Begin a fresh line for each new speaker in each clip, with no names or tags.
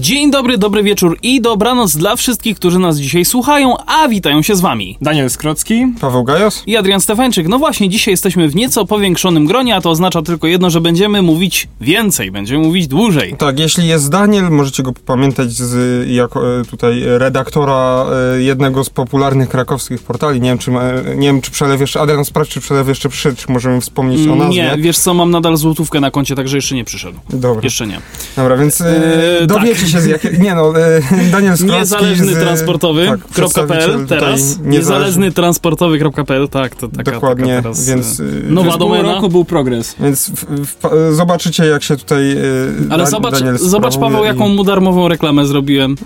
Dzień dobry, dobry wieczór i dobranoc dla wszystkich, którzy nas dzisiaj słuchają, a witają się z wami.
Daniel Skrocki.
Paweł Gajos?
I Adrian Stefańczyk. No właśnie, dzisiaj jesteśmy w nieco powiększonym gronie, a to oznacza tylko jedno, że będziemy mówić więcej, będziemy mówić dłużej.
Tak, jeśli jest Daniel, możecie go pamiętać z, jako e, tutaj redaktora e, jednego z popularnych krakowskich portali. Nie wiem, czy, nie wiem, czy przelew jeszcze, Adrian sprawdź, czy przelew jeszcze przyszedł, czy możemy wspomnieć o nazwie.
Nie, wiesz co, mam nadal złotówkę na koncie, także jeszcze nie przyszedł.
Dobra.
Jeszcze nie.
Dobra, więc
Eee,
dowiecie
tak.
Się z jakiej... Nie no, e, Daniel Skrocki
Niezależny
z,
transportowy.pl
tak,
teraz. Niezależny transportowy.pl, tak, to taka,
Dokładnie,
taka teraz
więc,
e, nowa domena.
roku był progres.
Więc w, w, zobaczycie, jak się tutaj e,
Ale
Da-
zobacz,
Daniel
zobacz Paweł,
i-
jaką mu darmową reklamę zrobiłem.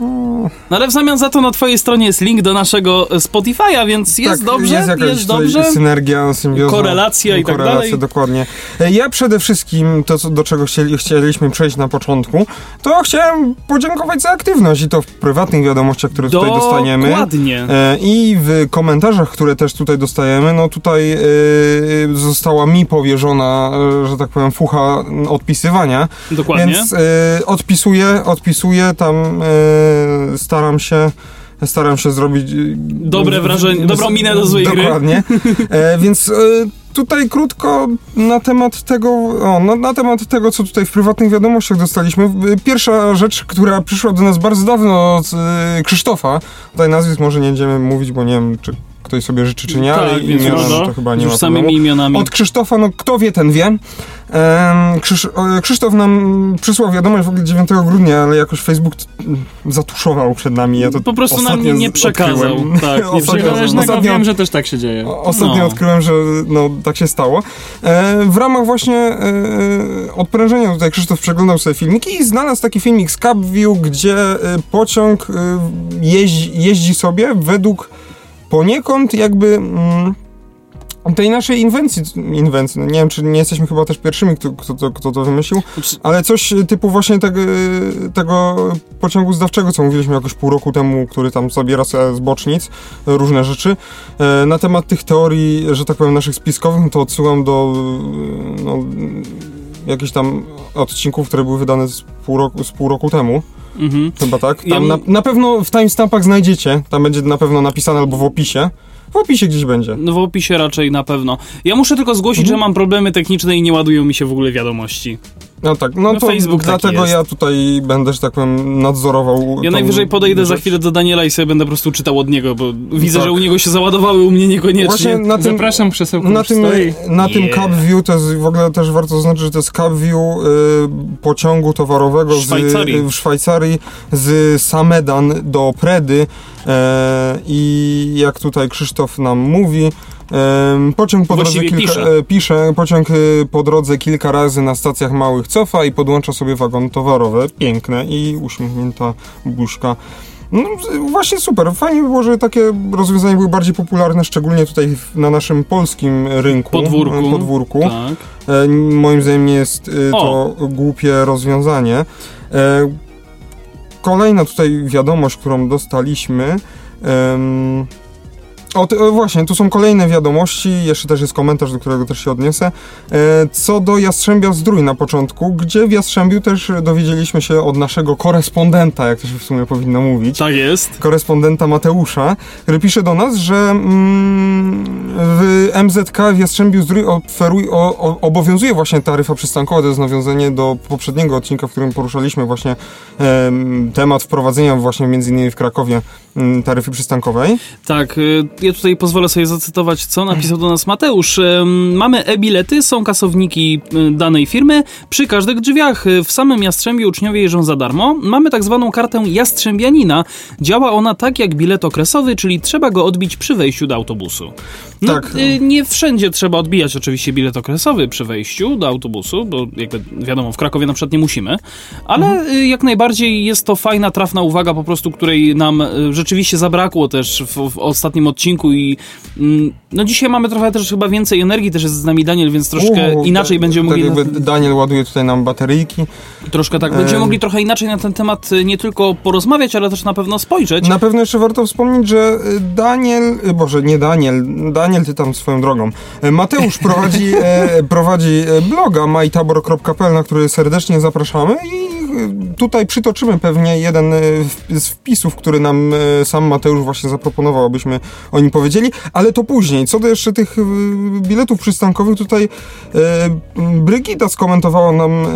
No ale w zamian za to na twojej stronie jest link do naszego e, Spotify'a, więc jest
tak,
dobrze,
jest,
jest,
jakaś tutaj
dobrze.
synergia, symbioza.
Korelacja i tak
korelacja,
dalej.
dokładnie. E, Ja przede wszystkim, to do czego chcieli, chcieliśmy przejść na początku, to chciałem podziękować za aktywność i to w prywatnych wiadomościach, które tutaj dostaniemy.
Dokładnie.
E, I w komentarzach, które też tutaj dostajemy, no tutaj e, została mi powierzona, e, że tak powiem, fucha odpisywania.
Dokładnie.
Więc e, odpisuję, odpisuję, tam e, staram się staram się zrobić... e,
Dobre wrażenie, dobrą minę do złej gry.
Dokładnie. E, więc e, tutaj krótko na temat tego, o, na, na temat tego, co tutaj w prywatnych wiadomościach dostaliśmy. Pierwsza rzecz, która przyszła do nas bardzo dawno od e, Krzysztofa, tutaj nazwisk może nie będziemy mówić, bo nie wiem, czy ktoś sobie życzy, czy nie, ale
tak,
imiona,
już,
no, to chyba nie
już
ma
samymi
problemu.
imionami.
Od Krzysztofa, no kto wie, ten wie. Krzysz, Krzysztof nam przysłał wiadomość w ogóle 9 grudnia, ale jakoś Facebook zatuszował przed nami. Ja to
Po prostu nam nie
z-
przekazał.
odkryłem.
Tak, nie przekazał.
Ostatnio-
wiem, że też tak się dzieje.
Ostatnio
No.
odkryłem, że no, tak się stało. E, w ramach właśnie e, odprężenia tutaj Krzysztof przeglądał sobie filmiki i znalazł taki filmik z CapView, gdzie e, pociąg e, jeździ, jeździ sobie według poniekąd jakby... Mm, tej naszej inwencji, inwencji, no nie wiem, czy nie jesteśmy chyba też pierwszymi, kto, kto, to, kto to wymyślił,
Znaczy-
ale coś typu właśnie tego, tego pociągu zdawczego, co mówiliśmy jakoś pół roku temu, który tam zabiera sobie z bocznic różne rzeczy. E, Na temat tych teorii, że tak powiem, naszych spiskowych, no to odsyłam do e, no, jakichś tam odcinków, które były wydane z pół roku, z pół roku temu.
Mhm.
Chyba tak.
Ja
Tam na, na pewno w timestampach znajdziecie, tam będzie na pewno napisane albo w opisie. W opisie gdzieś będzie.
No w opisie raczej na pewno. Ja muszę tylko zgłosić,
Mhm.
że mam problemy techniczne i nie ładują mi się w ogóle wiadomości.
No tak, no,
No
to
Facebook
dlatego ja tutaj będę, że tak powiem, nadzorował.
Ja najwyżej podejdę za
rzecz.
chwilę do Daniela i sobie będę po prostu czytał od niego, bo widzę,
Tak.
że u niego się załadowały, u mnie niekoniecznie.
Właśnie na tym,
Zapraszam, krzesełko
na tym,
stoi.
na tym
Yeah.
CapView to jest w ogóle też warto zaznaczyć, że to jest CapView y, pociągu towarowego
Szwajcarii.
Z, w Szwajcarii z Samedan do Predy e, i jak tutaj Krzysztof nam mówi, po drodze kilka,
pisze.
e, pisze, pociąg y, po drodze kilka razy na stacjach małych cofa i podłącza sobie wagon towarowy. Piękne i uśmiechnięta buźka. No właśnie super. Fajnie by było, że takie rozwiązania były bardziej popularne, szczególnie tutaj na naszym polskim rynku.
Podwórku.
e, podwórku.
Tak.
E, moim zdaniem nie jest e, to głupie rozwiązanie. E, kolejna tutaj wiadomość, którą dostaliśmy. O, ty, o, właśnie, tu są kolejne wiadomości, jeszcze też jest komentarz, do którego też się odniosę. E, co do Jastrzębia Zdrój na początku, gdzie w Jastrzębiu też dowiedzieliśmy się od naszego korespondenta, jak to się w sumie powinno mówić
Tak jest.
korespondenta Mateusza, który pisze do nas, że mm, w MZK w Jastrzębiu Zdrój oferuj, o, o, obowiązuje właśnie taryfa przystankowa, to jest nawiązanie do poprzedniego odcinka, w którym poruszaliśmy właśnie em, temat wprowadzenia właśnie między innymi w Krakowie taryfy przystankowej.
Tak, y, ja tutaj pozwolę sobie zacytować, co napisał do nas Mateusz. Ym, Mamy e-bilety, są kasowniki y, danej firmy. Przy każdych drzwiach y, w samym Jastrzębiu uczniowie jeżdżą za darmo. Mamy tak zwaną kartę Jastrzębianina. Działa ona tak jak bilet okresowy, czyli trzeba go odbić przy wejściu do autobusu. No,
Tak.
y, nie wszędzie trzeba odbijać oczywiście bilet okresowy przy wejściu do autobusu, bo jakby wiadomo, w Krakowie na przykład nie musimy, ale y, jak najbardziej jest to fajna, trafna uwaga po prostu, której nam y, rzeczywiście zabrakło też w, w ostatnim odcinku i mm, No dzisiaj mamy trochę też chyba więcej energii, też jest z nami Daniel, więc troszkę inaczej
tak,
będziemy
tak
mogli...
jakby Daniel ładuje tutaj nam bateryjki.
Troszkę tak, będziemy
Em.
mogli trochę inaczej na ten temat nie tylko porozmawiać, ale też na pewno spojrzeć.
Na pewno jeszcze warto wspomnieć, że Daniel, Boże, nie Daniel, Daniel ty tam swoją drogą. Y, Mateusz prowadzi, e, prowadzi e, bloga majtabor.pl, na który serdecznie zapraszamy i tutaj przytoczymy pewnie jeden wp- z wpisów, który nam y, sam Mateusz właśnie zaproponował, abyśmy o nim powiedzieli, ale to później. Co do jeszcze tych y, biletów przystankowych, tutaj Brygida skomentowała nam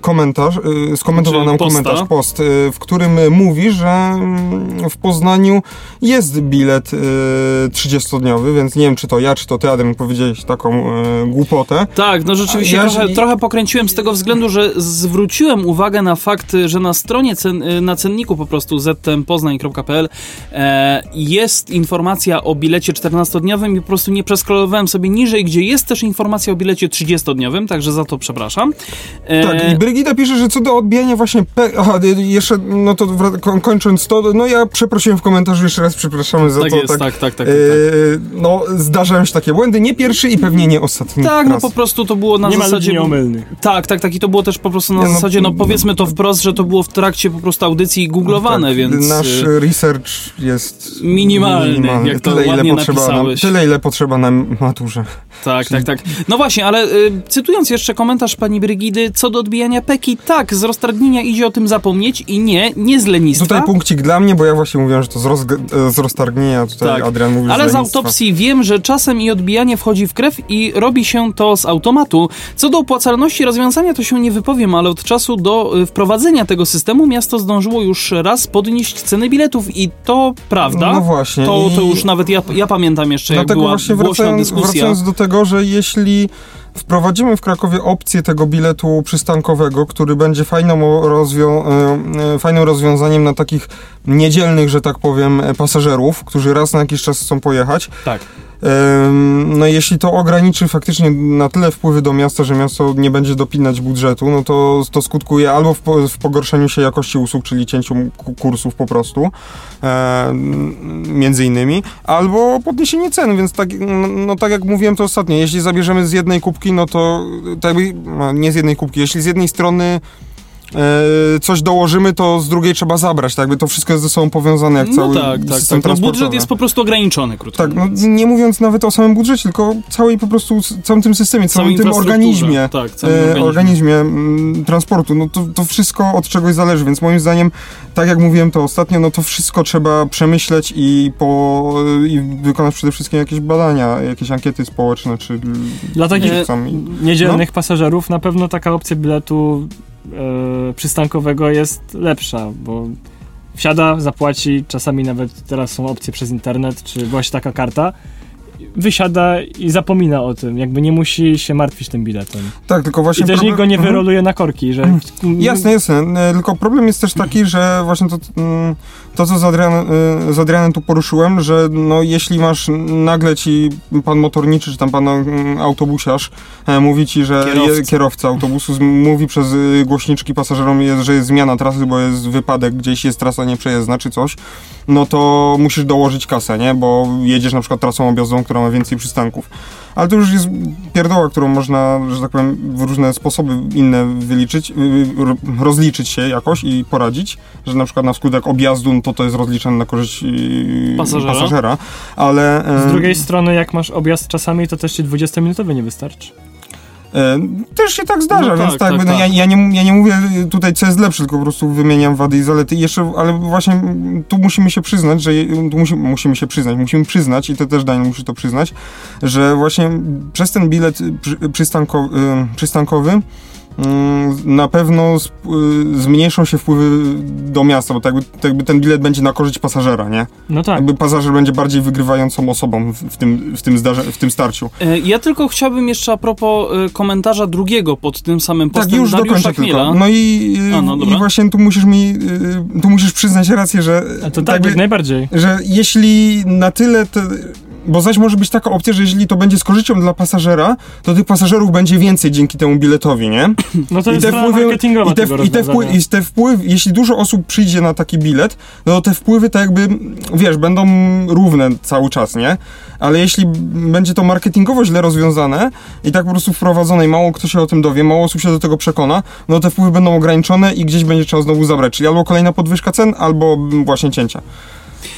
komentarz, skomentowała nam
posta?
komentarz, post, w którym mówi, że mm, w Poznaniu jest bilet y, 30-dniowy, więc nie wiem, czy to ja, czy to ty, Adrian, powiedziałeś taką głupotę.
Tak, no rzeczywiście
Ja-
trochę, trochę pokręciłem z tego względu, że zwróciłem uwagę na fakt, że na stronie cen, na cenniku po prostu ztmpoznań.pl e, jest informacja o bilecie 14-dniowym i po prostu nie przeskrolowałem sobie niżej, gdzie jest też informacja o bilecie 30-dniowym, także za to przepraszam. E,
Tak, i Brygida pisze, że co do odbijania właśnie... Pe- Aha, y, jeszcze, no to kończąc to, no ja przeprosiłem w komentarzu, jeszcze raz przepraszamy za
tak
to.
jest, tak, tak, tak. tak, tak.
y, no, zdarzają się takie błędy, nie pierwszy i pewnie nie ostatni
Tak, no
raz.
po prostu to było na
nie
zasadzie...
ludzi nieomylnych.
Tak, tak, tak. I to było też po prostu na
Nie, no,
zasadzie, no powiedzmy to wprost, że to było w trakcie po prostu audycji googlowane,
tak,
więc...
Nasz
y,
research jest
Minimalny, jak to
tyle, ile
ładnie
potrzeba nam,
napisałeś.
tyle, ile potrzeba nam maturze.
Tak, tak, tak. No właśnie, ale y, cytując jeszcze komentarz pani Brygidy, co do odbijania peki, tak, z roztargnienia idzie o tym zapomnieć i nie, nie z lenistwa.
Tutaj punkcik dla mnie, bo ja właśnie mówiłem, że to z, rozg- z roztargnienia, tutaj
Tak.
Adrian mówił
Ale
z
z autopsji wiem, że czasem i odbijanie wchodzi w krew i robi się to z automatu. Co do opłacalności rozwiązania, to się nie wypowiem, ale od czasu do y, wprowadzenia tego systemu miasto zdążyło już raz podnieść ceny biletów i to prawda.
No właśnie.
To, to już nawet ja, ja pamiętam jeszcze, jak była
właśnie wracając,
dyskusja.
wracając do tego, że jeśli wprowadzimy w Krakowie opcję tego biletu przystankowego, który będzie fajną, rozwią- e, e, fajnym rozwiązaniem na takich niedzielnych, że tak powiem, e, pasażerów, którzy raz na jakiś czas chcą pojechać.
Tak.
No jeśli to ograniczy faktycznie na tyle wpływy do miasta, że miasto nie będzie dopinać budżetu, no to, to skutkuje albo w, w pogorszeniu się jakości usług, czyli cięciu ku- kursów po prostu, między innymi, albo podniesienie cen, więc tak, no, no tak jak mówiłem to ostatnio, jeśli zabierzemy z jednej kubki, no to tak nie z jednej kubki, jeśli z jednej strony coś dołożymy, to z drugiej trzeba zabrać, tak? Jakby to wszystko jest ze sobą powiązane, jak
No
cały
tak, tak,
system
tak. No budżet jest po prostu ograniczony, krótko
Tak, no, nie mówiąc nawet o samym budżecie, tylko całej po prostu, całym tym systemie, całym tym organizmie,
Tak, całym
e,
organizmie.
organizmie mm, transportu, no to, to wszystko od czegoś zależy, więc moim zdaniem, tak jak mówiłem to ostatnio, no to wszystko trzeba przemyśleć i, po, i wykonać przede wszystkim jakieś badania, jakieś ankiety społeczne, czy...
Dla takich
E,
niedzielnych pasażerów na pewno taka opcja biletu e, przystankowego jest lepsza, bo wsiada, zapłaci, czasami nawet teraz są opcje przez internet, czy właśnie taka karta, wysiada i zapomina o tym, jakby nie musi się martwić tym biletem.
Tak, tylko właśnie...
I też
problem-
nikt go nie
Mhm.
wyroluje na korki, że...
Jasne, jasne. E, Tylko problem jest też taki, że właśnie to, mm, to co z, Adrian, e, z Adrianem tu poruszyłem, że no, jeśli masz nagle ci pan motorniczy, czy tam pan mm, autobusiarz e, mówi ci, że
Kierowca.
Je, kierowca autobusu z, mówi przez y, głośniczki pasażerom, jest, że jest zmiana trasy, bo jest wypadek, gdzieś jest trasa nieprzejezdna, czy coś, no to musisz dołożyć kasę, nie? Bo jedziesz na przykład trasą objazdową, która ma więcej przystanków. Ale to już jest pierdoła, którą można, że tak powiem, w różne sposoby inne wyliczyć, y, r- rozliczyć się jakoś i poradzić, że na przykład na skutek objazdu, no to to jest rozliczane na korzyść y,
Pasażera.
pasażera ale... e,
Z drugiej strony, jak masz objazd czasami, to też ci 20-minutowy nie wystarczy.
E, Też się tak zdarza,
No
więc
tak,
tak,
tak,
no,
tak.
Ja, ja, nie, ja nie mówię tutaj, co jest lepsze, tylko po prostu wymieniam wady i zalety. I jeszcze, ale właśnie tu musimy się przyznać, że tu musi, musimy się przyznać, musimy przyznać, i to też Daniel musi to przyznać, że właśnie przez ten bilet przy, przystanko, y, przystankowy na pewno y, zmniejszą się wpływy do miasta, bo tak jakby, tak jakby ten bilet będzie na korzyść pasażera, nie?
No tak.
Jakby pasażer będzie bardziej wygrywającą osobą w, tym, w, tym, zdarze, w tym starciu.
E, Ja tylko chciałbym jeszcze a propos e, komentarza drugiego pod tym samym postem
Tak, już dokończę tylko. No i, y,
A, no, dobra.
i właśnie tu musisz mi, y, tu musisz przyznać rację, że
A to
y,
tak, jak najbardziej.
że jeśli na tyle te, bo zaś może być taka opcja, że jeżeli to będzie z korzyścią dla pasażera, to tych pasażerów będzie więcej dzięki temu biletowi, nie?
No to
I
jest strona
wpływy,
marketingowa
i te,
tego
i, te
rozwiązania.
I te wpływy, jeśli dużo osób przyjdzie na taki bilet, no to te wpływy tak jakby, wiesz, będą równe cały czas, nie? Ale jeśli będzie to marketingowo źle rozwiązane i tak po prostu wprowadzone i mało kto się o tym dowie, mało osób się do tego przekona, no te wpływy będą ograniczone i gdzieś będzie trzeba znowu zabrać, czyli albo kolejna podwyżka cen, albo właśnie cięcia.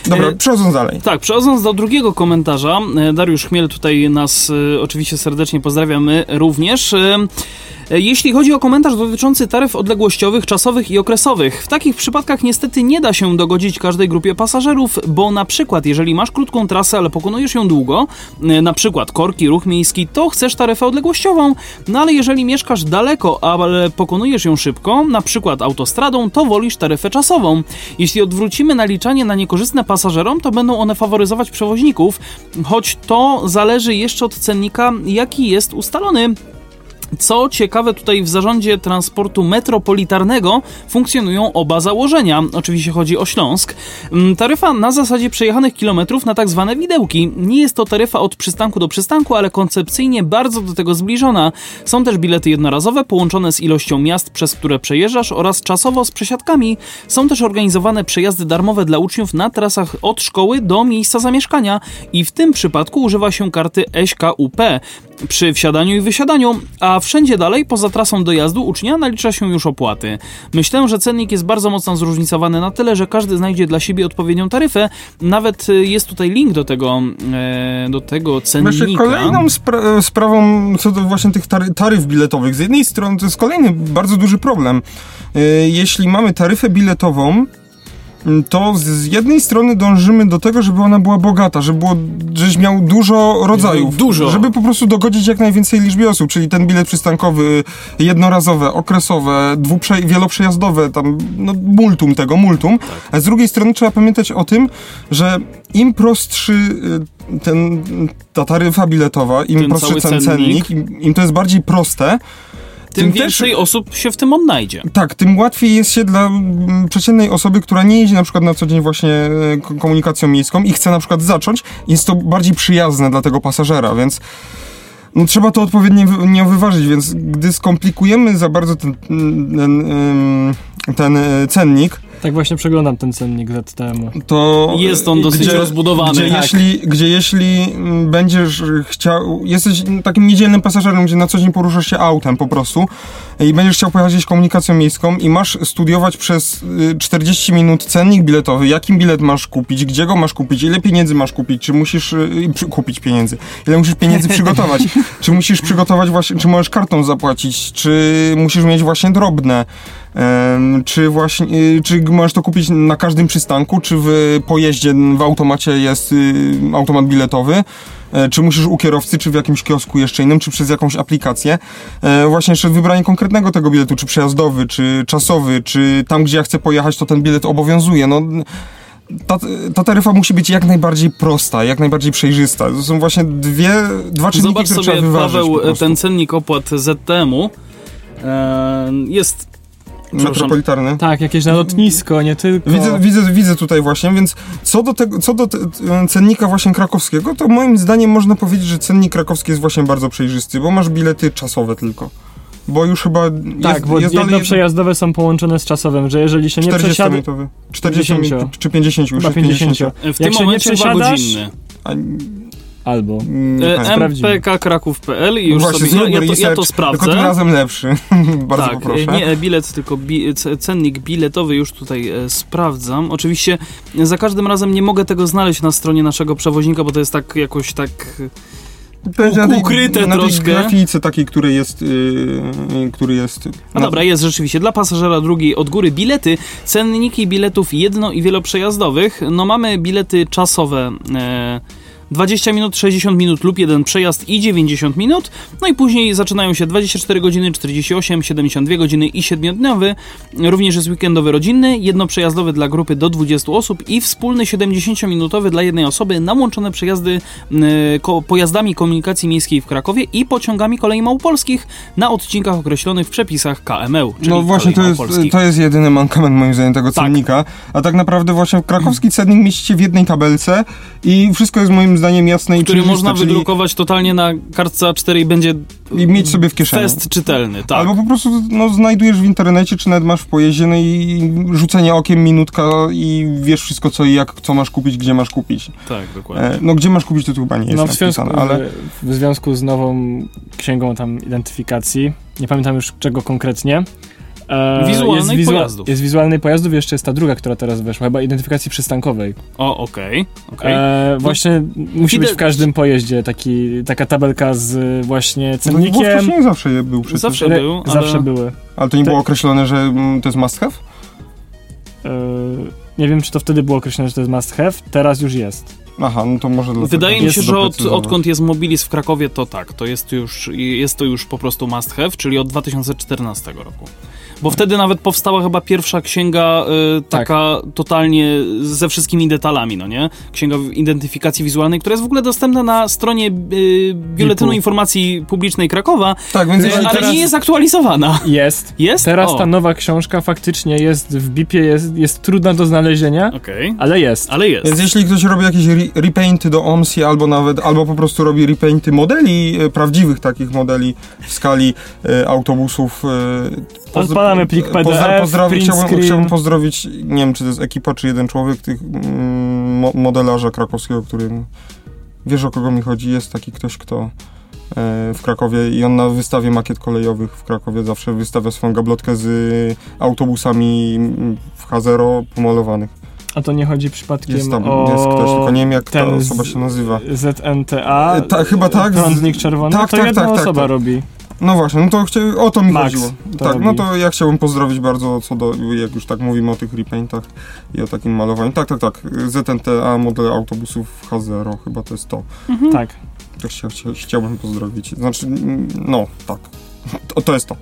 Dobra,
E,
przechodząc dalej.
Tak, przechodząc do drugiego komentarza, e, Dariusz Chmiel tutaj nas e, oczywiście serdecznie pozdrawia, my również. E, Jeśli chodzi o komentarz dotyczący taryf odległościowych, czasowych i okresowych, w takich przypadkach niestety nie da się dogodzić każdej grupie pasażerów, bo na przykład jeżeli masz krótką trasę, ale pokonujesz ją długo, e, na przykład korki, ruch miejski, to chcesz taryfę odległościową, no ale jeżeli mieszkasz daleko, ale pokonujesz ją szybko, na przykład autostradą, to wolisz taryfę czasową. Jeśli odwrócimy naliczanie na niekorzystne pasażerom, to będą one faworyzować przewoźników, choć to zależy jeszcze od cennika, jaki jest ustalony. Co ciekawe, tutaj w zarządzie transportu metropolitarnego funkcjonują oba założenia. Oczywiście chodzi o Śląsk. Mm, Taryfa na zasadzie przejechanych kilometrów na tak zwane widełki. Nie jest to taryfa od przystanku do przystanku, ale koncepcyjnie bardzo do tego zbliżona. Są też bilety jednorazowe połączone z ilością miast, przez które przejeżdżasz oraz czasowo z przesiadkami. Są też organizowane przejazdy darmowe dla uczniów na trasach od szkoły do miejsca zamieszkania i w tym przypadku używa się karty SKUP przy wsiadaniu i wysiadaniu, a wszędzie dalej poza trasą dojazdu ucznia nalicza się już opłaty. Myślę, że cennik jest bardzo mocno zróżnicowany na tyle, że każdy znajdzie dla siebie odpowiednią taryfę. Nawet y, jest tutaj link do tego, e, do tego
Właśnie
cennika.
kolejną spra- sprawą co do właśnie tych tary- taryf biletowych, z jednej strony to jest kolejny bardzo duży problem. Yy, Jeśli mamy taryfę biletową, to z jednej strony dążymy do tego, żeby ona była bogata, żeby było, żebyś miał dużo rodzajów.
Dużo.
Żeby po prostu dogodzić jak najwięcej liczbie osób, czyli ten bilet przystankowy, jednorazowe, okresowe, dwuprze- wieloprzejazdowe, tam no, multum tego, multum.
Tak.
A z drugiej strony trzeba pamiętać o tym, że im prostszy y, ten, ta taryfa biletowa, im
Ten
prostszy ten cennik,
cennik.
im, im to jest bardziej proste,
Tym
też-
więcej osób się w tym odnajdzie.
tak, tym łatwiej jest się dla mm, przeciętnej osoby, która nie jeździ na przykład na co dzień właśnie e, komunikacją miejską i chce na przykład zacząć, jest to bardziej przyjazne dla tego pasażera, więc no, trzeba to odpowiednio wyważyć, więc gdy skomplikujemy za bardzo ten, ten, em, ten e, cennik,
Tak właśnie przeglądam ten cennik ZTM-u.
to
Jest on dosyć rozbudowany.
Gdzie,
Tak.
jeśli, gdzie jeśli mm, będziesz chciał, jesteś takim niedzielnym pasażerem, gdzie na co dzień poruszasz się autem po prostu i będziesz chciał pojechać gdzieś komunikacją miejską i masz studiować przez y, 40 minut cennik biletowy, jakim bilet masz kupić, gdzie go masz kupić, ile pieniędzy masz kupić, czy musisz y, przy, kupić pieniędzy, ile musisz pieniędzy przygotować, czy musisz przygotować właśnie, czy możesz kartą zapłacić, czy musisz mieć właśnie drobne, czy właśnie, y, czy możesz to kupić na każdym przystanku, czy w pojeździe w automacie jest y, automat biletowy, e, czy musisz u kierowcy, czy w jakimś kiosku jeszcze innym, czy przez jakąś aplikację. E, Właśnie jeszcze wybranie konkretnego tego biletu, czy przejazdowy, czy czasowy, czy tam, gdzie ja chcę pojechać, to ten bilet obowiązuje. No, ta, ta taryfa musi być jak najbardziej prosta, jak najbardziej przejrzysta. To są właśnie dwie, dwa czynniki,
Zobacz
które
sobie,
trzeba wyważyć
Paweł, ten cennik opłat ZTM-u e, jest...
Metropolitarny.
Tak, jakieś na lotnisko, nie tylko.
Widzę, widzę, widzę tutaj właśnie, więc co do, tego, co do te, cennika właśnie krakowskiego, to moim zdaniem można powiedzieć, że cennik krakowski jest właśnie bardzo przejrzysty, bo masz bilety czasowe tylko. Bo już chyba
Tak,
jest,
bo
jest
jedno
dalej
przejazdowe są połączone z czasowym, że jeżeli się nie przesiada...
40-minutowy. 40
50.
czy 50 już
Chyba
jest
50.
50.
W tym
Jak się nie
momencie
przesiadasz,
godzinny.
A,
Albo.
nie
E,
sprawdzimy.
mpkkraków.pl i już
Właśnie,
sobie,
zróbmy
ja, to, ja to
Tylko tym
sprawdzę.
razem lepszy. bardzo
tak,
poproszę.
nie bilet, tylko bi, c- cennik biletowy już tutaj e, sprawdzam. Oczywiście e, za każdym razem nie mogę tego znaleźć na stronie naszego przewoźnika, bo to jest tak jakoś tak...
Będzie na tej-
ukryte
na tej
troszkę.
grafice takiej, której jest, yy, który jest...
No dobra, jest rzeczywiście. Dla pasażera drugiej od góry bilety, cenniki biletów jedno- i wieloprzejazdowych. No mamy bilety czasowe. E, 20 minut, 60 minut lub jeden przejazd i 90 minut. No i później zaczynają się 24 godziny, 48, 72 godziny i 7-dniowy. Również jest weekendowy rodzinny, jednoprzejazdowy dla grupy do 20 osób i wspólny 70-minutowy dla jednej osoby na łączone przejazdy e, pojazdami komunikacji miejskiej w Krakowie i pociągami kolei małopolskich na odcinkach określonych w przepisach KML. Czyli
No właśnie, to jest, to jest jedyny mankament moim zdaniem tego
Tak.
cennika. A tak naprawdę właśnie krakowski cennik mieścicie w jednej tabelce i wszystko jest moim zdaniem zdaniem jasne i
Który można
czyli
wydrukować totalnie na kartce A4 i będzie
i mieć sobie w kieszeni.
fest czytelny, tak.
Albo po prostu no, znajdujesz w internecie, czy nawet masz w pojeździe, no i rzucenie okiem, minutka i wiesz wszystko co i jak, co masz kupić, gdzie masz kupić.
Tak, dokładnie.
E, no gdzie masz kupić, to tu chyba nie jest
No w związku,
ale...
w związku z nową księgą tam identyfikacji, nie pamiętam już czego konkretnie. E,
Wizualnej
jest
pojazdów.
Jest wizualnej pojazdów, jeszcze jest ta druga, która teraz weszła, chyba identyfikacji przystankowej.
O, okej, okej.
E, właśnie musi być w każdym pojeździe taki, taka tabelka z właśnie
No,
cennikiem.
wcześniej zawsze je był przecież.
Zawsze
Re-
był, ale-
Zawsze były.
Ale to nie było określone, że mm, to jest must have?
E, nie wiem, czy to wtedy było określone, że to jest must have, teraz już jest.
Aha, no to może dlatego.
Wydaje mi się, że od, odkąd jest Mobilis w Krakowie, to tak, to jest już, jest to już po prostu must have, czyli od 2014 roku. Bo wtedy nawet powstała chyba pierwsza księga y, taka totalnie ze wszystkimi detalami, no nie? Księga identyfikacji wizualnej, która jest w ogóle dostępna na stronie y, Biuletynu
BIP-u.
Informacji Publicznej Krakowa,
Tak, więc
y, ale
teraz...
nie jest aktualizowana.
Jest.
Jest?
Teraz
O,
ta nowa książka faktycznie jest w BIP-ie, jest, jest trudna do znalezienia,
Okej,
ale jest.
ale jest.
Więc jeśli ktoś robi jakieś re repainty do OMSI albo nawet, albo po prostu robi repainty modeli, e, prawdziwych takich modeli w skali e, autobusów. E,
plik PDF,
chciałbym, chciałbym pozdrowić, nie wiem czy to jest ekipa, czy jeden człowiek, tych mm, mo modelarza krakowskiego, który wiesz o kogo mi chodzi, jest taki ktoś, kto e, w Krakowie i on na wystawie makiet kolejowych w Krakowie zawsze wystawia swoją gablotkę z autobusami mm, w H0 pomalowanych.
A to nie chodzi przypadkiem
Jest tam,
o
jest ktoś, tylko nie wiem jak ta osoba się nazywa.
ZNTA,
E, ta- chyba tak,
prądnik czerwony,
tak,
to
tak,
jedna
tak, tak,
osoba
tak.
robi.
No właśnie, no to chcia... o to mi
Max
chodziło.
to
Tak,
robi.
no to ja chciałbym pozdrowić bardzo co do, jak już tak mówimy o tych repaintach i o takim malowaniu. Tak, tak, tak, ZNTA, model autobusów H0, chyba to jest to.
Tak.
To chcia, chcia, chciałbym pozdrowić. Znaczy, no, tak, to, to jest to.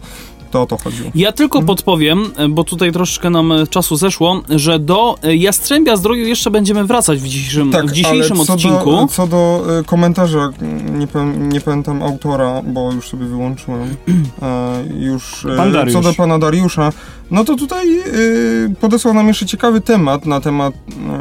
To o to chodziło.
Ja tylko podpowiem, bo tutaj troszeczkę nam e, czasu zeszło, że do e, Jastrzębia Zdroju jeszcze będziemy wracać w dzisiejszym,
Tak,
w dzisiejszym
ale co
odcinku.
Do, co do y, komentarza, nie, nie pamiętam autora, bo już sobie wyłączyłem. E, już, e, co do pana Dariusza, no to tutaj y, podesłał nam jeszcze ciekawy temat na temat,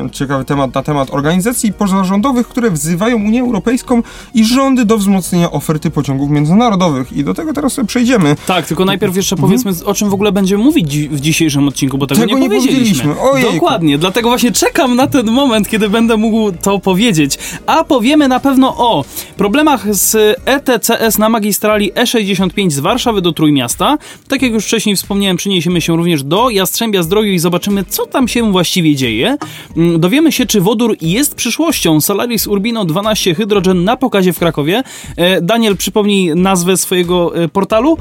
e, ciekawy temat na temat organizacji pozarządowych, które wzywają Unię Europejską i rządy do wzmocnienia oferty pociągów międzynarodowych. I do tego teraz sobie przejdziemy.
Tak, tylko najpierw jeszcze powiedzmy, o czym w ogóle będziemy mówić w dzisiejszym odcinku, bo tego,
Tego nie powiedzieliśmy. Ojejku.
Dokładnie, dlatego właśnie czekam na ten moment, kiedy będę mógł to powiedzieć. A powiemy na pewno o problemach z ETCS na magistrali E65 z Warszawy do Trójmiasta. Tak jak już wcześniej wspomniałem, przeniesiemy się również do Jastrzębia Zdroju i zobaczymy, co tam się właściwie dzieje. Mm, Dowiemy się, czy wodór jest przyszłością. Solaris Urbino 12 Hydrogen na pokazie w Krakowie. E, Daniel, przypomnij nazwę swojego e, portalu.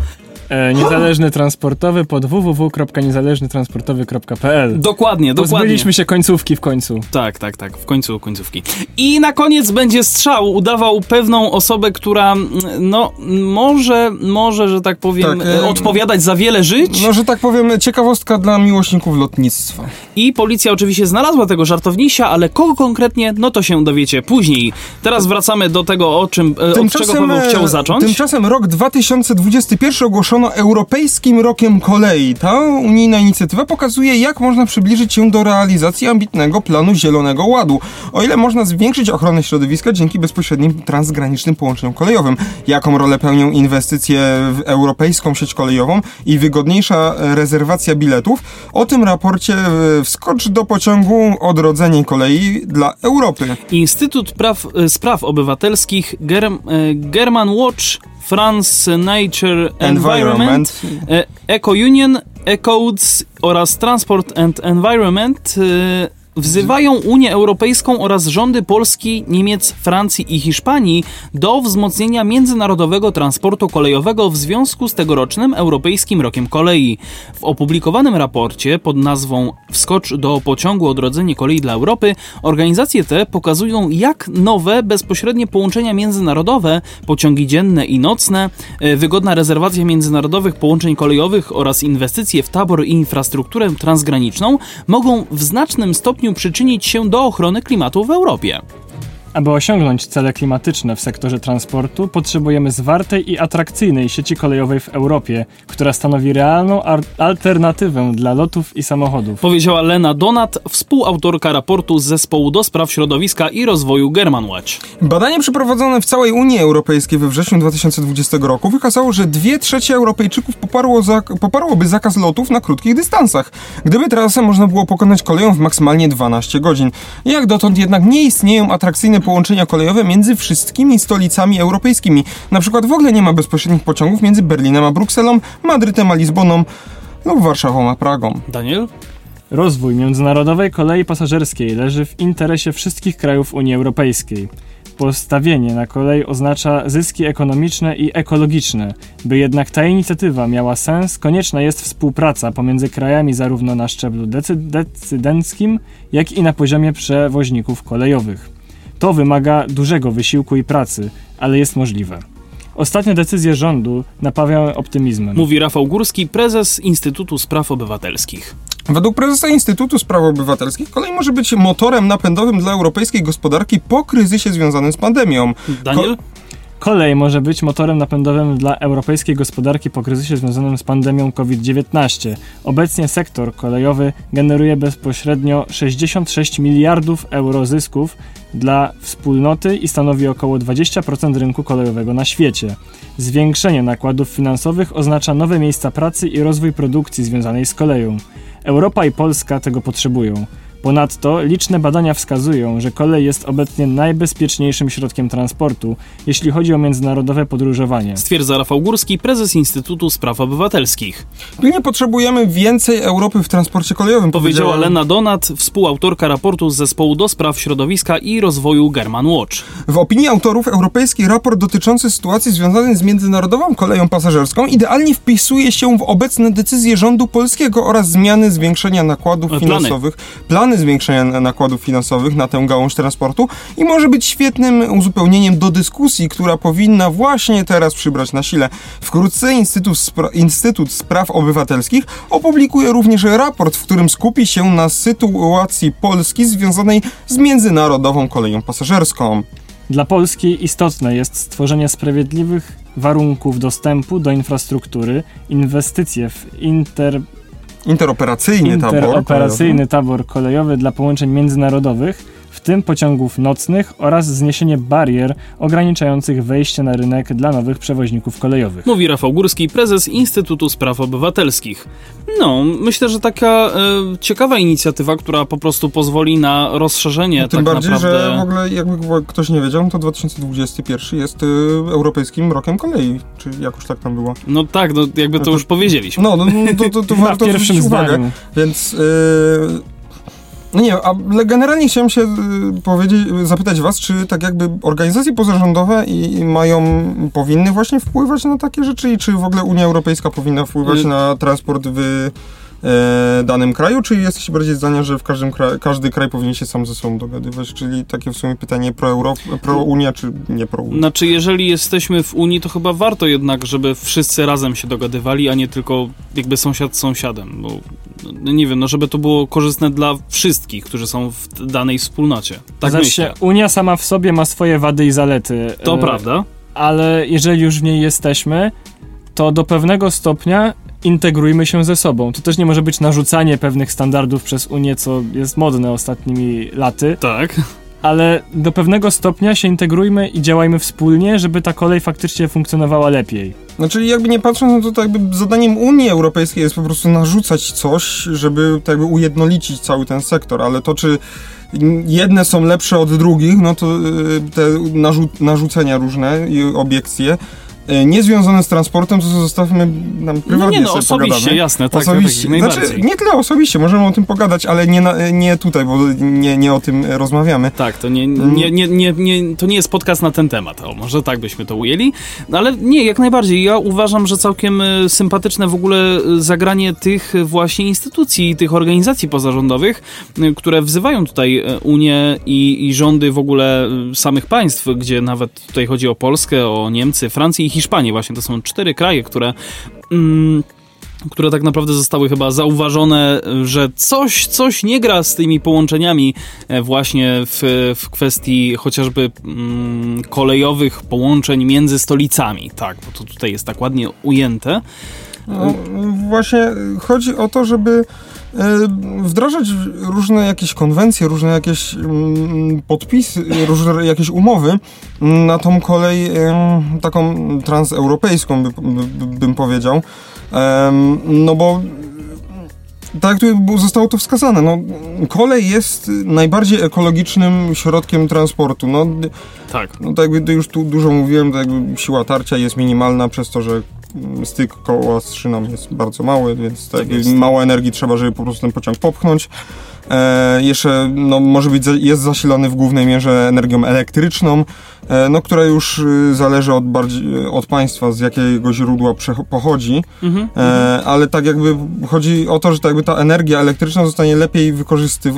E, niezależny transportowy pod www.niezależnytransportowy.pl
Dokładnie, dokładnie.
Pozbyliśmy się końcówki w końcu.
Tak, tak, tak, w końcu końcówki. I na koniec będzie strzał. Udawał pewną osobę, która, mm, no, może, może, że tak powiem,
Tak,
e,
e,
odpowiadać za wiele żyć.
No, że tak powiem, ciekawostka dla miłośników lotnictwa.
I policja oczywiście znalazła tego żartownisia, ale kogo konkretnie, no to się dowiecie później. Teraz wracamy do tego, o czym, e, od czego Paweł
e,
chciał zacząć.
Tymczasem rok 2021 ogłoszono Europejskim Rokiem Kolei. Ta unijna inicjatywa pokazuje, jak można przybliżyć się do realizacji ambitnego planu Zielonego Ładu, o ile można zwiększyć ochronę środowiska dzięki bezpośrednim transgranicznym połączeniom kolejowym. Jaką rolę pełnią inwestycje w europejską sieć kolejową i wygodniejsza rezerwacja biletów? O tym raporcie Wskocz do pociągu Odrodzenie kolei dla Europy.
Instytut Praw, e, Spraw Obywatelskich Germ, e, German Watch France Nature Environment, e, Eco Union, Ecodes oraz Transport and Environment e, wzywają Unię Europejską oraz rządy Polski, Niemiec, Francji i Hiszpanii do wzmocnienia międzynarodowego transportu kolejowego w związku z tegorocznym Europejskim Rokiem Kolei. W opublikowanym raporcie pod nazwą Wskocz do pociągu Odrodzenie kolei dla Europy organizacje te pokazują jak nowe, bezpośrednie połączenia międzynarodowe, pociągi dzienne i nocne, e, wygodna rezerwacja międzynarodowych połączeń kolejowych oraz inwestycje w tabor i infrastrukturę transgraniczną mogą w znacznym stopniu przyczynić się do ochrony klimatu w Europie.
Aby osiągnąć cele klimatyczne w sektorze transportu, potrzebujemy zwartej i atrakcyjnej sieci kolejowej w Europie, która stanowi realną alternatywę dla lotów i samochodów.
Powiedziała Lena Donat, współautorka raportu z zespołu do spraw środowiska i rozwoju Germanwatch.
Badanie przeprowadzone w całej Unii Europejskiej we wrześniu 2020 roku wykazało, że dwie trzecie Europejczyków poparło zak poparłoby zakaz lotów na krótkich dystansach, gdyby trasę można było pokonać koleją w maksymalnie 12 godzin. Jak dotąd jednak nie istnieją atrakcyjne połączenia kolejowe między wszystkimi stolicami europejskimi. Na przykład w ogóle nie ma bezpośrednich pociągów między Berlinem a Brukselą, Madrytem a Lizboną lub Warszawą a Pragą.
Daniel?
Rozwój międzynarodowej kolei pasażerskiej leży w interesie wszystkich krajów Unii Europejskiej. Postawienie na kolej oznacza zyski ekonomiczne i ekologiczne. By jednak ta inicjatywa miała sens, konieczna jest współpraca pomiędzy krajami zarówno na szczeblu decydenckim, jak i na poziomie przewoźników kolejowych. To wymaga dużego wysiłku i pracy, ale jest możliwe. Ostatnie decyzje rządu napawiają optymizmem.
Mówi Rafał Górski, prezes Instytutu Spraw Obywatelskich.
Według prezesa Instytutu Spraw Obywatelskich kolej może być motorem napędowym dla europejskiej gospodarki po kryzysie związanym z pandemią.
Daniel?
Ko Kolej może być motorem napędowym dla europejskiej gospodarki po kryzysie związanym z pandemią COVID-19. Obecnie sektor kolejowy generuje bezpośrednio 66 miliardów euro zysków dla wspólnoty i stanowi około 20% rynku kolejowego na świecie. Zwiększenie nakładów finansowych oznacza nowe miejsca pracy i rozwój produkcji związanej z koleją. Europa i Polska tego potrzebują. Ponadto liczne badania wskazują, że kolej jest obecnie najbezpieczniejszym środkiem transportu, jeśli chodzi o międzynarodowe podróżowanie.
Stwierdza Rafał Górski, prezes Instytutu Spraw Obywatelskich.
Nie potrzebujemy więcej Europy w transporcie kolejowym.
Powiedziała Lena Donat, współautorka raportu z zespołu do spraw środowiska i rozwoju German Watch.
W opinii autorów europejski raport dotyczący sytuacji związanej z międzynarodową koleją pasażerską idealnie wpisuje się w obecne decyzje rządu polskiego oraz zmiany zwiększenia nakładów
Plany.
finansowych. Plany plany zwiększenia nakładów finansowych na tę gałąź transportu i może być świetnym uzupełnieniem do dyskusji, która powinna właśnie teraz przybrać na sile. Wkrótce Instytut, Spra Instytut Spraw Obywatelskich opublikuje również raport, w którym skupi się na sytuacji Polski związanej z międzynarodową koleją pasażerską.
Dla Polski istotne jest stworzenie sprawiedliwych warunków dostępu do infrastruktury, inwestycje w inter
Interoperacyjny,
Interoperacyjny tabor kolejowy dla połączeń międzynarodowych w tym pociągów nocnych oraz zniesienie barier ograniczających wejście na rynek dla nowych przewoźników kolejowych.
Mówi Rafał Górski, prezes Instytutu Spraw Obywatelskich. No, myślę, że taka e, ciekawa inicjatywa, która po prostu pozwoli na rozszerzenie
no, Tym
tak
bardziej,
naprawdę...
że w ogóle jakby ktoś nie wiedział, no to 2021 jest y, Europejskim Rokiem Kolei, czy jakoś tak tam było.
No tak, no, jakby to, to już powiedzieliśmy.
No, no, no to, to, to warto zwrócić uwagę. Więc... Y, no nie, ale generalnie chciałem się y, powiedzieć, zapytać was, czy tak jakby organizacje pozarządowe i, i mają, powinny właśnie wpływać na takie rzeczy i czy w ogóle Unia Europejska powinna wpływać y na transport w danym kraju, czy jesteście bardziej zdania, że w każdym kraju, każdy kraj powinien się sam ze sobą dogadywać? Czyli takie w sumie pytanie pro, pro Unia, czy nie pro Unia?
Znaczy, jeżeli jesteśmy w Unii, to chyba warto jednak, żeby wszyscy razem się dogadywali, a nie tylko jakby sąsiad z sąsiadem, bo no, nie wiem, no żeby to było korzystne dla wszystkich, którzy są w danej wspólnocie. Tak
znaczy,
myślę.
Unia sama w sobie ma swoje wady i zalety.
To e, prawda.
Ale jeżeli już w niej jesteśmy, to do pewnego stopnia integrujmy się ze sobą. To też nie może być narzucanie pewnych standardów przez Unię, co jest modne ostatnimi laty.
Tak.
Ale do pewnego stopnia się integrujmy i działajmy wspólnie, żeby ta kolej faktycznie funkcjonowała lepiej.
Znaczy, jakby nie patrząc, no to, tak jakby zadaniem Unii Europejskiej jest po prostu narzucać coś, żeby tak jakby ujednolicić cały ten sektor, ale to czy jedne są lepsze od drugich, no to y, te narzu narzucenia różne i obiekcje niezwiązane z transportem, to zostawmy nam prywatnie no nie, no,
osobiście,
pogadamy.
jasne, tak, osobiście. Tak,
znaczy, nie tyle osobiście, możemy o tym pogadać, ale nie, na, nie tutaj, bo nie, nie o tym rozmawiamy.
Tak, to nie, nie, nie, nie, nie, to nie jest podcast na ten temat, o, może tak byśmy to ujęli, no, ale nie, jak najbardziej. Ja uważam, że całkiem e, sympatyczne w ogóle e, zagranie tych właśnie instytucji, tych organizacji pozarządowych, które wzywają tutaj Unię i, i rządy w ogóle samych państw, gdzie nawet tutaj chodzi o Polskę, o Niemcy, Francję i Hiszpanię właśnie. To są cztery kraje, które... Mm, które tak naprawdę zostały chyba zauważone, że coś, coś nie gra z tymi połączeniami e, właśnie w, w kwestii chociażby mm, kolejowych połączeń między stolicami. Tak, bo to tutaj jest tak ładnie ujęte.
No, właśnie chodzi o to, żeby wdrażać różne jakieś konwencje, różne jakieś mm, podpisy, różne jakieś umowy na tą kolej taką transeuropejską, by, by, bym powiedział. No bo tak jak tu zostało to wskazane, no, kolej jest najbardziej ekologicznym środkiem transportu. No,
tak.
No, tak jakby już tu dużo mówiłem, tak jakby siła tarcia jest minimalna przez to, że styk koła z szyną jest bardzo mały, więc tak, tak mało energii trzeba, żeby po prostu ten pociąg popchnąć. E, jeszcze no, może być, jest zasilany w głównej mierze energią elektryczną, e, no, która już y, zależy od, bardziej, od państwa, z jakiego źródła pochodzi, mhm, e, ale tak jakby chodzi o to, że tak jakby ta energia elektryczna zostanie lepiej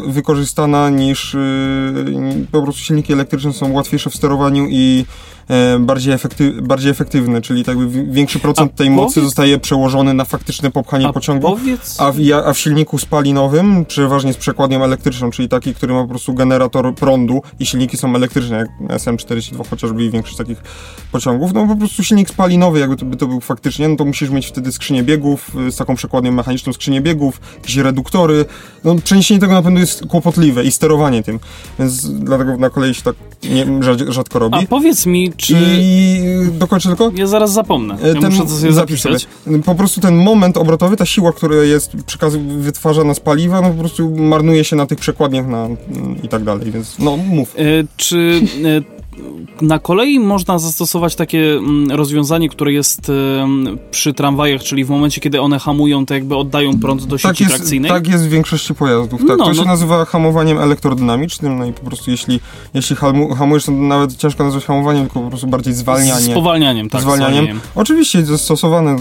wykorzystana niż y, po prostu silniki elektryczne są łatwiejsze w sterowaniu i bardziej, efektyw, bardziej efektywny, czyli tak większy procent a tej mocy zostaje przełożony na faktyczne popchanie a pociągu, powiedz... a, w, a w silniku spalinowym, przeważnie z przekładnią elektryczną, czyli taki, który ma po prostu generator prądu i silniki są elektryczne, jak SM42 chociażby i większość takich pociągów, no po prostu silnik spalinowy, jakby to, by to był faktycznie, no to musisz mieć wtedy skrzynię biegów, y, z taką przekładnią mechaniczną skrzynię biegów, jakieś reduktory, no przeniesienie tego napędu jest kłopotliwe i sterowanie tym, więc dlatego na kolei się tak nie, rzadko robi.
A powiedz mi, czy...
I dokończę tylko?
Ja zaraz zapomnę. Ja ten, muszę to sobie zapisać.
Sobie. Po prostu ten moment obrotowy, ta siła, która jest przekaz wytwarzana z paliwa, no po prostu marnuje się na tych przekładniach na, i tak dalej, więc no mów. E,
czy e, na kolei można zastosować takie mm, rozwiązanie, które jest przy tramwajach, czyli w momencie, kiedy one hamują, to jakby oddają prąd do sieci
tak jest,
trakcyjnej?
Tak jest w większości pojazdów. Tak. No, to się no. nazywa hamowaniem elektrodynamicznym, no i po prostu jeśli, jeśli hamujesz, to nawet ciężko nazwać hamowaniem, tylko po prostu bardziej zwalnianie.
Spowalnianiem, tak.
Zwalnianiem. zwalnianiem. Oczywiście zastosowane,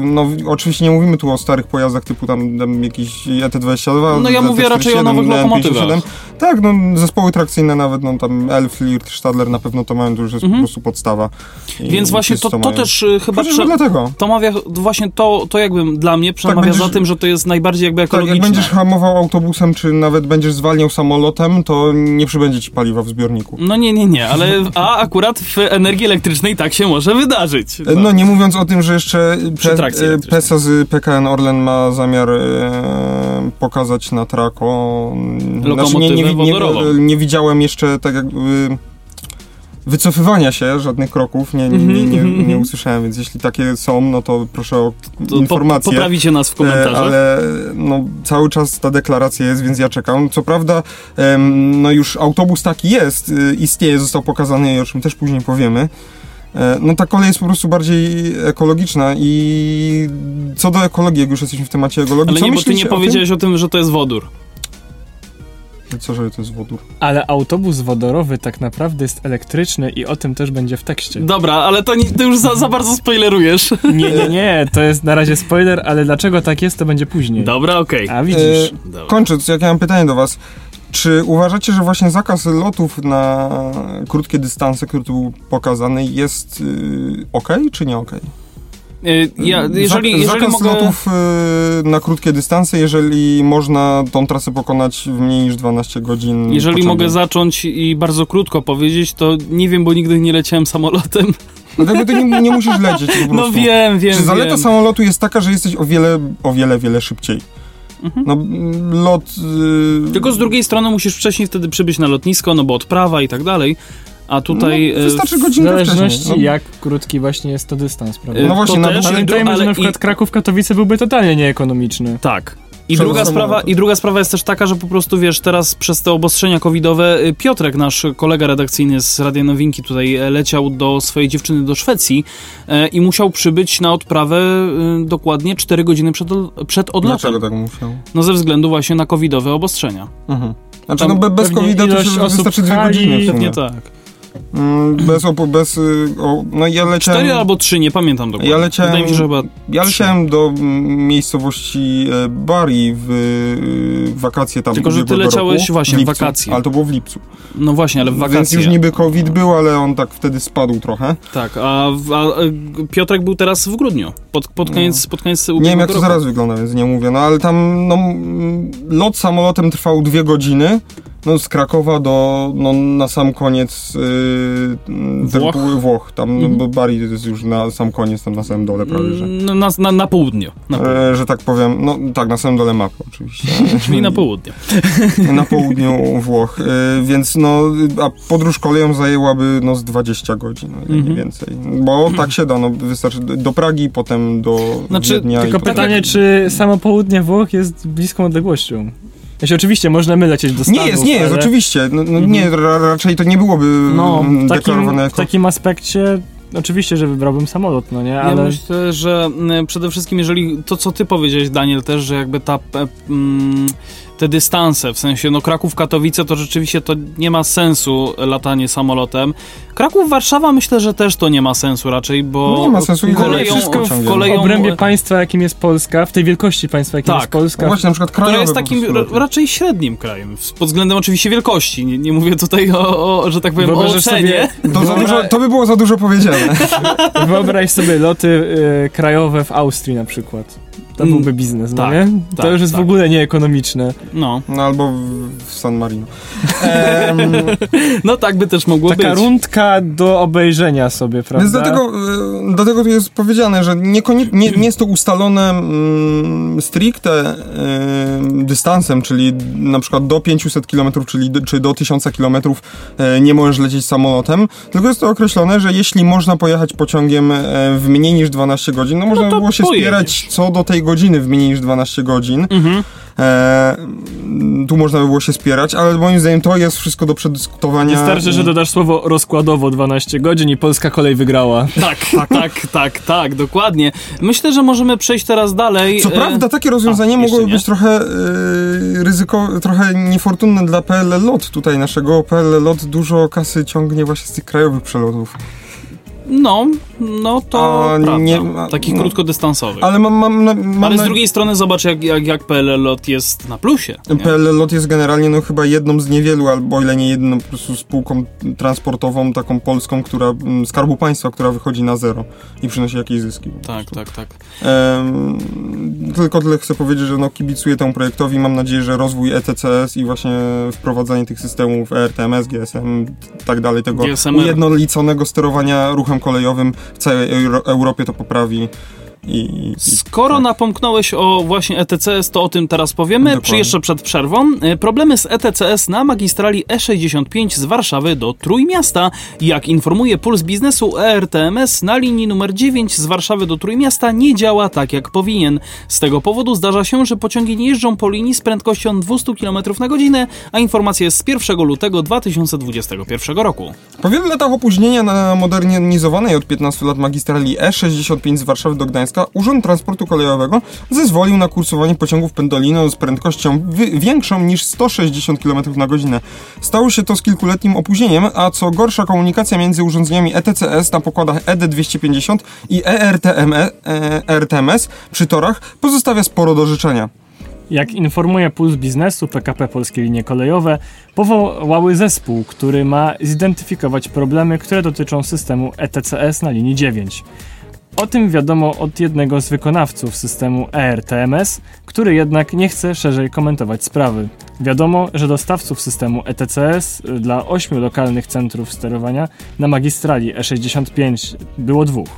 no oczywiście nie mówimy tu o starych pojazdach typu tam, tam jakiś ET22.
No ja mówię raczej o nowych lokomotywach.
Tak, no zespoły trakcyjne nawet, no tam Elf, Lirt, Stadler na pewno to mają, to już jest mhm. po prostu podstawa.
Więc właśnie to, to, też y, chyba
prze... dlatego.
To mawia, właśnie to, to jakby dla mnie przemawia tak, będziesz, za tym, że to jest najbardziej jakby ekologiczne.
Tak, jak będziesz hamował autobusem, czy nawet będziesz zwalniał samolotem, to nie przybędzie ci paliwa w zbiorniku.
No nie, nie, nie, ale a akurat w energii elektrycznej tak się może wydarzyć.
No, no nie mówiąc o tym, że jeszcze Pe PESA z PKN Orlen ma zamiar e, pokazać na trako
znaczy, nie, nie, nie,
nie, widziałem jeszcze tak jakby wycofywania się żadnych kroków nie, nie, nie, nie, mhm, nie usłyszałem, więc jeśli takie są, no to proszę o to informację.
Poprawicie nas w komentarzach.
Ale no, cały czas ta deklaracja jest, więc ja czekam. Co prawda, no już autobus taki jest, y, istnieje, został pokazany i o czym też później powiemy. E, no ta kolej jest po prostu bardziej ekologiczna i co do ekologii, jak już jesteśmy w temacie ekologii,
Ale nie, bo ty nie powiedziałeś o tym? o tym, że to jest wodór.
Co, że to jest wodór?
Ale autobus wodorowy tak naprawdę jest elektryczny i o tym też będzie w tekście.
Dobra, ale to, nie, ty już za, za, bardzo spoilerujesz.
Nie, nie, nie, to jest na razie spoiler, ale dlaczego tak jest, to będzie później.
Dobra, okej.
Okay. A widzisz.
E, kończąc, jak ja mam pytanie do was. Czy uważacie, że właśnie zakaz lotów na krótkie dystanse, który tu był pokazany, jest y, ok, czy nie ok?
Y, ja, jeżeli, jeżeli
Zakaz
mogę...
lotów y, na krótkie dystanse, jeżeli można tą trasę pokonać w mniej niż 12 godzin.
Jeżeli pociągiem. mogę zacząć i bardzo krótko powiedzieć, to nie wiem, bo nigdy nie leciałem samolotem.
Dlatego ty nie, nie musisz lecieć po
no prostu. No wiem, wiem,
Czy zaleta wiem. samolotu jest taka, że jesteś o wiele, o wiele, wiele szybciej. Mhm. No, lot...
Yy... Tylko z drugiej strony musisz wcześniej wtedy przybyć na lotnisko, no bo odprawa i tak dalej. A tutaj...
No, wystarczy godzinkę
W zależności no. jak krótki właśnie jest to dystans, prawda?
No właśnie,
to też, pamiętajmy, ale że na przykład i... Kraków-Katowice byłby totalnie nieekonomiczny.
Tak. I druga, sprawa, I druga sprawa jest też taka, że po prostu wiesz, teraz przez te obostrzenia covidowe y, Piotrek, nasz kolega redakcyjny z Radia Nowinki tutaj e, leciał do swojej dziewczyny do Szwecji e, i musiał przybyć na odprawę e, dokładnie 4 godziny przed, przed odlotem.
Dlaczego tak musiał?
No ze względu właśnie na covidowe obostrzenia.
Mhm. Znaczy no bez covid to wystarczy dwie godziny.
Pewnie tak.
Mm, bez, opo- bez y, o, no ja leciałem...
Cztery albo trzy, nie pamiętam dokładnie.
Ja leciałem,
Wydaje mi się, że chyba
ja leciałem do mm, miejscowości e, Bari w y, wakacje tam
Tylko, że ty leciałeś
roku,
właśnie w
lipcu,
wakacje.
Ale to było w lipcu.
No właśnie, ale w wakacje.
Więc już niby COVID był, ale on tak wtedy spadł trochę.
Tak, a, w- a e, Piotrek był teraz w grudniu, pod, pod koniec, pod koniec
No. Nie wiem jak to
roku.
zaraz wygląda, więc nie mówię. No ale tam no, lot samolotem trwał dwie godziny. No, z Krakowa do, no, na sam koniec yy,
Włoch?
Włoch. Tam,
Mhm.
no, bo Bari jest już na sam koniec, tam na samym dole prawie, że,
No, na, na, na południu. Na południu.
e, że tak powiem. No tak, na samym dole mapy oczywiście.
Czyli na południu.
na południu Włoch, e, więc no, a podróż koleją zajęłaby no z 20 godzin, mniej
Mhm.
więcej. Bo tak się da, no wystarczy do Pragi, potem do
Znaczy,
Wiednia
Tylko
potem-
pytanie, czy samo południe Włoch jest bliską odległością? Jeśli oczywiście można my lecieć do Stanów,
Nie jest, nie jest,
ale
oczywiście. No, no,
Mhm.
Nie, ra, raczej to nie byłoby
No,
mm,
w takim,
deklarowane
w
jako...
takim aspekcie oczywiście, że wybrałbym samolot, no nie?
Ja
Ale
myślę, że mm, przede wszystkim, jeżeli to, co ty powiedziałeś, Daniel, też, że jakby ta, e, mm, te dystanse, w sensie, no Kraków-Katowice, to rzeczywiście to nie ma sensu latanie samolotem. Kraków-Warszawa myślę, że też to nie ma sensu raczej, bo
No nie ma sensu i
koleją,
wszystko w
koleją
obrębie państwa, jakim jest Polska, w tej wielkości państwa, jakim
Tak.
jest Polska,
No właśnie, na przykład krajowe
która jest takim ra- raczej średnim krajem, pod względem oczywiście wielkości. Nie, nie mówię tutaj o, o, że tak powiem, o
Wyobrażasz
ocenie.
To, za dużo, to by było za dużo powiedziane.
Wyobraź sobie loty e, krajowe w Austrii na przykład. To
Mm,
byłby biznes, no
tak,
nie? To
tak,
już jest
tak.
w ogóle nieekonomiczne.
No.
No albo w, San Marino. Em,
no tak by też mogło
Taka
być.
rundka do obejrzenia sobie, prawda?
Więc dlatego, e, dlatego tu jest powiedziane, że niekonie- nie, nie jest to ustalone mm, stricte e, dystansem, czyli na przykład do 500 km, czyli do, czy do 1000 km e, nie możesz lecieć samolotem, tylko jest to określone, że jeśli można pojechać pociągiem e, w mniej niż 12 godzin, no można
to
było się
pojedziesz.
spierać co do tej godziny w mniej niż 12 godzin.
Mhm.
E, tu można by było się spierać, ale moim zdaniem to jest wszystko do przedyskutowania.
Wystarczy, że dodasz słowo rozkładowo 12 godzin i polska kolej wygrała.
Tak, tak, tak, tak, dokładnie. Myślę, że możemy przejść teraz dalej.
Co
E,
prawda takie rozwiązanie
a,
mogłoby być trochę yy, ryzyko, trochę niefortunne dla PLL LOT tutaj naszego. PLL LOT dużo kasy ciągnie właśnie z tych krajowych przelotów.
No, no to
A,
prawda.
nie- a,
Takich
no.
krótkodystansowych.
Ale mam, mam, na- mam
Ale z drugiej strony zobacz, jak, jak, jak PLL lot jest na plusie. nie?
PLL LOT jest generalnie no chyba jedną z niewielu, albo o ile nie jedną po prostu spółką transportową, taką polską, która, mm, Skarbu Państwa, która wychodzi na zero i przynosi jakieś zyski.
Tak, tak, tak.
Em, tylko tyle chcę powiedzieć, że no, kibicuję temu projektowi. Mam nadzieję, że rozwój ETCS i właśnie wprowadzanie tych systemów ERTMS, GSM, tak dalej, tego
GSMR.
ujednoliconego sterowania ruchem kolejowym w całej Euro Europie to poprawi. I,
Skoro napomknąłeś o właśnie ETCS, to o tym teraz powiemy,
Dokładnie.
czy jeszcze przed przerwą. E, Problemy z ETCS na magistrali E65 z Warszawy do Trójmiasta. Jak informuje Puls Biznesu, ERTMS na linii numer 9 z Warszawy do Trójmiasta nie działa tak jak powinien. Z tego powodu zdarza się, że pociągi nie jeżdżą po linii z prędkością 200 km na godzinę, a informacja jest z 1 lutego 2021 roku.
Po wielu latach opóźnienia na modernizowanej od 15 lat magistrali E65 z Warszawy do Gdańska Urząd Transportu Kolejowego zezwolił na kursowanie pociągów Pendolino z prędkością wi- większą niż 160 km na godzinę. Stało się to z kilkuletnim opóźnieniem, a co gorsza komunikacja między urządzeniami ETCS na pokładach E ED250 i E ERTM, ERTMS przy torach pozostawia sporo do życzenia.
Jak informuje Puls Biznesu, PKP Polskie Linie Kolejowe powołały zespół, który ma zidentyfikować problemy, które dotyczą systemu ETCS na linii 9. O tym wiadomo od jednego z wykonawców systemu ERTMS, który jednak nie chce szerzej komentować sprawy. Wiadomo, że dostawców systemu ETCS dla ośmiu lokalnych centrów sterowania na magistrali E65 było dwóch.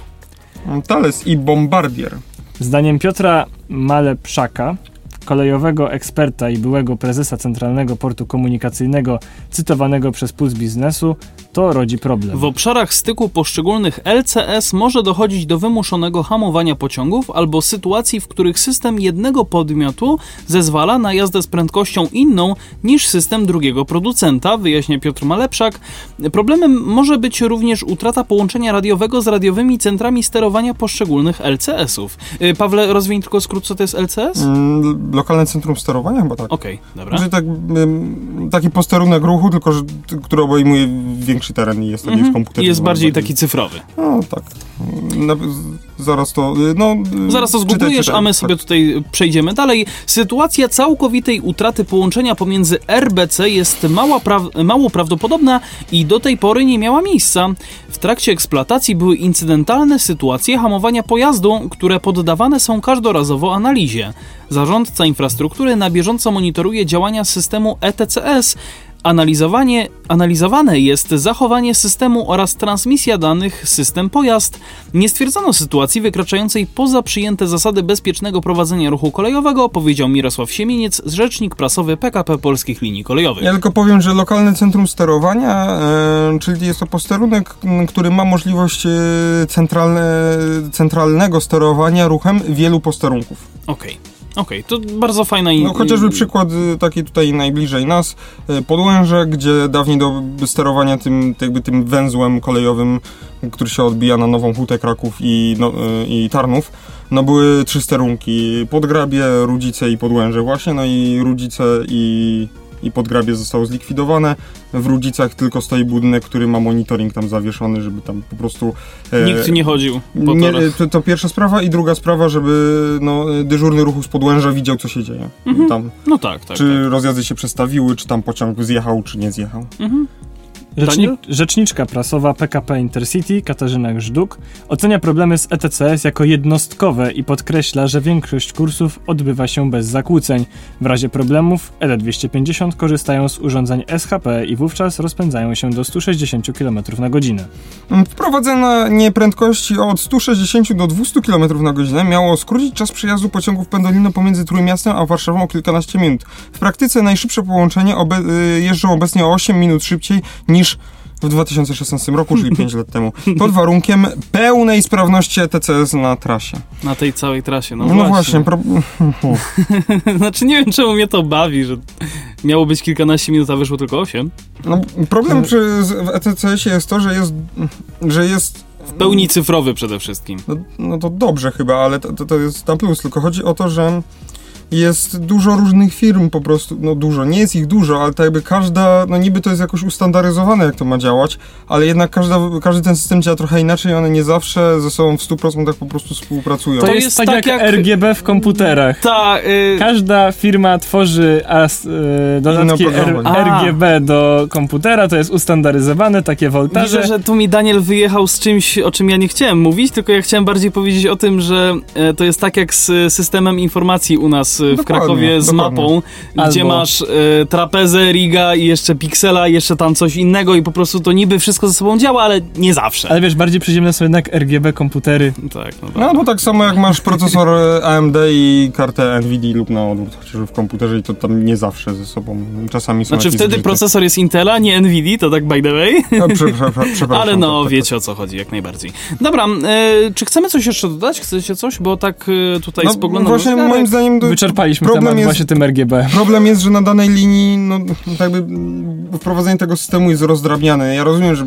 Thales i Bombardier.
Zdaniem Piotra Malepszaka, kolejowego eksperta i byłego prezesa Centralnego Portu Komunikacyjnego, cytowanego przez Puls Biznesu, to rodzi problem.
W obszarach styku poszczególnych LCS może dochodzić do wymuszonego hamowania pociągów albo sytuacji, w których system jednego podmiotu zezwala na jazdę z prędkością inną niż system drugiego producenta, wyjaśnia Piotr Malepszak. Problemem może być również utrata połączenia radiowego z radiowymi centrami sterowania poszczególnych LCS-ów. Y, Pawle, rozwiń tylko skrót, co to jest LCS?
Mm, Lokalne Centrum Sterowania chyba tak.
Okej, dobra.
Znaczy tak, taki posterunek ruchu, tylko że, który obejmuje większe większy teren i jest to mhm. komputer.
Jest bardziej taki cyfrowy.
No tak. Na, zaraz to, no...
Zaraz to zgooglujesz, a my tak. sobie tutaj przejdziemy dalej. Sytuacja całkowitej utraty połączenia pomiędzy RBC jest mała pra mało prawdopodobna i do tej pory nie miała miejsca. W trakcie eksploatacji były incydentalne sytuacje hamowania pojazdu, które poddawane są każdorazowo analizie. Zarządca infrastruktury na bieżąco monitoruje działania systemu ETCS, Analizowanie, analizowane jest zachowanie systemu oraz transmisja danych system pojazd. Nie stwierdzono sytuacji wykraczającej poza przyjęte zasady bezpiecznego prowadzenia ruchu kolejowego, powiedział Mirosław Siemieniec, rzecznik prasowy PKP Polskich Linii Kolejowych.
Ja tylko powiem, że lokalne centrum sterowania, e, czyli jest to posterunek, który ma możliwość e, centralne, centralnego sterowania ruchem wielu posterunków.
Okej. Okay. Okej, okay, to bardzo fajna.
No chociażby przykład y, taki tutaj najbliżej nas, y, Podłęże, gdzie dawniej do sterowania tym, jakby tym węzłem kolejowym, który się odbija na Nową Hutę, Kraków i, no, y, i Tarnów, no były trzy sterunki, Podgrabie, Rudzice i Podłęże właśnie, no i Rudzice i i podgrabie zostało zlikwidowane. W Rudzicach tylko stoi budynek, który ma monitoring tam zawieszony, żeby tam po prostu...
E, Nikt nie chodził
po nie, to, to, pierwsza sprawa i druga sprawa, żeby no, dyżurny ruchu z Podłęża widział, co się dzieje. Mhm. Tam,
no tak, tak.
Czy
tak.
rozjazdy się przestawiły, czy tam pociąg zjechał, czy nie zjechał. Mhm.
Rzecznik, rzeczniczka prasowa PKP Intercity Katarzyna Grzduk ocenia problemy z ETCS jako jednostkowe i podkreśla, że większość kursów odbywa się bez zakłóceń. W razie problemów ED250 korzystają z urządzeń SHP i wówczas rozpędzają się do 160 km na godzinę.
Wprowadzenie prędkości od 160 do 200 km na godzinę miało skrócić czas przejazdu pociągów pendolino pomiędzy Trójmiastem a Warszawą o kilkanaście minut. W praktyce najszybsze połączenie obe y, jeżdżą obecnie o 8 minut szybciej niż niż w 2016 roku, czyli 5 lat temu, pod warunkiem pełnej sprawności ETCS na trasie.
Na tej całej trasie, no,
no właśnie. Pro...
znaczy nie wiem, czemu mnie to bawi, że miało być kilkanaście minut, a wyszło tylko 8.
No, problem przy, w ETCS-ie jest to, że jest, że jest
w pełni cyfrowy przede wszystkim.
No, no to dobrze chyba, ale to, to, to jest na plus, tylko chodzi o to, że jest dużo różnych firm po prostu, no dużo, nie jest ich dużo, ale tak jakby każda, no niby to jest jakoś ustandaryzowane, jak to ma działać, ale jednak każda, każdy ten system działa trochę inaczej, one nie zawsze ze sobą w 100% po prostu współpracują.
To, to jest, tak, tak jak, jak, RGB w komputerach. Ta, y... Każda firma tworzy as, y, dodatki R, RGB do komputera, to jest ustandaryzowane, takie woltaże.
Widzę, że tu mi Daniel wyjechał z czymś, o czym ja nie chciałem mówić, tylko ja chciałem bardziej powiedzieć o tym, że e, to jest tak jak z systemem informacji u nas w Krakowie z dokładnie. mapą, Albo. gdzie masz y, trapezę, riga i jeszcze piksela, i jeszcze tam coś innego i po prostu to niby wszystko ze sobą działa, ale nie zawsze.
Ale wiesz, bardziej przyziemne są jednak RGB komputery.
Tak,
no, tak. no bo tak samo jak masz procesor e, AMD i kartę NVIDIA lub na odwrót, chociażby w komputerze i to tam nie zawsze ze sobą. Czasami są
Znaczy wtedy procesor jest Intela, nie NVIDIA, to tak by the way. No, przepraszam. Ale no, tak, tak, wiecie tak. o co chodzi, jak najbardziej. Dobra, y, czy chcemy coś jeszcze dodać? Chcecie coś? Bo tak y, tutaj no, spoglądam...
Właśnie moim zdaniem...
Do wyczerpaliśmy problem temat jest, właśnie tym RGB.
Problem jest, że na danej linii no, jakby wprowadzenie tego systemu jest rozdrabniane. Ja rozumiem, że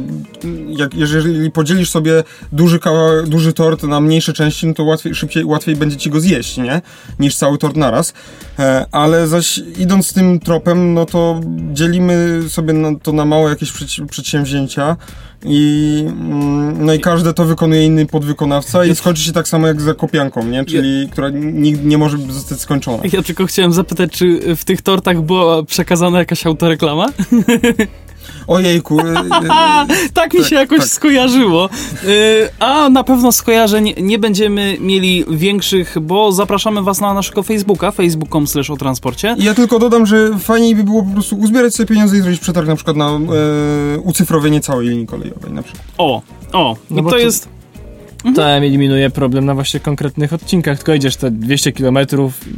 jak, jeżeli podzielisz sobie duży, kawałek, duży tort na mniejsze części, no to łatwiej, szybciej, łatwiej będzie ci go zjeść, nie? Niż cały tort naraz. E, ale zaś idąc tym tropem, no to dzielimy sobie na, to na małe jakieś przedsięwzięcia i, mm, no i każde to wykonuje inny podwykonawca i skończy się tak samo jak za kopianką, nie? Czyli ja... która nigdy nie może zostać skończona.
Ja tylko chciałem zapytać, czy w tych tortach była przekazana jakaś autoreklama?
Ojejku. Y,
y, tak mi się tak, jakoś tak. skojarzyło. Y, a na pewno skojarzeń nie będziemy mieli większych, bo zapraszamy was na naszego Facebooka, facebook.com slash o transporcie.
Ja tylko dodam, że fajniej by było po prostu uzbierać sobie pieniądze i zrobić przetarg na przykład na e, ucyfrowienie całej linii kolejowej na przykład.
O, o, no i to jest...
Mhm. To eliminuje problem na właśnie konkretnych odcinkach, tylko idziesz te 200 km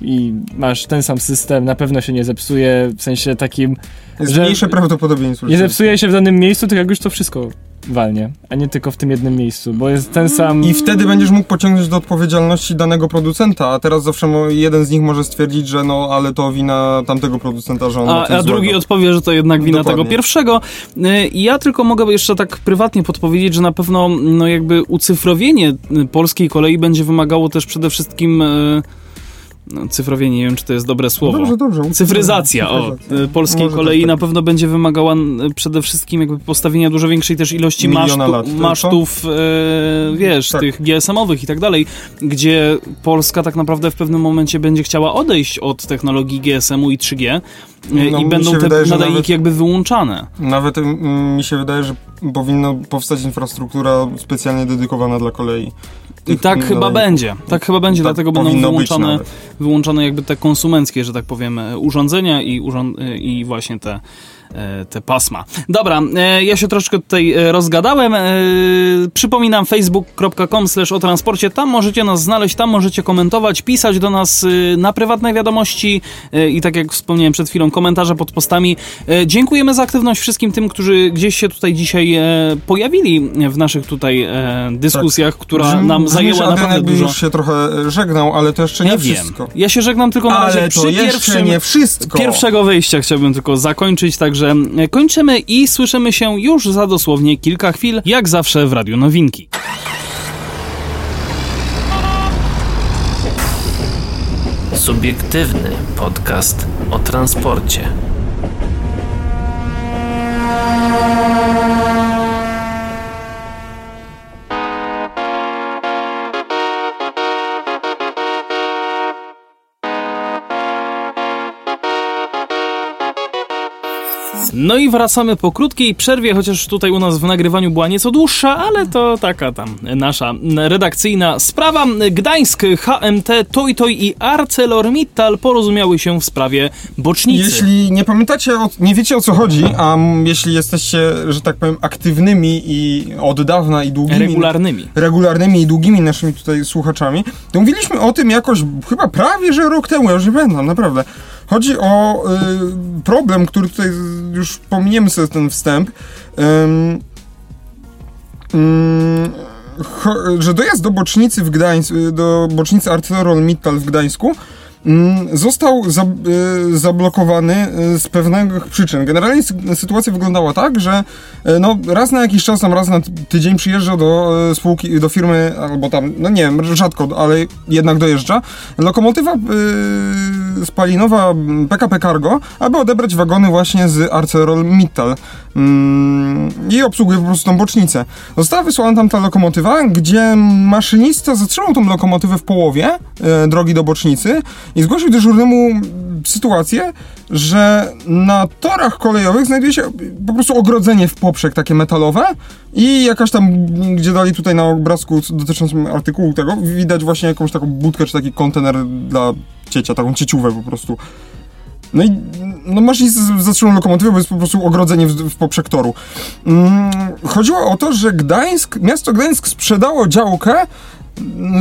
i masz ten sam system, na pewno się nie zepsuje, w sensie takim,
Jest że mniejsze prawdopodobieństwo.
Nie zepsuje się w danym miejscu, tylko jak już to wszystko walnie, a nie tylko w tym jednym miejscu, bo jest ten sam...
I wtedy będziesz mógł pociągnąć do odpowiedzialności danego producenta, a teraz zawsze jeden z nich może stwierdzić, że no, ale to wina tamtego producenta, że on
A, a drugi odpowie, że to jednak wina Dokładnie. tego pierwszego. Y, ja tylko mogę jeszcze tak prywatnie podpowiedzieć, że na pewno no jakby ucyfrowienie polskiej kolei będzie wymagało też przede wszystkim y, no, cyfrowienie, nie wiem czy to jest dobre słowo.
Dobrze, dobrze.
Cyfryzacja, o,
Cyfryzacja.
polskiej
Może
kolei
tak,
na
tak.
pewno będzie wymagała przede wszystkim jakby postawienia dużo większej też ilości
Miliona
masztu,
lat
masztów, e, wiesz,
Tak.
tych GSM-owych i tak dalej, gdzie Polska tak naprawdę w pewnym momencie będzie chciała odejść od technologii GSM-u i 3G y,
No,
i będą te
wydaje,
nadajniki
nawet-
jakby wyłączane.
Nawet mm, mi się wydaje, że powinna powstać infrastruktura specjalnie dedykowana dla kolei.
I tak chyba będzie, tak chyba będzie,
Tak
dlatego będą
nawet.
wyłączone jakby te konsumenckie, że tak powiem, urządzenia i, urząd i właśnie te, te pasma. Dobra, e, ja się troszkę tutaj e, rozgadałem. E, Przypominam facebook.com slash o transporcie, tam możecie nas znaleźć, tam możecie komentować, pisać do nas e, na prywatne wiadomości e, i tak jak wspomniałem przed chwilą, komentarze pod postami. E, Dziękujemy za aktywność wszystkim tym, którzy gdzieś się tutaj dzisiaj e, pojawili w naszych tutaj e, dyskusjach, która
Brzmi-
nam zajęła naprawdę dużo.
już się trochę e, żegnał, ale to jeszcze nie
Ja wiem.
wszystko.
Ja się żegnam tylko na razie
Ale
przy
to jeszcze
pierwszym,
nie wszystko.
pierwszego wyjścia chciałbym tylko zakończyć, także e, kończymy i słyszymy się już za dosłownie kilka chwil, jak zawsze w Radiu Nowinki.
Subiektywny podcast o transporcie.
No i wracamy po krótkiej przerwie, chociaż tutaj u nas w nagrywaniu była nieco dłuższa, ale to taka tam nasza redakcyjna sprawa. Gdańsk, HMT, Toy Toy i ArcelorMittal porozumiały się w sprawie bocznicy.
Jeśli nie pamiętacie, o, nie wiecie o co chodzi, a jeśli jesteście, że tak powiem, aktywnymi i od dawna i długimi...
Regularnymi.
regularnymi i długimi naszymi tutaj słuchaczami, to mówiliśmy o tym jakoś chyba prawie, że rok temu, ja już nie pamiętam, naprawdę. Chodzi o y, problem, który tutaj już pominiemy sobie ten wstęp. Ym, ym, cho- że dojazd do bocznicy w Gdańsku, do bocznicy ArcelorMittal w Gdańsku został za, y, zablokowany y, z pewnych przyczyn. Generalnie sy- sytuacja wyglądała tak, że y, no, raz na jakiś czas, tam raz na ty- tydzień przyjeżdża do spółki, do firmy, albo tam, no nie wiem, rzadko, ale jednak dojeżdża, lokomotywa spalinowa mm, PKP Cargo, aby odebrać wagony właśnie z ArcelorMittal mm, i obsługuje po prostu tą bocznicę. Została wysłana tam ta lokomotywa, gdzie maszynista zatrzymał tą lokomotywę w połowie e, drogi do bocznicy i zgłosił dyżurnemu sytuację, że na torach kolejowych znajduje się po prostu ogrodzenie w poprzek takie metalowe i jakaś tam, gdzie dali tutaj na obrazku dotyczącym artykułu tego, widać właśnie jakąś taką budkę czy taki kontener dla ciecia, taką cieciówę po prostu. No i no masz nic zatrzymał lokomotywę, bo jest po prostu ogrodzenie w, w poprzek toru. Mm, chodziło o to, że Gdańsk, miasto Gdańsk sprzedało działkę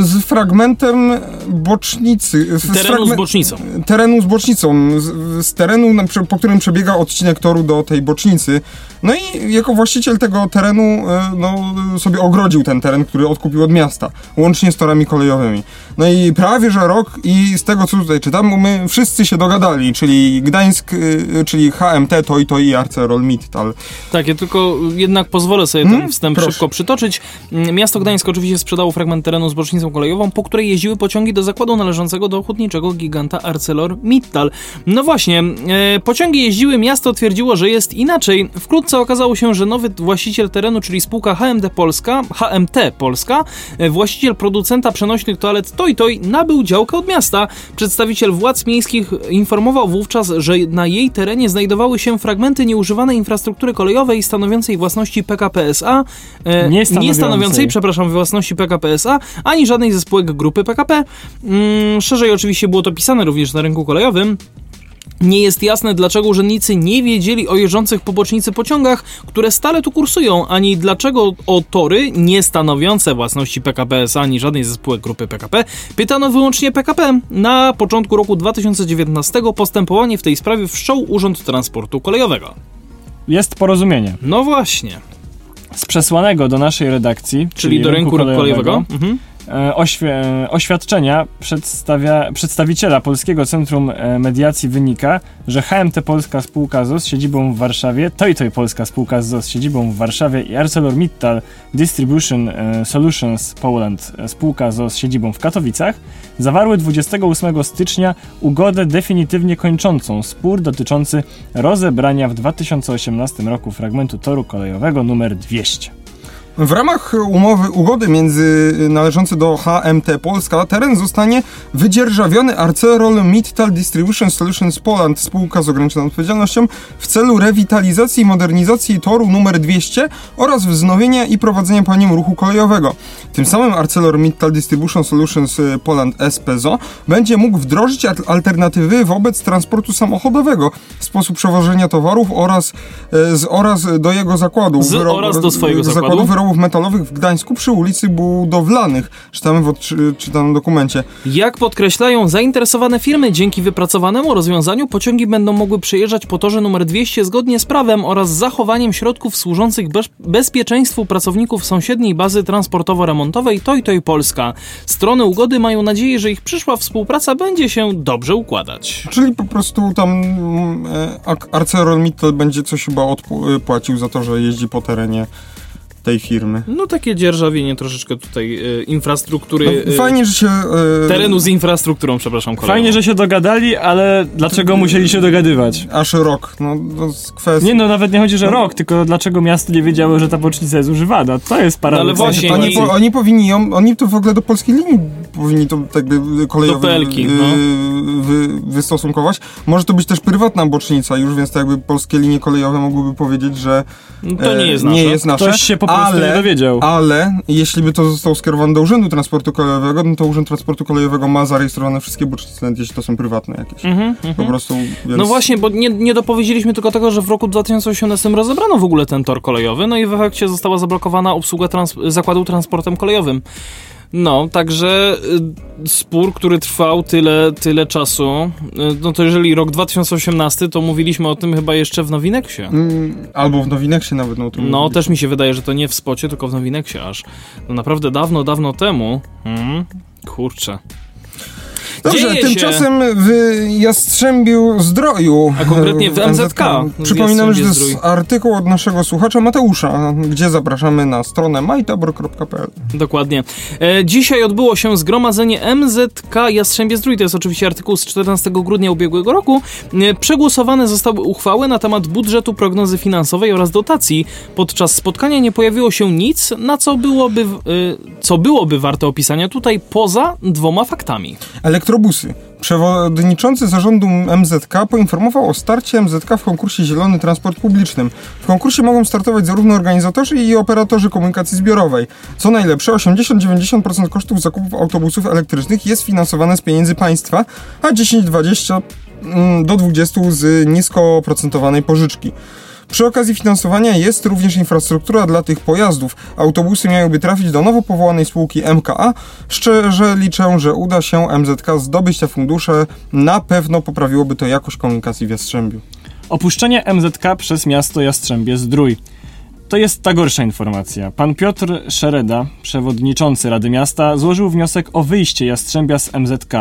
z fragmentem bocznicy. Z,
Terenu z bocznicą.
Terenu z bocznicą, z, z terenu, na, po którym przebiega odcinek toru do tej bocznicy. No i jako właściciel tego terenu e, no, sobie ogrodził ten teren, który odkupił od miasta, łącznie z torami kolejowymi. No i prawie, że rok i z tego, co tutaj czytam, my wszyscy się dogadali, czyli Gdańsk, y, czyli HMT, Toy Toy i ArcelorMittal.
Tak, ja tylko jednak pozwolę sobie
Hmm?
ten wstęp
Proszę.
szybko przytoczyć. Mm, Miasto Gdańsk oczywiście sprzedało fragment terenu z bocznicą kolejową, po której jeździły pociągi do zakładu należącego do hutniczego giganta ArcelorMittal. No właśnie, e, pociągi jeździły, miasto twierdziło, że jest inaczej. Wkrótce okazało się, że nowy właściciel terenu, czyli spółka HMD Polska, HMT Polska, e, właściciel producenta przenośnych toalet Toy Toy, nabył działkę od miasta. Przedstawiciel władz miejskich informował wówczas, że na jej terenie znajdowały się fragmenty nieużywanej infrastruktury kolejowej stanowiącej własności PKP SA, e,
Nie stanowiącej.
nie stanowiącej, przepraszam, własności PKP SA, ani żadnej ze spółek grupy PKP. Mm, szerzej oczywiście było to pisane również na rynku kolejowym. Nie jest jasne, dlaczego urzędnicy nie wiedzieli o jeżdżących po bocznicy pociągach, które stale tu kursują, ani dlaczego o tory nie stanowiące własności PKP SA, ani żadnej ze spółek grupy PKP. Pytano wyłącznie PKP. Na początku roku 2019 postępowanie w tej sprawie wszczął Urząd Transportu Kolejowego.
Jest porozumienie.
No właśnie,
Z przesłanego do naszej redakcji,
czyli, do rynku kolejowego. Mhm.
E, oświ- oświadczenia przedstawia, przedstawiciela Polskiego Centrum e, Mediacji wynika, że HMT Polska Spółka ZOS z siedzibą w Warszawie, Toj Toj Polska Spółka ZOS z siedzibą w Warszawie i ArcelorMittal Distribution e, Solutions Poland Spółka ZOS z siedzibą w Katowicach zawarły 28 stycznia ugodę definitywnie kończącą spór dotyczący rozebrania w 2018 roku fragmentu toru kolejowego numer 200.
W ramach umowy, ugody między należący do HMT Polska teren zostanie wydzierżawiony ArcelorMittal Distribution Solutions Poland, spółka z ograniczoną odpowiedzialnością, w celu rewitalizacji i modernizacji toru numer 200 oraz wznowienia i prowadzenia po nim ruchu kolejowego. Tym samym ArcelorMittal Distribution Solutions Poland SPZO będzie mógł wdrożyć alternatywy wobec transportu samochodowego, sposób przewożenia towarów oraz, e, z, oraz do jego zakładu.
Z, oraz do swojego zakładu. zakładu
wyrobów metalowych w Gdańsku przy ulicy Budowlanych. Czytamy w odczytanym dokumencie.
Jak podkreślają zainteresowane firmy, dzięki wypracowanemu rozwiązaniu pociągi będą mogły przejeżdżać po torze numer 200 zgodnie z prawem oraz zachowaniem środków służących bez bezpieczeństwu pracowników sąsiedniej bazy transportowo-remontowej Toj Toj Polska. Strony ugody mają nadzieję, że ich przyszła współpraca będzie się dobrze układać.
Czyli po prostu tam mm, e, ArcelorMittal będzie coś chyba odpłacił za to, że jeździ po terenie tej firmy.
No takie dzierżawienie troszeczkę tutaj e, infrastruktury.
No, fajnie, że się...
E, terenu z infrastrukturą, przepraszam. Kolejną.
Fajnie, że się dogadali, ale dlaczego musieli się dogadywać?
Aż rok, no to jest kwestia...
Nie no, nawet nie chodzi, że no. rok, tylko dlaczego miasto nie wiedziało, że ta bocznica jest używana? To jest paradoks.
No, ale właśnie...
Oni, po, oni powinni ją, oni to w ogóle do polskiej linii powinni to jakby kolejowo
wy, no.
wy, wystosunkować. Może to być też prywatna bocznica już, więc to jakby polskie linie kolejowe mogłyby powiedzieć, że
no to nie jest nasze.
Nie jest nasze.
Ktoś się po prostu ale, nie dowiedział.
Ale jeśli by to zostało skierowane do Urzędu Transportu Kolejowego, no to Urząd Transportu Kolejowego ma zarejestrowane wszystkie bocznice, jeśli to są prywatne jakieś. Mm -hmm, po prostu.
Więc... No właśnie, bo nie, nie dopowiedzieliśmy tylko tego, że w roku 2018 rozebrano w ogóle ten tor kolejowy, no i w efekcie została zablokowana obsługa trans zakładu transportem kolejowym. No, także y, spór, który trwał tyle, tyle czasu, y, no to jeżeli rok 2018, to mówiliśmy o tym chyba jeszcze w Nowineksie. Mm,
albo w Nowineksie nawet. No,
no też mi się wydaje, że to nie w spocie, tylko w Nowineksie aż. No naprawdę dawno, dawno temu. Hmm, kurczę.
Dobrze, tymczasem w Jastrzębiu Zdroju.
A konkretnie w MZK.
Przypominam, że to jest artykuł od naszego słuchacza Mateusza, gdzie zapraszamy na stronę majtabor.pl.
Dokładnie. E, dzisiaj odbyło się zgromadzenie MZK Jastrzębie Zdrój. To jest oczywiście artykuł z 14 grudnia ubiegłego roku. E, przegłosowane zostały uchwały na temat budżetu, prognozy finansowej oraz dotacji. Podczas spotkania nie pojawiło się nic, na co byłoby, e, co byłoby warte opisania tutaj poza dwoma faktami.
Elektrobusy. Przewodniczący zarządu MZK poinformował o starcie MZK w konkursie Zielony Transport Publicznym. W konkursie mogą startować zarówno organizatorzy i operatorzy komunikacji zbiorowej. Co najlepsze, 80-90% kosztów zakupów autobusów elektrycznych jest finansowane z pieniędzy państwa, a 10-20 mm, do 20 z nisko oprocentowanej pożyczki. Przy okazji finansowania jest również infrastruktura dla tych pojazdów. Autobusy miałyby trafić do nowo powołanej spółki MKA. Szczerze liczę, że uda się MZK zdobyć te fundusze. Na pewno poprawiłoby to jakość komunikacji w Jastrzębiu.
Opuszczenie MZK przez miasto Jastrzębie Zdrój. To jest ta gorsza informacja. Pan Piotr Szereda, przewodniczący Rady Miasta, złożył wniosek o wyjście Jastrzębia z MZK.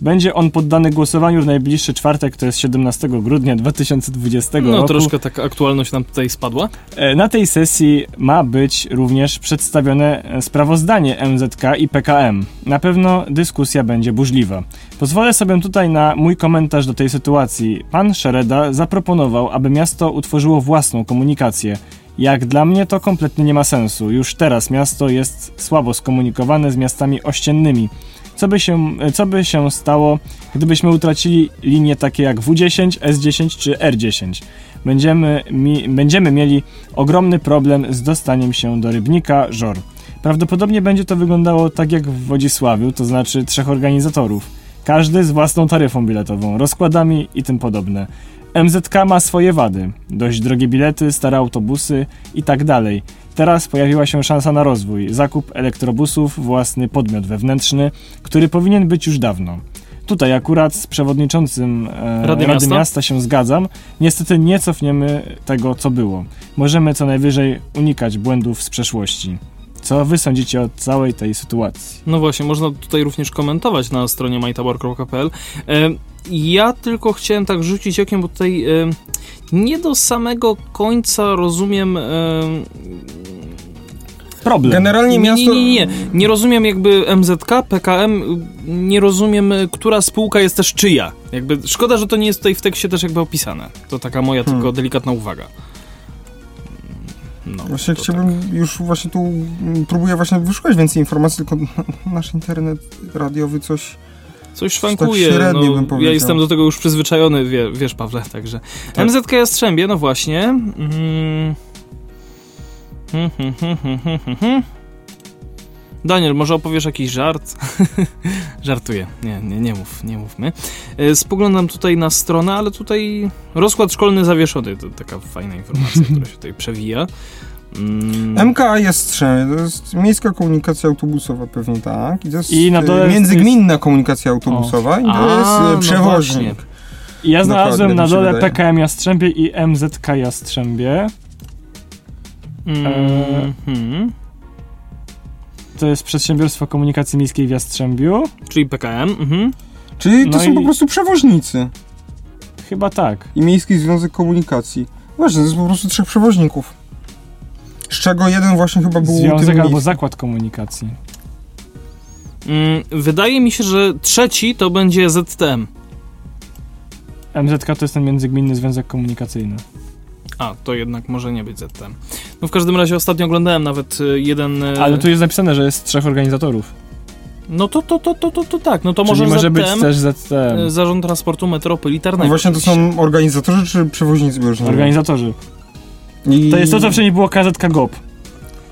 Będzie on poddany głosowaniu w najbliższy czwartek, to jest 17 grudnia 2020
no,
roku.
No troszkę taka aktualność nam tutaj spadła.
E, na tej sesji ma być również przedstawione e, sprawozdanie MZK i PKM. Na pewno dyskusja będzie burzliwa. Pozwolę sobie tutaj na mój komentarz do tej sytuacji. Pan Szereda zaproponował, aby miasto utworzyło własną komunikację. Jak dla mnie to kompletnie nie ma sensu. Już teraz miasto jest słabo skomunikowane z miastami ościennymi. Co by się, co by się stało, gdybyśmy utracili linie takie jak W10, S10 czy R10? Będziemy, mi, będziemy mieli ogromny problem z dostaniem się do Rybnika, Żor. Prawdopodobnie będzie to wyglądało tak jak w Wodzisławiu, to znaczy trzech organizatorów. Każdy z własną taryfą biletową, rozkładami i tym podobne. MZK ma swoje wady. Dość drogie bilety, stare autobusy i tak dalej. Teraz pojawiła się szansa na rozwój, zakup elektrobusów, własny podmiot wewnętrzny, który powinien być już dawno. Tutaj akurat z przewodniczącym e, Rady, Rady Miasta? Się zgadzam. Niestety nie cofniemy tego, co było. Możemy co najwyżej unikać błędów z przeszłości. Co wy sądzicie o całej tej sytuacji?
No właśnie, można tutaj również komentować na stronie mytabor.pl. E, ja tylko chciałem tak rzucić okiem, bo tutaj e, nie do samego końca rozumiem. E,
Problem.
Generalnie
nie,
miasto...
nie, nie, nie. Nie rozumiem jakby MZK, PKM, nie rozumiem, e, która spółka jest też czyja. Jakby szkoda, że to nie jest tutaj w tekście też jakby opisane. To taka moja
Hmm.
tylko delikatna uwaga. No,
Właśnie chciałbym, już właśnie tu mm, próbuję właśnie wyszukać więcej informacji, tylko nasz internet radiowy coś...
Coś
tak
szwankuje.
średnio
no,
bym
ja
powiedział.
jestem do tego już przyzwyczajony, wie, wiesz, Pawle, także.
Tak.
MZK Jastrzębie, no właśnie. Mm. Hmm, hmm, hmm, hmm, hmm, hmm, hmm. Daniel, może opowiesz jakiś żart? Żartuję. Nie, nie, nie mów, nie mówmy. E, Spoglądam tutaj na stronę, ale tutaj rozkład szkolny zawieszony. To taka fajna informacja, która się tutaj przewija. Mm.
MK jest Strzemie, to jest miejska komunikacja autobusowa pewnie tak. I to jest
I na dole jest-
międzygminna komunikacja autobusowa i to
A,
jest
no
e, przewoźnik.
ja znalazłem
Dokładnie,
na dole
wydaje.
PKM Jastrzębie i MZK Jastrzębie.
Mm, hmm.
To jest Przedsiębiorstwo Komunikacji Miejskiej w Jastrzębiu.
Czyli PKM. Mhm.
Czyli to
No
są
i-
po prostu przewoźnicy
Chyba tak.
i Miejski Związek Komunikacji. Właśnie, to jest po prostu trzech przewoźników. Z czego jeden właśnie chyba był
Związek albo. Zakład Komunikacji.
Mm, wydaje mi się, że trzeci to będzie ZTM.
MZK to jest ten Międzygminny Związek Komunikacyjny.
A, to jednak może nie być ZTM. No w każdym razie ostatnio oglądałem nawet y, jeden... y,
Ale tu jest napisane, że jest trzech organizatorów.
No to, to, to, to, to, to tak, no to
Czyli
może
może
ZTM,
być też ZTM.
y, Zarząd Transportu Metropolitarnego.
No właśnie to są organizatorzy czy przewoźnicy?
Organizatorzy.
I...
To jest to, co wcześniej było KZK GOP.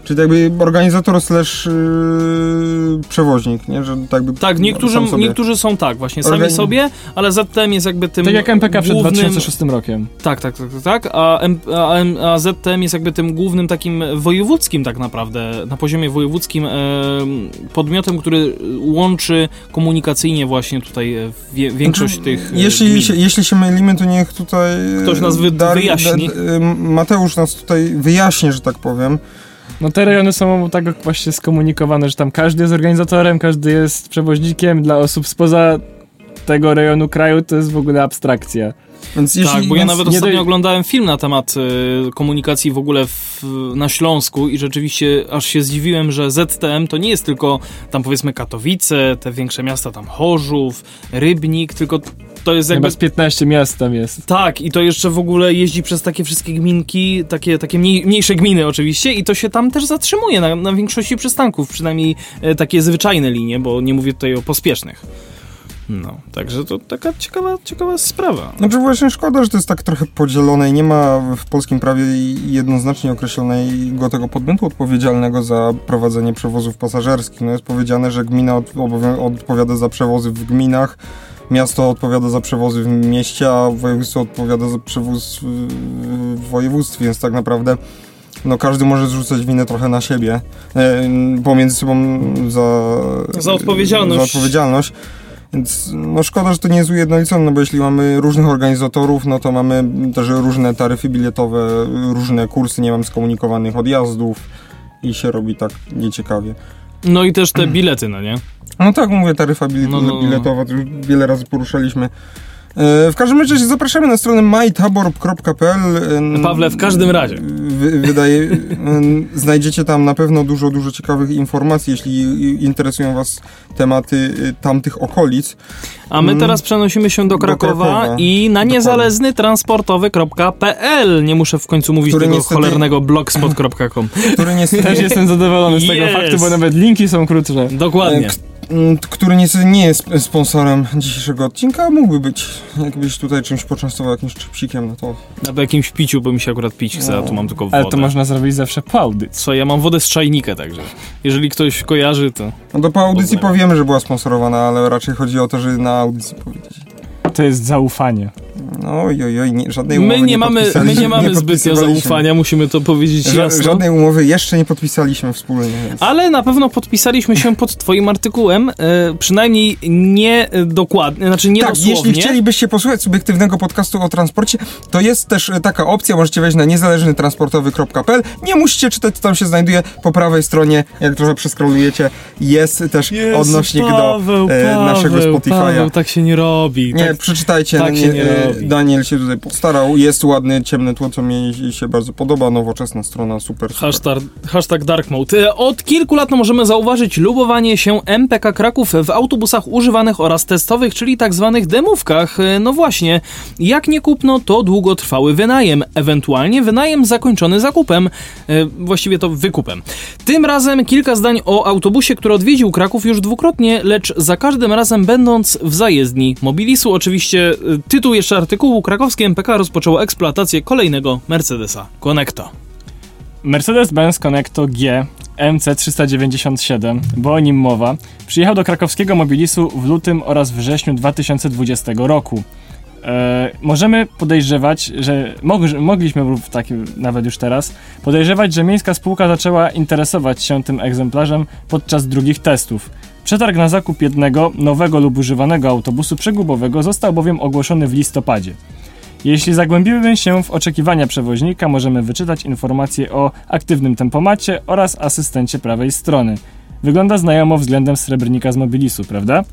Czyli tak jakby organizator slash yy, przewoźnik, nie? Że tak
Tak, niektórzy, niektórzy są tak, właśnie sami
Organi-
sobie, ale ZTM jest jakby tym
Tak jak MPK przed
głównym...
2006 rokiem.
Tak, tak, tak, tak, tak. A, M, a, M, a ZTM jest jakby tym głównym takim wojewódzkim tak naprawdę, na poziomie wojewódzkim e, podmiotem, który łączy komunikacyjnie właśnie tutaj e, wie, większość
Znaczy,
tych e,
Jeśli
gmin.
się, jeśli się mylimy, to niech tutaj...
Ktoś nas wy- wyjaśni.
e, Mateusz nas tutaj wyjaśni, że tak powiem.
No te rejony są tak właśnie skomunikowane, że tam każdy jest organizatorem, każdy jest przewoźnikiem. Dla osób spoza tego rejonu kraju to jest w ogóle abstrakcja.
Więc jeśli,
tak, bo ja nawet ostatnio
doj-
oglądałem film na temat e, komunikacji w ogóle w, na Śląsku i rzeczywiście aż się zdziwiłem, że ZTM to nie jest tylko tam powiedzmy Katowice, te większe miasta, tam Chorzów, Rybnik, tylko to jest jakby
Chyba z 15 miast tam jest.
Tak, i to jeszcze w ogóle jeździ przez takie wszystkie gminki, takie, takie mniej, mniejsze gminy oczywiście, i to się tam też zatrzymuje na, na większości przystanków, przynajmniej e, takie zwyczajne linie, bo nie mówię tutaj o pospiesznych. No, także to taka ciekawa, ciekawa sprawa.
Znaczy właśnie szkoda, że to jest tak trochę podzielone i nie ma w polskim prawie jednoznacznie określonego tego podmiotu odpowiedzialnego za prowadzenie przewozów pasażerskich. No jest powiedziane, że gmina odpowiada za przewozy w gminach, miasto odpowiada za przewozy w mieście, a województwo odpowiada za przewóz w, województwie, więc tak naprawdę no każdy może zrzucać winę trochę na siebie, e, pomiędzy sobą za...
Za odpowiedzialność.
Za odpowiedzialność. Więc no szkoda, że to nie jest ujednolicone, no bo jeśli mamy różnych organizatorów, no to mamy też różne taryfy biletowe, różne kursy nie mam skomunikowanych odjazdów i się robi tak nieciekawie.
No i też te bilety, no nie?
No tak, mówię, taryfa bilet,
No, no, no.
biletowa, to już wiele razy poruszaliśmy. E, W każdym razie zapraszamy na stronę mytabor.pl. E,
Pawle, w każdym razie.
Wy, wydaje, e, znajdziecie tam na pewno dużo, dużo ciekawych informacji, jeśli interesują was tematy tamtych okolic.
A my
Mm.
teraz przenosimy się do
Do
Krakowa,
Krakowa.
i na niezależny transportowy.pl. Nie muszę w końcu mówić
Który
tego
niestety-
cholernego blogspot.com.
Który niestety,
Też jestem zadowolony z tego
Yes.
faktu, bo nawet linki są krótsze.
Dokładnie.
E, k- m, który niestety nie jest sponsorem dzisiejszego odcinka, a mógłby być. Jakbyś tutaj czymś poczęstował jakimś czypsikiem, no to
Na jakimś piciu, bo mi się akurat pić chce, a tu mam tylko wodę.
Ale to można zrobić zawsze po audycji.
Co, ja mam wodę z czajnika, także jeżeli ktoś kojarzy, to...
No to po audycji powiemy, że była sponsorowana, ale raczej chodzi o to, że na audycji powiedzieć.
To jest zaufanie.
Oj, oj, oj, nie, żadnej umowy
my nie, mamy, my nie mamy zbytnio zaufania, musimy to powiedzieć Ża jasno.
Żadnej umowy jeszcze nie podpisaliśmy wspólnie. Więc.
Ale na pewno podpisaliśmy się pod twoim artykułem, e, przynajmniej nie dokładnie, znaczy nie
tak,
dosłownie.
jeśli chcielibyście posłuchać subiektywnego podcastu o transporcie, to jest też taka opcja, możecie wejść na niezależnytransportowy.pl. Nie musicie czytać, co tam się znajduje po prawej stronie, jak trochę przeskrolujecie, jest też Jezu, odnośnik
Paweł,
do
e,
naszego Spotify'a.
Paweł, tak się nie robi.
Nie,
tak,
przeczytajcie, tak się nie e, Daniel się tutaj postarał, jest ładny, ciemne tło, co mi się bardzo podoba, nowoczesna strona, super, super.
Hashtag, hashtag Dark Mode. Od kilku lat możemy zauważyć lubowanie się MPK Kraków w autobusach używanych oraz testowych, czyli tak zwanych demówkach. No właśnie, jak nie kupno, to długotrwały wynajem, ewentualnie wynajem zakończony zakupem, e, właściwie to wykupem. Tym razem kilka zdań o autobusie, który odwiedził Kraków już dwukrotnie, lecz za każdym razem będąc w zajezdni Mobilisu. Oczywiście e, tytuł jeszcze artykułu krakowskie MPK rozpoczęło eksploatację kolejnego Mercedesa Conecto.
Mercedes-Benz Conecto G MC397, bo o nim mowa, przyjechał do krakowskiego Mobilisu w lutym oraz wrześniu 2020 roku. E, możemy podejrzewać, że mog, mogliśmy nawet już teraz podejrzewać, że miejska spółka zaczęła interesować się tym egzemplarzem podczas drugich testów. Przetarg na zakup jednego nowego lub używanego autobusu przegubowego został bowiem ogłoszony w listopadzie. Jeśli zagłębimy się w oczekiwania przewoźnika, możemy wyczytać informacje o aktywnym tempomacie oraz asystencie prawej strony. Wygląda znajomo względem srebrnika z mobilisu, prawda?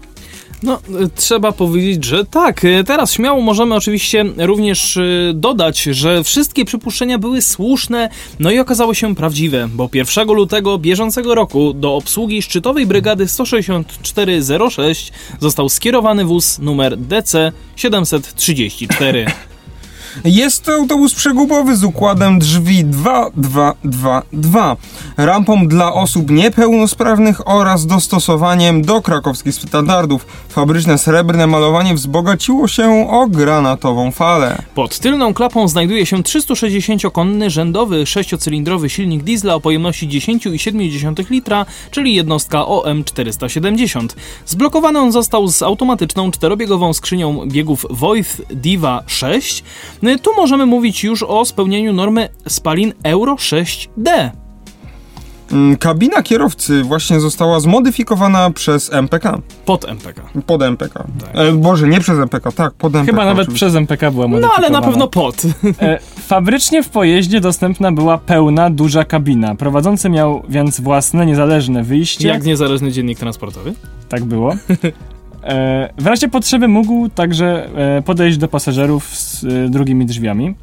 No, trzeba powiedzieć, że tak. Teraz śmiało możemy oczywiście również y, dodać, że wszystkie przypuszczenia były słuszne, no i okazało się prawdziwe, bo 1 lutego bieżącego roku do obsługi szczytowej brygady 16406 został skierowany wóz numer DC 734.
Jest to autobus przegubowy z układem drzwi 2222, rampą dla osób niepełnosprawnych oraz dostosowaniem do krakowskich standardów. Fabryczne srebrne malowanie wzbogaciło się o granatową falę.
Pod tylną klapą znajduje się 360-konny rzędowy sześciocylindrowy silnik diesla o pojemności 10,7 litra, czyli jednostka OM470. Zblokowany on został z automatyczną czterobiegową skrzynią biegów Voith Diva 6, no tu możemy mówić już o spełnieniu normy spalin Euro 6D.
Mm, kabina kierowcy właśnie została zmodyfikowana przez MPK.
Pod MPK.
Pod MPK. Tak. E, Boże, nie przez MPK, tak, pod MPK.
Chyba nawet oczywiście. przez MPK była modyfikowana.
No ale na pewno pod.
E, fabrycznie w pojeździe dostępna była pełna, duża kabina. Prowadzący miał więc własne, niezależne wyjście.
Jak niezależny dziennik transportowy?
Tak było. E, w razie potrzeby mógł także e, podejść do pasażerów z e, drugimi drzwiami.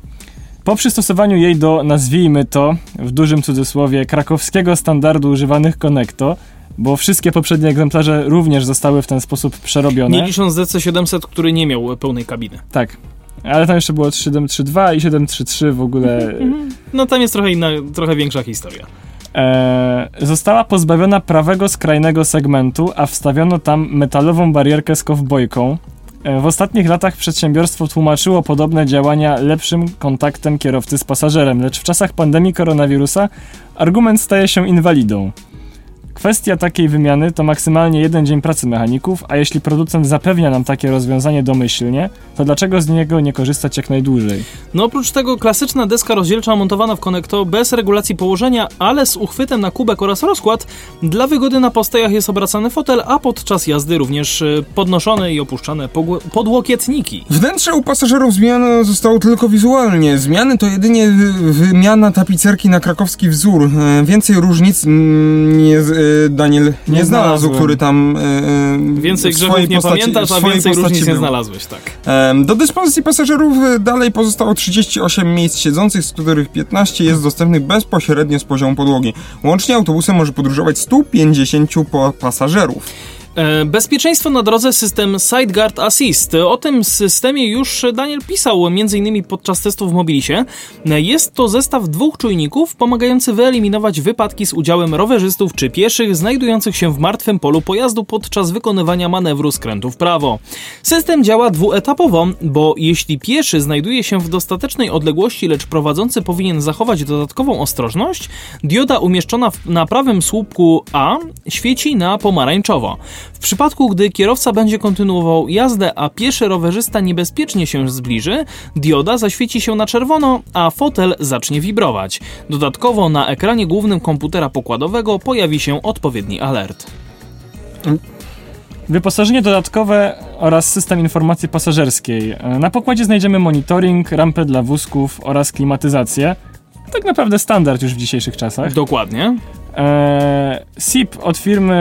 Po przystosowaniu jej do, nazwijmy to, w dużym cudzysłowie, krakowskiego standardu używanych Konekto, bo wszystkie poprzednie egzemplarze również zostały w ten sposób przerobione.
Nie licząc DC700, który nie miał pełnej kabiny.
Tak. Ale tam jeszcze było 732 i 733 w ogóle.
No tam jest trochę inna, trochę większa historia.
E, została pozbawiona prawego skrajnego segmentu, a wstawiono tam metalową barierkę z kowbojką. E, w ostatnich latach przedsiębiorstwo tłumaczyło podobne działania lepszym kontaktem kierowcy z pasażerem, lecz w czasach pandemii koronawirusa argument staje się inwalidą. Kwestia takiej wymiany to maksymalnie jeden dzień pracy mechaników, a jeśli producent zapewnia nam takie rozwiązanie domyślnie, to dlaczego z niego nie korzystać jak najdłużej?
No oprócz tego klasyczna deska rozdzielcza montowana w konektor bez regulacji położenia, ale z uchwytem na kubek oraz rozkład. Dla wygody na postojach jest obracany fotel, a podczas jazdy również e, podnoszone i opuszczane podłokietniki.
Wnętrze u pasażerów zmiany zostało tylko wizualnie. Zmiany to jedynie wymiana tapicerki na krakowski wzór. E, więcej różnic nie Daniel nie, nie znalazł, który tam
e, Więcej grzechów nie postaci, pamiętasz, a więcej różnic nie znalazłeś, tak.
Do dyspozycji pasażerów dalej pozostało 38 miejsc siedzących, z których 15 jest dostępnych bezpośrednio z poziomu podłogi. Łącznie autobusem może podróżować 150 pasażerów.
E, bezpieczeństwo na drodze, system SideGuard Assist. O tym systemie już Daniel pisał m.in. podczas testów w Mobilisie. Jest to zestaw dwóch czujników pomagający wyeliminować wypadki z udziałem rowerzystów czy pieszych znajdujących się w martwym polu pojazdu podczas wykonywania manewru skrętu w prawo. System działa dwuetapowo, bo jeśli pieszy znajduje się w dostatecznej odległości, lecz prowadzący powinien zachować dodatkową ostrożność, dioda umieszczona na prawym słupku A świeci na pomarańczowo. W przypadku, gdy kierowca będzie kontynuował jazdę, a pieszy rowerzysta niebezpiecznie się zbliży, dioda zaświeci się na czerwono, a fotel zacznie wibrować. Dodatkowo na ekranie głównym komputera pokładowego pojawi się odpowiedni alert.
Wyposażenie dodatkowe oraz system informacji pasażerskiej. Na pokładzie znajdziemy monitoring, rampę dla wózków oraz klimatyzację. Tak naprawdę standard już w dzisiejszych czasach.
Dokładnie.
E, SIP od firmy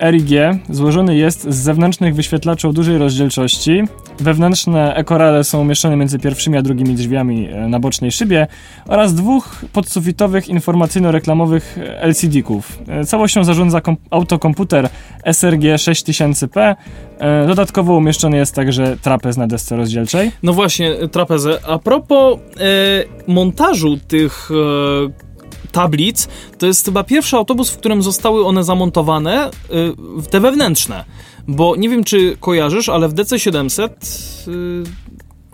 e, RIG złożony jest z zewnętrznych wyświetlaczy o dużej rozdzielczości. Wewnętrzne ekorale są umieszczone między pierwszymi a drugimi drzwiami e, na bocznej szybie oraz dwóch podsufitowych informacyjno-reklamowych LCD-ków. Całością zarządza autokomputer SRG 6000P. E, dodatkowo umieszczony jest także trapez na desce rozdzielczej.
No właśnie, trapezę. A propos montażu tych tablic, to jest chyba pierwszy autobus, w którym zostały one zamontowane, y, te wewnętrzne. Bo nie wiem, czy kojarzysz, ale w DC700... Y,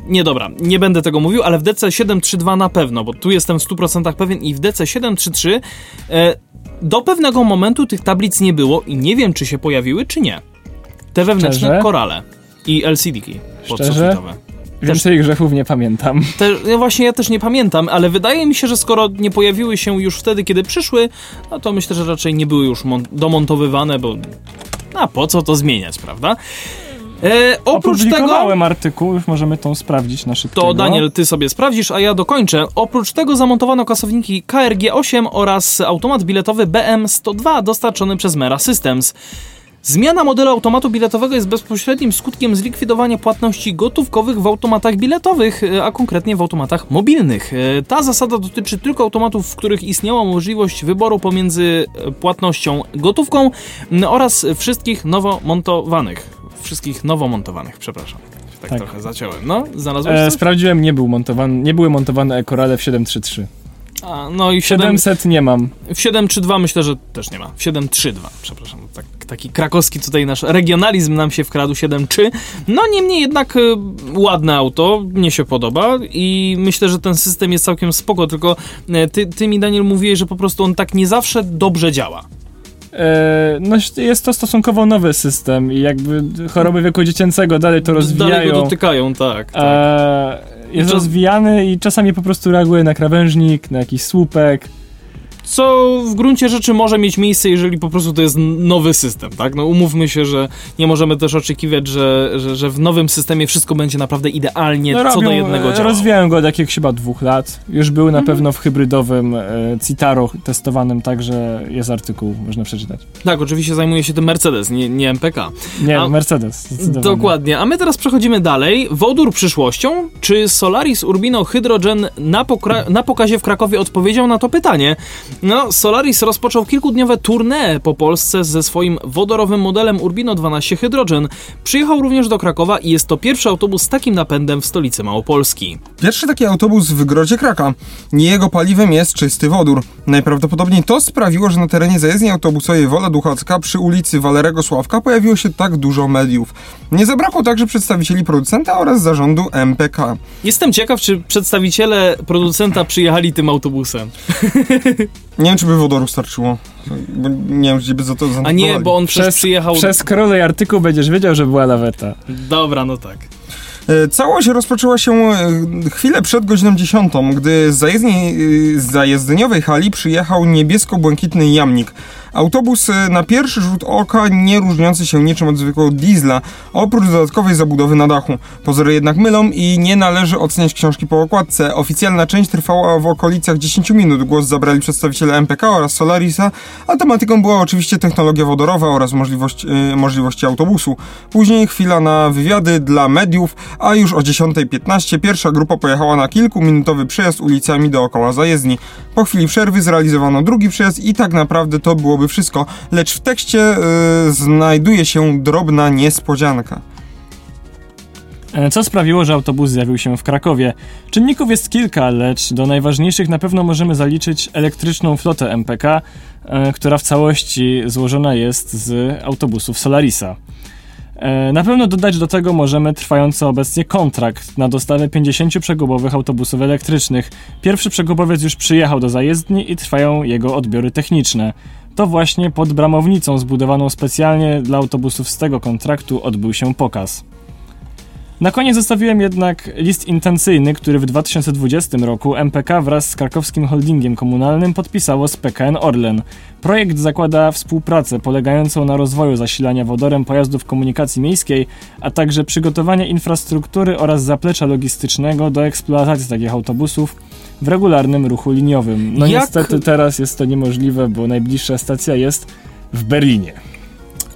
nie dobra, nie będę tego mówił, ale w DC732 na pewno, bo tu jestem w 100% pewien i w DC733 e, do pewnego momentu tych tablic nie było i nie wiem, czy się pojawiły, czy nie. Te wewnętrzne
Szczerze?
korale i LCD-ki podsufitowe.
Więcej grzechów nie pamiętam.
Te, no właśnie ja też nie pamiętam, ale wydaje mi się, że skoro nie pojawiły się już wtedy, kiedy przyszły, no to myślę, że raczej nie były już domontowywane, bo a po co to zmieniać, prawda?
E, oprócz tego. artykuł, już możemy tą sprawdzić na szybko.
To Daniel, ty sobie sprawdzisz, a ja dokończę. Oprócz tego zamontowano kasowniki KRG-8 oraz automat biletowy BM-102 dostarczony przez Mera Systems. Zmiana modelu automatu biletowego jest bezpośrednim skutkiem zlikwidowania płatności gotówkowych w automatach biletowych, e, a konkretnie w automatach mobilnych. E, ta zasada dotyczy tylko automatów, w których istniała możliwość wyboru pomiędzy e, płatnością gotówką oraz wszystkich nowo montowanych. Wszystkich nowo montowanych, przepraszam. Tak, tak. trochę zaciąłem. No, znalazłeś e,
Sprawdziłem, nie, był montowany, nie były montowane ekorale w 733.
A, no i w
700 7, nie mam.
W 732 myślę, że też nie ma. W 732, przepraszam. Tak, taki krakowski tutaj nasz regionalizm nam się wkradł 7.3. No niemniej jednak y, ładne auto, mnie się podoba i myślę, że ten system jest całkiem spoko, tylko y, ty, ty mi Daniel mówiłeś, że po prostu on tak nie zawsze dobrze działa.
E, no jest to stosunkowo nowy system i jakby choroby wieku dziecięcego dalej to rozwijają.
Dalej go dotykają, tak. tak. E,
jest rozwijany i czasami po prostu reaguje na krawężnik, na jakiś słupek
co w gruncie rzeczy może mieć miejsce, jeżeli po prostu to jest nowy system, tak? No umówmy się, że nie możemy też oczekiwać, że, że, że w nowym systemie wszystko będzie naprawdę idealnie no, co robią, do jednego działało.
Rozwijają go od jakiegoś chyba dwóch lat. Już był na mhm. pewno w hybrydowym e, Citaro testowanym, także jest artykuł, można przeczytać.
Tak, oczywiście zajmuje się tym Mercedes, nie, nie MPK.
Nie, A, Mercedes.
Dokładnie. A my teraz przechodzimy dalej. Wodór przyszłością? Czy Solaris Urbino Hydrogen na, na pokazie w Krakowie odpowiedział na to pytanie? No, Solaris rozpoczął kilkudniowe tournée po Polsce ze swoim wodorowym modelem Urbino 12 Hydrogen. Przyjechał również do Krakowa i jest to pierwszy autobus z takim napędem w stolicy Małopolski.
Pierwszy taki autobus w Grodzie Kraka. Nie jego paliwem jest czysty wodór. Najprawdopodobniej to sprawiło, że na terenie zajezdni autobusowej Wola Duchacka przy ulicy Walerego Sławka pojawiło się tak dużo mediów. Nie zabrakło także przedstawicieli producenta oraz zarządu MPK.
Jestem ciekaw, czy przedstawiciele producenta przyjechali tym autobusem.
Nie wiem, czy by wodoru starczyło. Bo nie wiem, gdzie by za to
A nie, bo on przez, przyjechał...
Przez kolej artykuł będziesz wiedział, że była laweta.
Dobra, no tak.
E, całość rozpoczęła się e, chwilę przed godziną 10, gdy z, zajezdni, z zajezdniowej hali przyjechał niebiesko-błękitny jamnik. Autobus e, na pierwszy rzut oka nie różniący się niczym od zwykłego diesla, oprócz dodatkowej zabudowy na dachu. Pozory jednak mylą i nie należy oceniać książki po okładce. Oficjalna część trwała w okolicach 10 minut. Głos zabrali przedstawiciele MPK oraz Solarisa, a tematyką była oczywiście technologia wodorowa oraz możliwość, yy, możliwości autobusu. Później chwila na wywiady dla mediów, a już o 10.15 pierwsza grupa pojechała na kilkuminutowy przejazd ulicami dookoła zajezdni. Po chwili przerwy zrealizowano drugi przejazd i tak naprawdę to byłoby wszystko, lecz w tekście yy, znajduje się drobna niespodzianka.
E, co sprawiło, że autobus zjawił się w Krakowie? Czynników jest kilka, lecz do najważniejszych na pewno możemy zaliczyć elektryczną flotę MPK, e, która w całości złożona jest z autobusów Solarisa. E, na pewno dodać do tego możemy trwający obecnie kontrakt na dostawę 50 przegubowych autobusów elektrycznych. Pierwszy przegubowiec już przyjechał do zajezdni i trwają jego odbiory techniczne. To właśnie pod bramownicą zbudowaną specjalnie dla autobusów z tego kontraktu odbył się pokaz. Na koniec zostawiłem jednak list intencyjny, który w 2020 roku MPK wraz z krakowskim holdingiem komunalnym podpisało z PKN Orlen. Projekt zakłada współpracę polegającą na rozwoju zasilania wodorem pojazdów komunikacji miejskiej, a także przygotowanie infrastruktury oraz zaplecza logistycznego do eksploatacji takich autobusów w regularnym ruchu liniowym. No
Jak-
niestety teraz jest to niemożliwe, bo najbliższa stacja jest w Berlinie.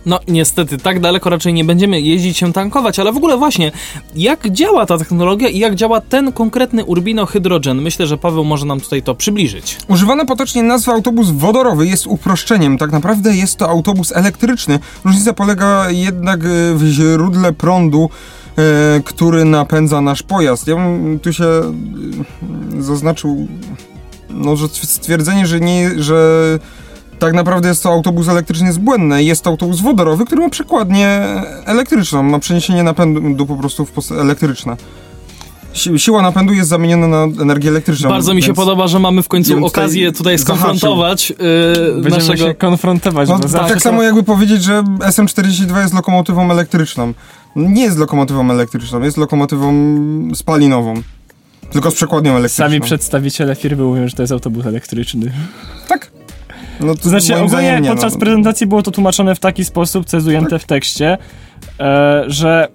No niestety, tak daleko raczej nie będziemy jeździć się tankować, ale w ogóle właśnie, jak działa ta technologia i jak działa ten konkretny Urbino Hydrogen? Myślę, że Paweł może nam tutaj to przybliżyć.
Używana potocznie nazwa autobus wodorowy jest uproszczeniem. Tak naprawdę jest to autobus elektryczny. Różnica polega jednak e, w źródle prądu, e, który napędza nasz pojazd. Ja bym tu się e, zaznaczył, no, że stwierdzenie, że nie, że tak naprawdę jest to autobus elektryczny jest błędne. Jest to autobus wodorowy, który ma przekładnię elektryczną, ma przeniesienie napędu po prostu w post- elektryczne. Si- Siła napędu jest zamieniona na energię elektryczną.
Bardzo mi się podoba, że mamy w końcu okazję tutaj skonfrontować yy,
Będziemy
naszego...
się konfrontować,
No, tak, tak
to-
samo jakby powiedzieć, że SM42 jest lokomotywą elektryczną. Nie jest lokomotywą elektryczną, jest lokomotywą spalinową. Tylko z przekładnią elektryczną.
Sami przedstawiciele firmy mówią, że to jest autobus elektryczny.
Tak. No to
To znaczy, ogólnie podczas
no.
prezentacji było to tłumaczone w taki sposób, co jest ujęte w tekście, e, że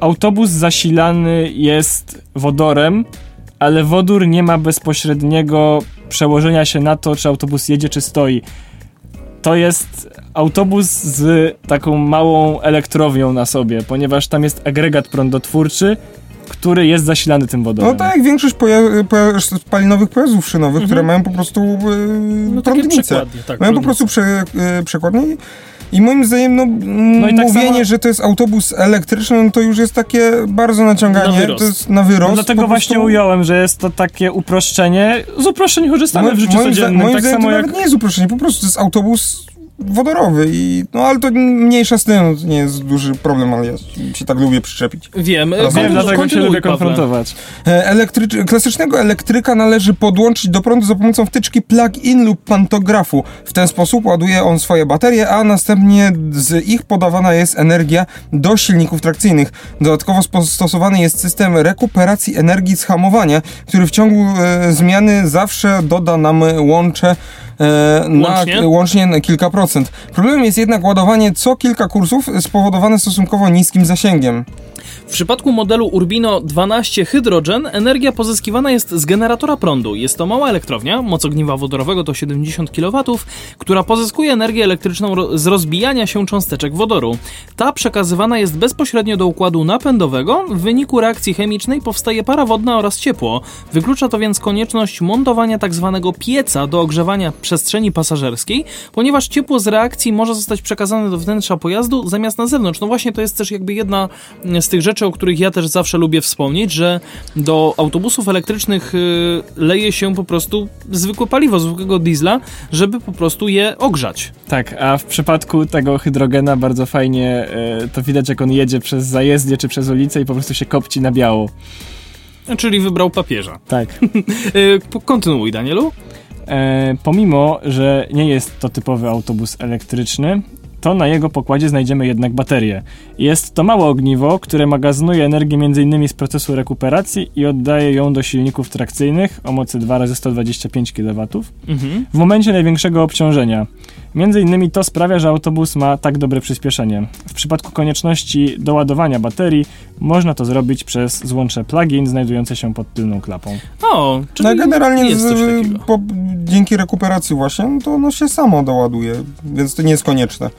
autobus zasilany jest wodorem, ale wodór nie ma bezpośredniego przełożenia się na to, czy autobus jedzie, czy stoi. To jest autobus z taką małą elektrownią na sobie, ponieważ tam jest agregat prądotwórczy, który jest zasilany tym wodorem.
No tak większość poja- poja- spalinowych pojazdów szynowych, które mają po prostu yy,
Mhm. No
prądnicę.
tak.
Mają po prostu prze, yy, przekładnie i- moim zdaniem no,
No i tak
mówienie,
samo-
że to jest autobus elektryczny, no to już jest takie bardzo naciąganie.
Na wyrost.
To jest na wyrost.
No dlatego właśnie
prostu-
ująłem, że jest to takie uproszczenie. Z uproszczeń korzystamy
Mo-
w życiu
moim zda-
codziennym,
Moim
tak
zdaniem
samo
to
jak...
nawet nie jest uproszczenie, po prostu to jest autobus wodorowy i no ale to mniejsza z tym, to nie jest duży problem, ale ja się tak lubię przyczepić.
Wiem,
Wiem, dlatego się lubię konfrontować.
E, Elektrycz- klasycznego elektryka należy podłączyć do prądu za pomocą wtyczki plug-in lub pantografu. W ten sposób ładuje on swoje baterie, a następnie z ich podawana jest energia do silników trakcyjnych. Dodatkowo stosowany jest system rekuperacji energii z hamowania, który w ciągu e, zmiany zawsze doda nam łącze e, na,
Łącznie?
łącznie na kilka procent. Problemem jest jednak ładowanie co kilka kursów spowodowane stosunkowo niskim zasięgiem.
W przypadku modelu Urbino 12 Hydrogen energia pozyskiwana jest z generatora prądu. Jest to mała elektrownia, moc ogniwa wodorowego to 70 kW, która pozyskuje energię elektryczną z rozbijania się cząsteczek wodoru. Ta przekazywana jest bezpośrednio do układu napędowego. W wyniku reakcji chemicznej powstaje para wodna oraz ciepło. Wyklucza to więc konieczność montowania tzw. pieca do ogrzewania przestrzeni pasażerskiej, ponieważ ciepło z reakcji może zostać przekazane do wnętrza pojazdu zamiast na zewnątrz. No właśnie to jest też jakby jedna z tych rzeczy, o których ja też zawsze lubię wspomnieć, że do autobusów elektrycznych y, leje się po prostu zwykłe paliwo, zwykłego diesla, żeby po prostu je ogrzać.
Tak, a w przypadku tego hydrogena bardzo fajnie e, to widać, jak on jedzie przez zajezdnię czy przez ulicę i po prostu się kopci na biało.
Czyli wybrał papieża.
Tak.
Y, kontynuuj, Danielu.
E, pomimo, że nie jest to typowy autobus elektryczny, to na jego pokładzie znajdziemy jednak baterię. Jest to małe ogniwo, które magazynuje energię m.in. z procesu rekuperacji i oddaje ją do silników trakcyjnych o mocy 2 razy 125 kW
Mhm.
w momencie największego obciążenia. Między innymi to sprawia, że autobus ma tak dobre przyspieszenie. W przypadku konieczności doładowania baterii można to zrobić przez złącze plug-in znajdujące się pod tylną klapą.
O, czyli
No generalnie
jest
z,
coś takiego.
po, dzięki rekuperacji właśnie, no to ono się samo doładuje, więc to nie jest konieczne.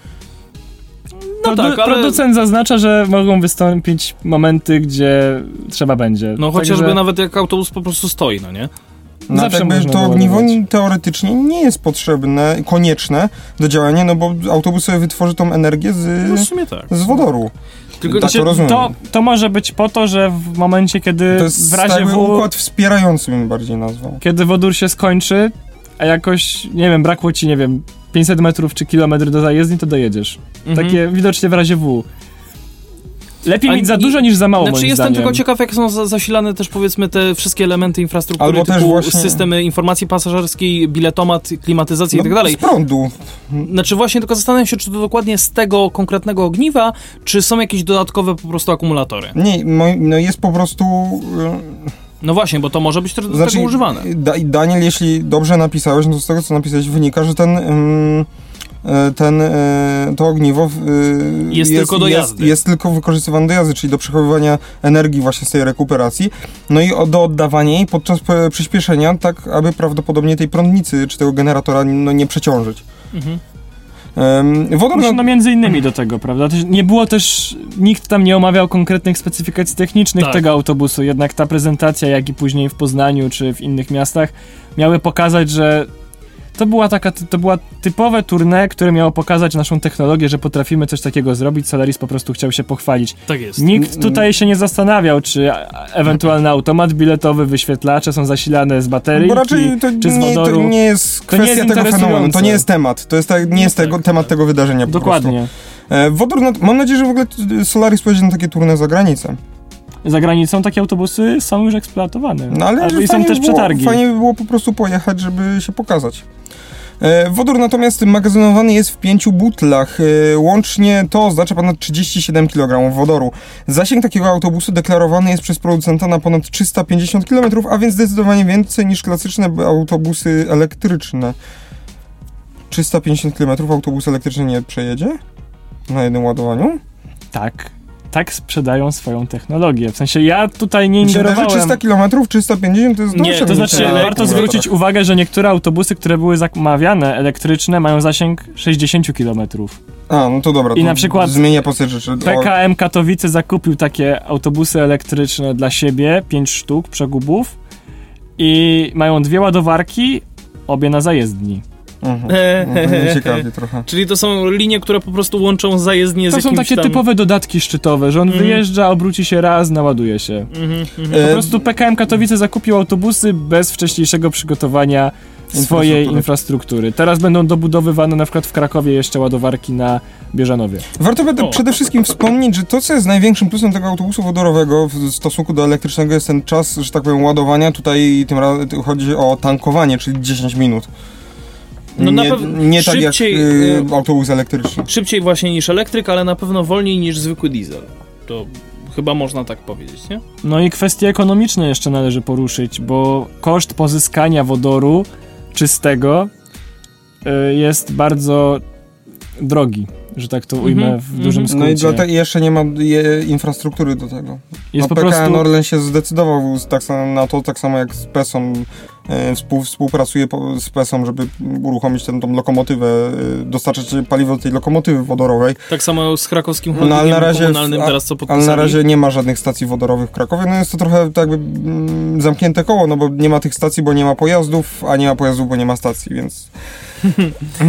No tak, ale-
Producent zaznacza, że mogą wystąpić momenty, gdzie trzeba będzie.
No chociażby
Także-
nawet jak autobus po prostu stoi, no nie?
No,
Zawsze
jakby
można
to ogniwo teoretycznie nie jest potrzebne, konieczne do działania, no bo autobus sobie wytworzy tą energię
No w
z,
sumie tak.
z wodoru.
Tylko
tak to rozumiem.
to, to może być po to, że w momencie, kiedy
To jest
w razie w,
układ wspierający, bym bardziej nazwał.
kiedy wodór się skończy, a jakoś, nie wiem, brakło ci, nie wiem, 500 metrów czy kilometr do zajezdni, to dojedziesz.
Mhm.
Takie widocznie w razie W. Lepiej
A
mieć za dużo niż za mało,
Znaczy
moim
jestem
zdaniem.
tylko ciekaw, jak są za- zasilane też powiedzmy te wszystkie elementy infrastruktury,
Albo też
typu
właśnie-
systemy informacji pasażerskiej, biletomat, klimatyzacja i tak dalej.
Z prądu.
Znaczy właśnie tylko zastanawiam się, czy to dokładnie z tego konkretnego ogniwa, czy są jakieś dodatkowe po prostu akumulatory.
Nie, no jest po prostu... y,
No właśnie, bo to może być też do
Znaczy,
tego używane.
Da, Daniel, jeśli dobrze napisałeś, no to z tego, co napisałeś, wynika, że ten... ym, ten, e, to ogniwo y,
Jest tylko do
jest,
jazdy.
jest tylko wykorzystywane do jazdy, czyli do przechowywania energii właśnie z tej rekuperacji, no i do oddawania jej podczas e, przyspieszenia, tak aby prawdopodobnie tej prądnicy czy tego generatora no, nie przeciążyć.
Mhm.
Znaczy,
na,
no między innymi do tego, prawda? Nie było też, nikt tam nie omawiał konkretnych specyfikacji technicznych
Tak.
tego autobusu, jednak ta prezentacja, jak i później w Poznaniu czy w innych miastach, miały pokazać, że to była taka, to była typowe tournée, które miało pokazać naszą technologię, że potrafimy coś takiego zrobić. Solaris po prostu chciał się pochwalić.
Tak jest.
Nikt tutaj się nie zastanawiał, czy ewentualny automat biletowy, wyświetlacze są zasilane z baterii,
bo raczej to
czy z
nie, to nie jest
To nie
kwestia
jest
tego fenomenu, to nie jest temat, to jest tak, nie jest tego, temat tego wydarzenia po prostu.
Dokładnie.
E, Wodór, na, mam nadzieję, że w ogóle Solaris pojedzie na takie turne za granicę.
Za granicą takie autobusy są już eksploatowane.
No ale
Albo i są też
by było,
przetargi.
Fajnie by było po prostu pojechać, żeby się pokazać. E, Wodór natomiast magazynowany jest w pięciu butlach. E, Łącznie to oznacza ponad 37 kg wodoru. Zasięg takiego autobusu deklarowany jest przez producenta na ponad 350 km, a więc zdecydowanie więcej niż klasyczne autobusy elektryczne. 350 km autobus elektryczny nie przejedzie? Na jednym ładowaniu?
Tak. Tak sprzedają swoją technologię. W sensie ja tutaj nie ingerowałem.
300 km, 350 to jest
Nie, to
znaczy, warto
elektryk-
zwrócić uwagę, że niektóre autobusy, które były zamawiane elektryczne, mają zasięg 60 km.
A, no to dobra.
I
to
na przykład
Zmienia postać rzeczy.
PKM Katowice zakupił takie autobusy elektryczne dla siebie, 5 sztuk przegubów i mają dwie ładowarki, obie na zajezdni.
Mhm. No, to mnie ciekawi trochę.
Czyli to są linie, które po prostu łączą zajezdnie z
To są takie
tam...
typowe dodatki szczytowe, że on
Mhm.
wyjeżdża, obróci się raz, naładuje się.
Mhm, mhm.
Po
E,
prostu PKM Katowice zakupił autobusy bez wcześniejszego przygotowania swojej
Infrastruktury.
infrastruktury. Teraz będą dobudowywane na przykład w Krakowie jeszcze ładowarki na Bieżanowie.
Warto by
O.
przede wszystkim wspomnieć, że to, co jest największym plusem tego autobusu wodorowego w stosunku do elektrycznego, jest ten czas, że tak powiem, ładowania. Tutaj tym razem chodzi o tankowanie, czyli 10 minut.
No na
nie,
pewno
nie tak jak
szybciej,
y,
y,
autobus elektryczny.
Szybciej właśnie niż elektryk, ale na pewno wolniej niż zwykły diesel. To chyba można tak powiedzieć, nie?
No i kwestie ekonomiczne jeszcze należy poruszyć, bo koszt pozyskania wodoru czystego y, jest bardzo drogi, że tak to ujmę
Mhm,
w dużym
mhm.
skrócie.
No i dlatego jeszcze nie ma je, infrastruktury do tego.
jest
no,
po
PKN
prostu...
Orlen się zdecydował tak samo, na to, tak samo jak z PESą. E, Współ, współpracuje z PESą, żeby uruchomić tę tą lokomotywę, e, dostarczać paliwo do tej lokomotywy wodorowej.
Tak samo z krakowskim
No, ale na razie,
komunalnym
a-
teraz co
ale
podpisali.
na razie nie ma żadnych stacji wodorowych w Krakowie. No jest to trochę tak jakby mm, zamknięte koło, no bo nie ma tych stacji, bo nie ma pojazdów, a nie ma pojazdów, bo nie ma stacji, więc...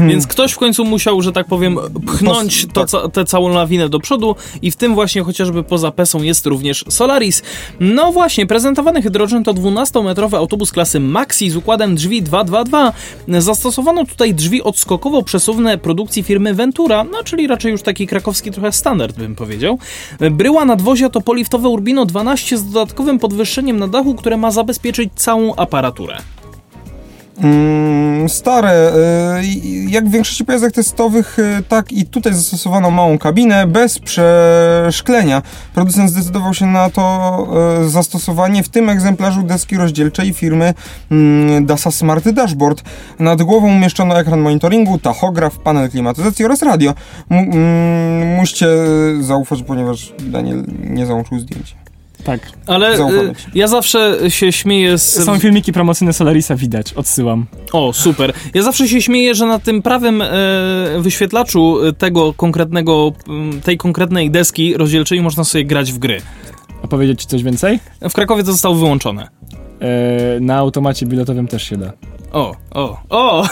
Więc ktoś w końcu musiał, że tak powiem, pchnąć to,
tak.
ca- tę całą lawinę do przodu i w tym właśnie chociażby poza PESą jest również Solaris. No właśnie, prezentowany hydrogen to 12-metrowy autobus klasy Maxi z układem drzwi 222. Zastosowano tutaj drzwi odskokowo-przesuwne produkcji firmy Ventura, no czyli raczej już taki krakowski trochę standard bym powiedział. Bryła nadwozia to poliftowe Urbino 12 z dodatkowym podwyższeniem na dachu, które ma zabezpieczyć całą aparaturę.
Mm, stare. y, Jak w większości pojazdach testowych, y, tak i tutaj zastosowano małą kabinę bez przeszklenia. Producent zdecydował się na to y, zastosowanie w tym egzemplarzu deski rozdzielczej firmy mm, Dasa Smart Dashboard. Nad głową umieszczono ekran monitoringu, tachograf, panel klimatyzacji oraz radio. M- mm, musicie zaufać, ponieważ Daniel nie załączył zdjęcia.
Tak.
Ale y, ja zawsze się śmieję z...
Są filmiki promocyjne Solarisa, widać, odsyłam.
O, super. Ja zawsze się śmieję, że na tym prawym e, wyświetlaczu e, tego konkretnego, tej konkretnej deski rozdzielczej można sobie grać w gry.
A powiedzieć ci coś więcej?
W Krakowie to zostało wyłączone.
E, na automacie biletowym też się da.
O, o, o!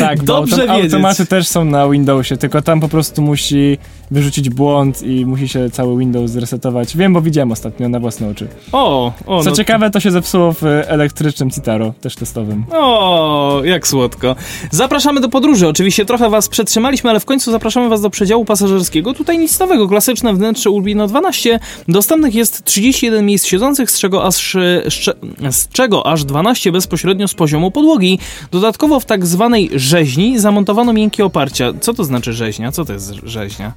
Tak,
Dobrze
bo autom- automaty też są na Windowsie, tylko tam po prostu musi wyrzucić błąd i musi się cały Windows zresetować. Wiem, bo widziałem ostatnio na własne oczy.
O, o,
Co
no,
ciekawe, to się zepsuło w elektrycznym Citaro, też testowym.
O, jak słodko. Zapraszamy do podróży. Oczywiście trochę was przetrzymaliśmy, ale w końcu zapraszamy was do przedziału pasażerskiego. Tutaj nic nowego. Klasyczne wnętrze Urbino 12. Dostępnych jest 31 miejsc siedzących, z czego aż, z czego aż 12 bezpośrednio z poziomu podłogi. Dodatkowo w tak zwanej rzeźni zamontowano miękkie oparcia. Co to znaczy rzeźnia? Co to jest rzeźnia?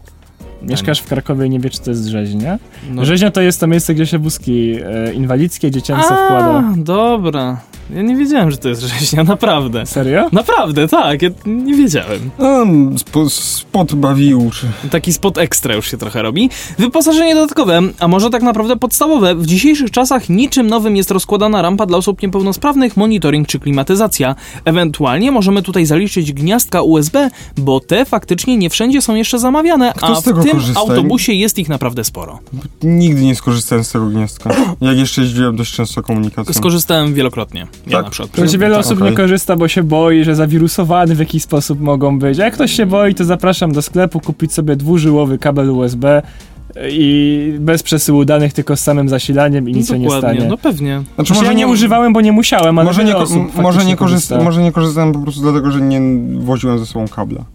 Mieszkasz w Krakowie i nie wiesz, czy to jest rzeźnia?
No.
Rzeźnia to jest to miejsce, gdzie się wózki e, inwalidzkie, dziecięce wkłada.
A, dobra. Ja nie wiedziałem, że to jest rzeźnia, naprawdę.
Serio?
Naprawdę, tak, ja nie wiedziałem.
Um, spo, spot bawił.
Taki spot ekstra już się trochę robi. Wyposażenie dodatkowe, a może tak naprawdę podstawowe. W dzisiejszych czasach niczym nowym jest rozkładana rampa dla osób niepełnosprawnych, monitoring czy klimatyzacja. Ewentualnie możemy tutaj zaliczyć gniazdka USB, bo te faktycznie nie wszędzie są jeszcze zamawiane,
Kto
a
z tego
w tym
korzysta?
autobusie jest ich naprawdę sporo.
Nigdy nie skorzystałem z tego gniazdka. Jak jeszcze jeździłem dość często komunikacją.
Skorzystałem wielokrotnie. Ja
Tak?
na przykład.
To wiele osób
okej.
nie korzysta, bo się boi, że zawirusowany w jakiś sposób mogą być. A jak ktoś się boi, to zapraszam do sklepu kupić sobie dwużyłowy kabel USB i bez przesyłu danych, tylko z samym zasilaniem i nic się nie
Dokładnie,
stanie.
no pewnie.
Znaczy,
Znaczy, ja nie używałem, bo nie musiałem, ale
Może nie, ko- może, nie korzysta,
korzysta.
może nie korzystałem po prostu dlatego, że nie woziłem ze sobą kabla.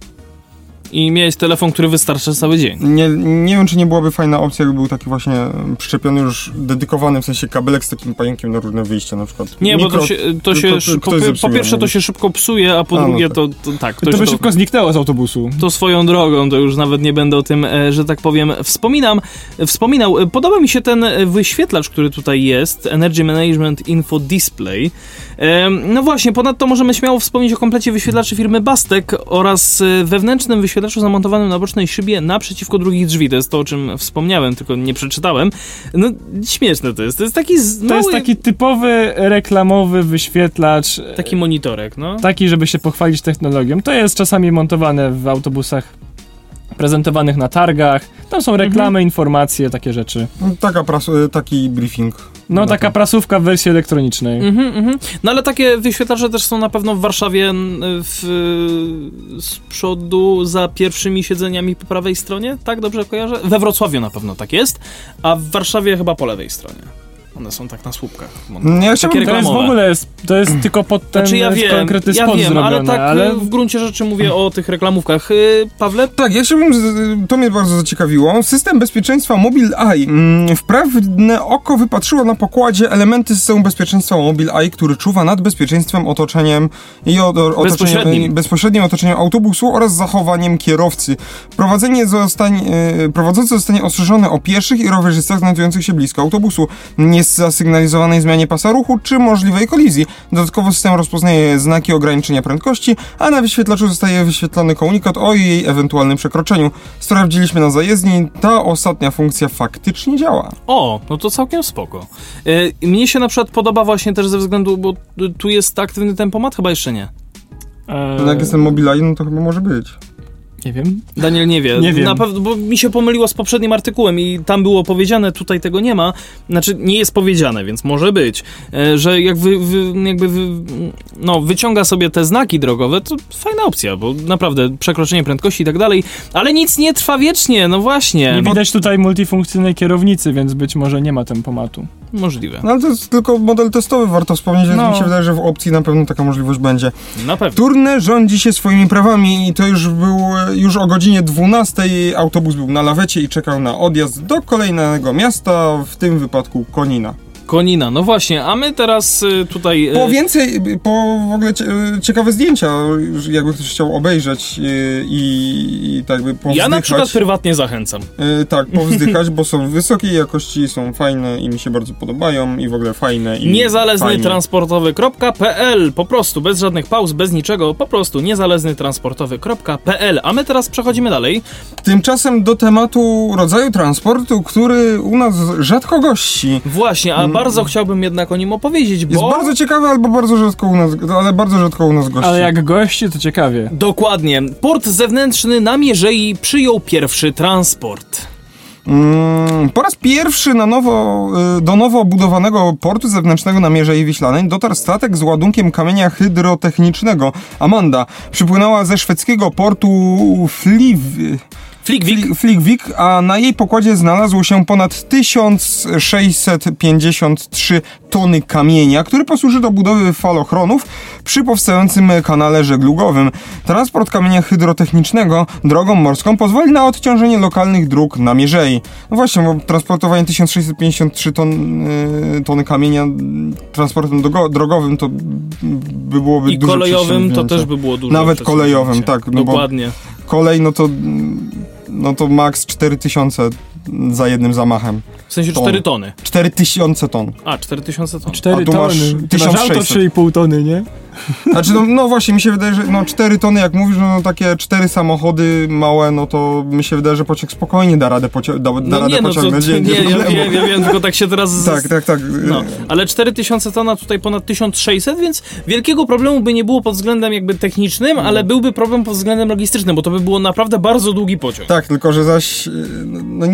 I miałeś telefon, który wystarcza cały dzień.
Nie, nie wiem, czy nie byłaby fajna opcja, jakby był taki właśnie przyczepiony już dedykowany, w sensie kabelek z takim pająkiem na różne wyjścia na przykład.
Nie, bo
Mikro-
to się, to się
to- to
po, po pierwsze to się szybko psuje, a po
A, no
drugie
tak.
to, to tak,
To, by szybko zniknęło z autobusu.
To swoją drogą, to już nawet nie będę o tym, e, że tak powiem, wspominam. Wspominał, E, podoba mi się ten e, wyświetlacz, który tutaj jest, Energy Management Info Display. No właśnie, ponadto możemy śmiało wspomnieć o komplecie wyświetlaczy firmy Bastek oraz wewnętrznym wyświetlaczu zamontowanym na bocznej szybie naprzeciwko drugich drzwi. To jest to, o czym wspomniałem, tylko nie przeczytałem. No, śmieszne to jest. To jest taki z-
To jest
mały-
taki typowy reklamowy wyświetlacz.
taki monitorek, no.
Taki, żeby się pochwalić technologią. To jest czasami montowane w autobusach prezentowanych na targach. Tam są reklamy,
Mhm.
informacje, takie rzeczy.
Taka pras- taki briefing.
No, taka prasówka w wersji elektronicznej.
Mhm, mhm. No ale takie wyświetlacze też są na pewno w Warszawie w, z przodu za pierwszymi siedzeniami po prawej stronie, tak dobrze kojarzę? We Wrocławiu na pewno tak jest, a w Warszawie chyba po lewej stronie. One są tak na słupkach.
Nie, ja chciałbym-
To jest w ogóle, jest, to jest tylko pod ten
Znaczy ja wiem,
konkretny
ja
spot
wiem,
zrobione,
ale tak
ale
w gruncie rzeczy mówię o tych reklamówkach. Y, Pawle?
Tak, ja chciałbym, to mnie bardzo zaciekawiło. System bezpieczeństwa Mobile Eye. Mm, Wprawne oko wypatrzyło na pokładzie elementy systemu bezpieczeństwa Mobile Eye, który czuwa nad bezpieczeństwem, otoczeniem i otoczeniem,
Bezpośrednim.
bezpośrednim otoczeniem autobusu oraz zachowaniem kierowcy. Prowadzenie zostanie, e, prowadzący zostanie ostrzeżony o pieszych i rowerzystach znajdujących się blisko autobusu, niezasygnalizowanej zmianie pasa ruchu czy możliwej kolizji. Dodatkowo system rozpoznaje znaki ograniczenia prędkości, a na wyświetlaczu zostaje wyświetlony komunikat o jej ewentualnym przekroczeniu. Sprawdziliśmy na zajezdni, ta ostatnia funkcja faktycznie działa.
O, no to całkiem spoko. Y, Mnie się na przykład podoba właśnie też ze względu, bo tu jest aktywny tempomat, chyba jeszcze nie.
e,
No jak jest ten Mobile Eye, no to chyba może być.
Nie wiem.
Daniel nie wie.
Nie wiem.
Na pewno, bo mi się pomyliło z poprzednim artykułem i tam było powiedziane, tutaj tego nie ma. Znaczy, nie jest powiedziane, więc może być, e, że jak wy, wy, jakby wy, no, wyciąga sobie te znaki drogowe, to fajna opcja, bo naprawdę przekroczenie prędkości i tak dalej, ale nic nie trwa wiecznie, no właśnie.
Nie widać tutaj multifunkcyjnej kierownicy, więc być może nie ma tempomatu.
Możliwe.
No ale to jest tylko model testowy, warto wspomnieć, więc
No.
mi się wydaje, że w opcji na pewno taka możliwość będzie.
Na pewno.
Turne rządzi się swoimi prawami i to już był, już o godzinie 12 autobus był na lawecie i czekał na odjazd do kolejnego miasta, w tym wypadku Konina.
Konina, no właśnie, a my teraz y, tutaj... y,
Po więcej, po w ogóle cie, ciekawe zdjęcia, jakby ktoś chciał obejrzeć y, i, i tak by powzdychać.
Ja na przykład prywatnie zachęcam.
Y, tak, powzdychać, bo są wysokiej jakości, są fajne i mi się bardzo podobają i w ogóle fajne i
Niezależny
fajnie.
transportowy.pl Po prostu, bez żadnych pauz, bez niczego, po prostu niezależny transportowy.pl A my teraz przechodzimy dalej.
Tymczasem do tematu rodzaju transportu, który u nas rzadko gości.
Właśnie, a bardzo chciałbym jednak o nim opowiedzieć,
Mm. Jest
bo...
bardzo ciekawy, albo bardzo rzadko u nas, ale bardzo rzadko u nas gości.
Ale jak gości, to ciekawie.
Dokładnie. Port zewnętrzny na Mierzei przyjął pierwszy transport.
Mm, po raz pierwszy na nowo, y, do nowo budowanego portu zewnętrznego na Mierzei Wiślanej dotarł statek z ładunkiem kamienia hydrotechnicznego. Amanda przypłynęła ze szwedzkiego portu Fliv...
Flickwick.
Flickwick, a na jej pokładzie znalazło się ponad 1653 tony kamienia, który posłuży do budowy falochronów przy powstającym kanale żeglugowym. Transport kamienia hydrotechnicznego drogą morską pozwoli na odciążenie lokalnych dróg na Mierzei. No właśnie, bo transportowanie 1653 ton, yy, tony kamienia transportem drogowym to by byłoby
I kolejowym to też by było dużo.
Nawet kolejowym, tak.
No Dokładnie.
kolej, no to no to maks 4000 za jednym zamachem.
W sensie ton. 4 tony.
4000 ton.
A, 4000 ton.
4 tony. Masz 1600. Masz auto 3,5 tony, nie?
Znaczy, no, no, właśnie, mi się wydaje, że no 4 tony, jak mówisz, no, no takie 4 samochody małe, no to mi się wydaje, że pociąg spokojnie da radę, poci- da, da
no
radę
nie, no,
pociągnąć.
To, nie, nie, ja, wiem, tylko tak się teraz... Z...
tak, tak, tak.
No, ale 4000 tona, tutaj ponad 1600, więc wielkiego problemu by nie było pod względem jakby technicznym, ale byłby problem pod względem logistycznym, bo to by było naprawdę bardzo długi pociąg.
Tak, tylko że zaś, no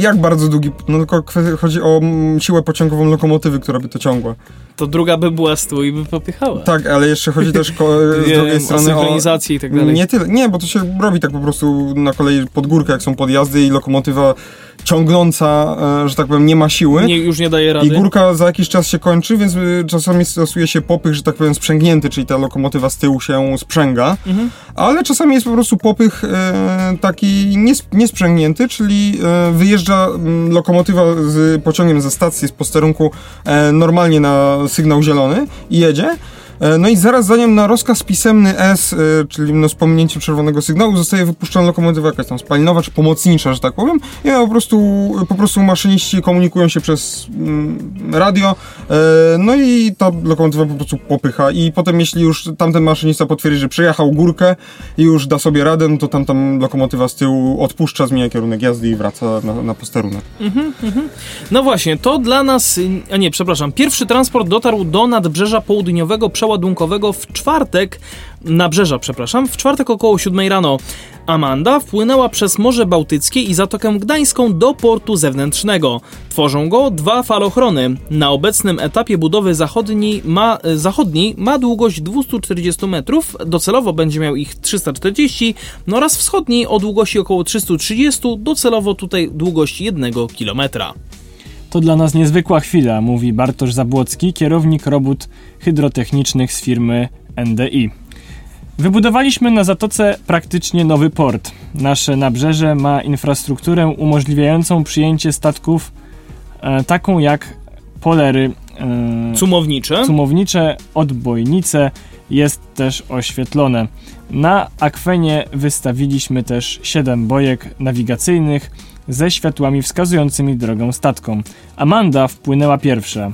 jak bardzo długi, no tylko chodzi o siłę pociągową lokomotywy, która by to ciągła.
To druga by była z tyłu i by popychała.
Tak, ale jeszcze chodzi też z Wiem, drugiej strony
o synchronizację i tak dalej.
Nie tyle, nie, bo to się robi tak po prostu na kolei pod górkę, jak są podjazdy i lokomotywa ciągnąca, e, że tak powiem, nie ma siły.
Nie, już nie daje rady.
I górka za jakiś czas się kończy, więc y, czasami stosuje się popych, że tak powiem, sprzęgnięty, czyli ta lokomotywa z tyłu się sprzęga, mhm. ale czasami jest po prostu popych e, taki nies niesprzęgnięty, czyli e, wyjeżdża m, lokomotywa z pociągiem ze stacji, z posterunku e, normalnie na sygnał zielony i jedzie. E, no i zaraz za nią na rozkaz pisemny S, e, czyli no z pominięciem czerwonego sygnału, zostaje wypuszczona lokomotywa jakaś tam spalinowa czy pomocnicza, że tak powiem. I po prostu, po prostu maszyniści komunikują się przez mm, radio, e, no i ta lokomotywa po prostu popycha. I potem, jeśli już tamten maszynista potwierdzi, że przejechał górkę i już da sobie radę, no to tam lokomotywa z tyłu odpuszcza, zmienia kierunek jazdy i wraca na, na posterunek. Mhm,
mhm. No właśnie, to dla nas, a nie, przepraszam, pierwszy transport dotarł do nadbrzeża południowego przeładowania ładunkowego w czwartek, nabrzeża, przepraszam, w czwartek około 7 rano. Amanda wpłynęła przez Morze Bałtyckie i Zatokę Gdańską do portu zewnętrznego. Tworzą go dwa falochrony. Na obecnym etapie budowy zachodniej ma, zachodniej ma długość 240 metrów, docelowo będzie miał ich 340, no oraz wschodniej o długości około 330, docelowo tutaj długość 1 kilometra.
To dla nas niezwykła chwila, mówi Bartosz Zabłocki, kierownik robót hydrotechnicznych z firmy NDI. Wybudowaliśmy na zatoce praktycznie nowy port. Nasze nabrzeże ma infrastrukturę umożliwiającą przyjęcie statków e, taką jak polery
e, cumownicze.
cumownicze, odbojnice, jest też oświetlone. Na akwenie wystawiliśmy też 7 bojek nawigacyjnych ze światłami wskazującymi drogą statkom. Amanda wpłynęła pierwsza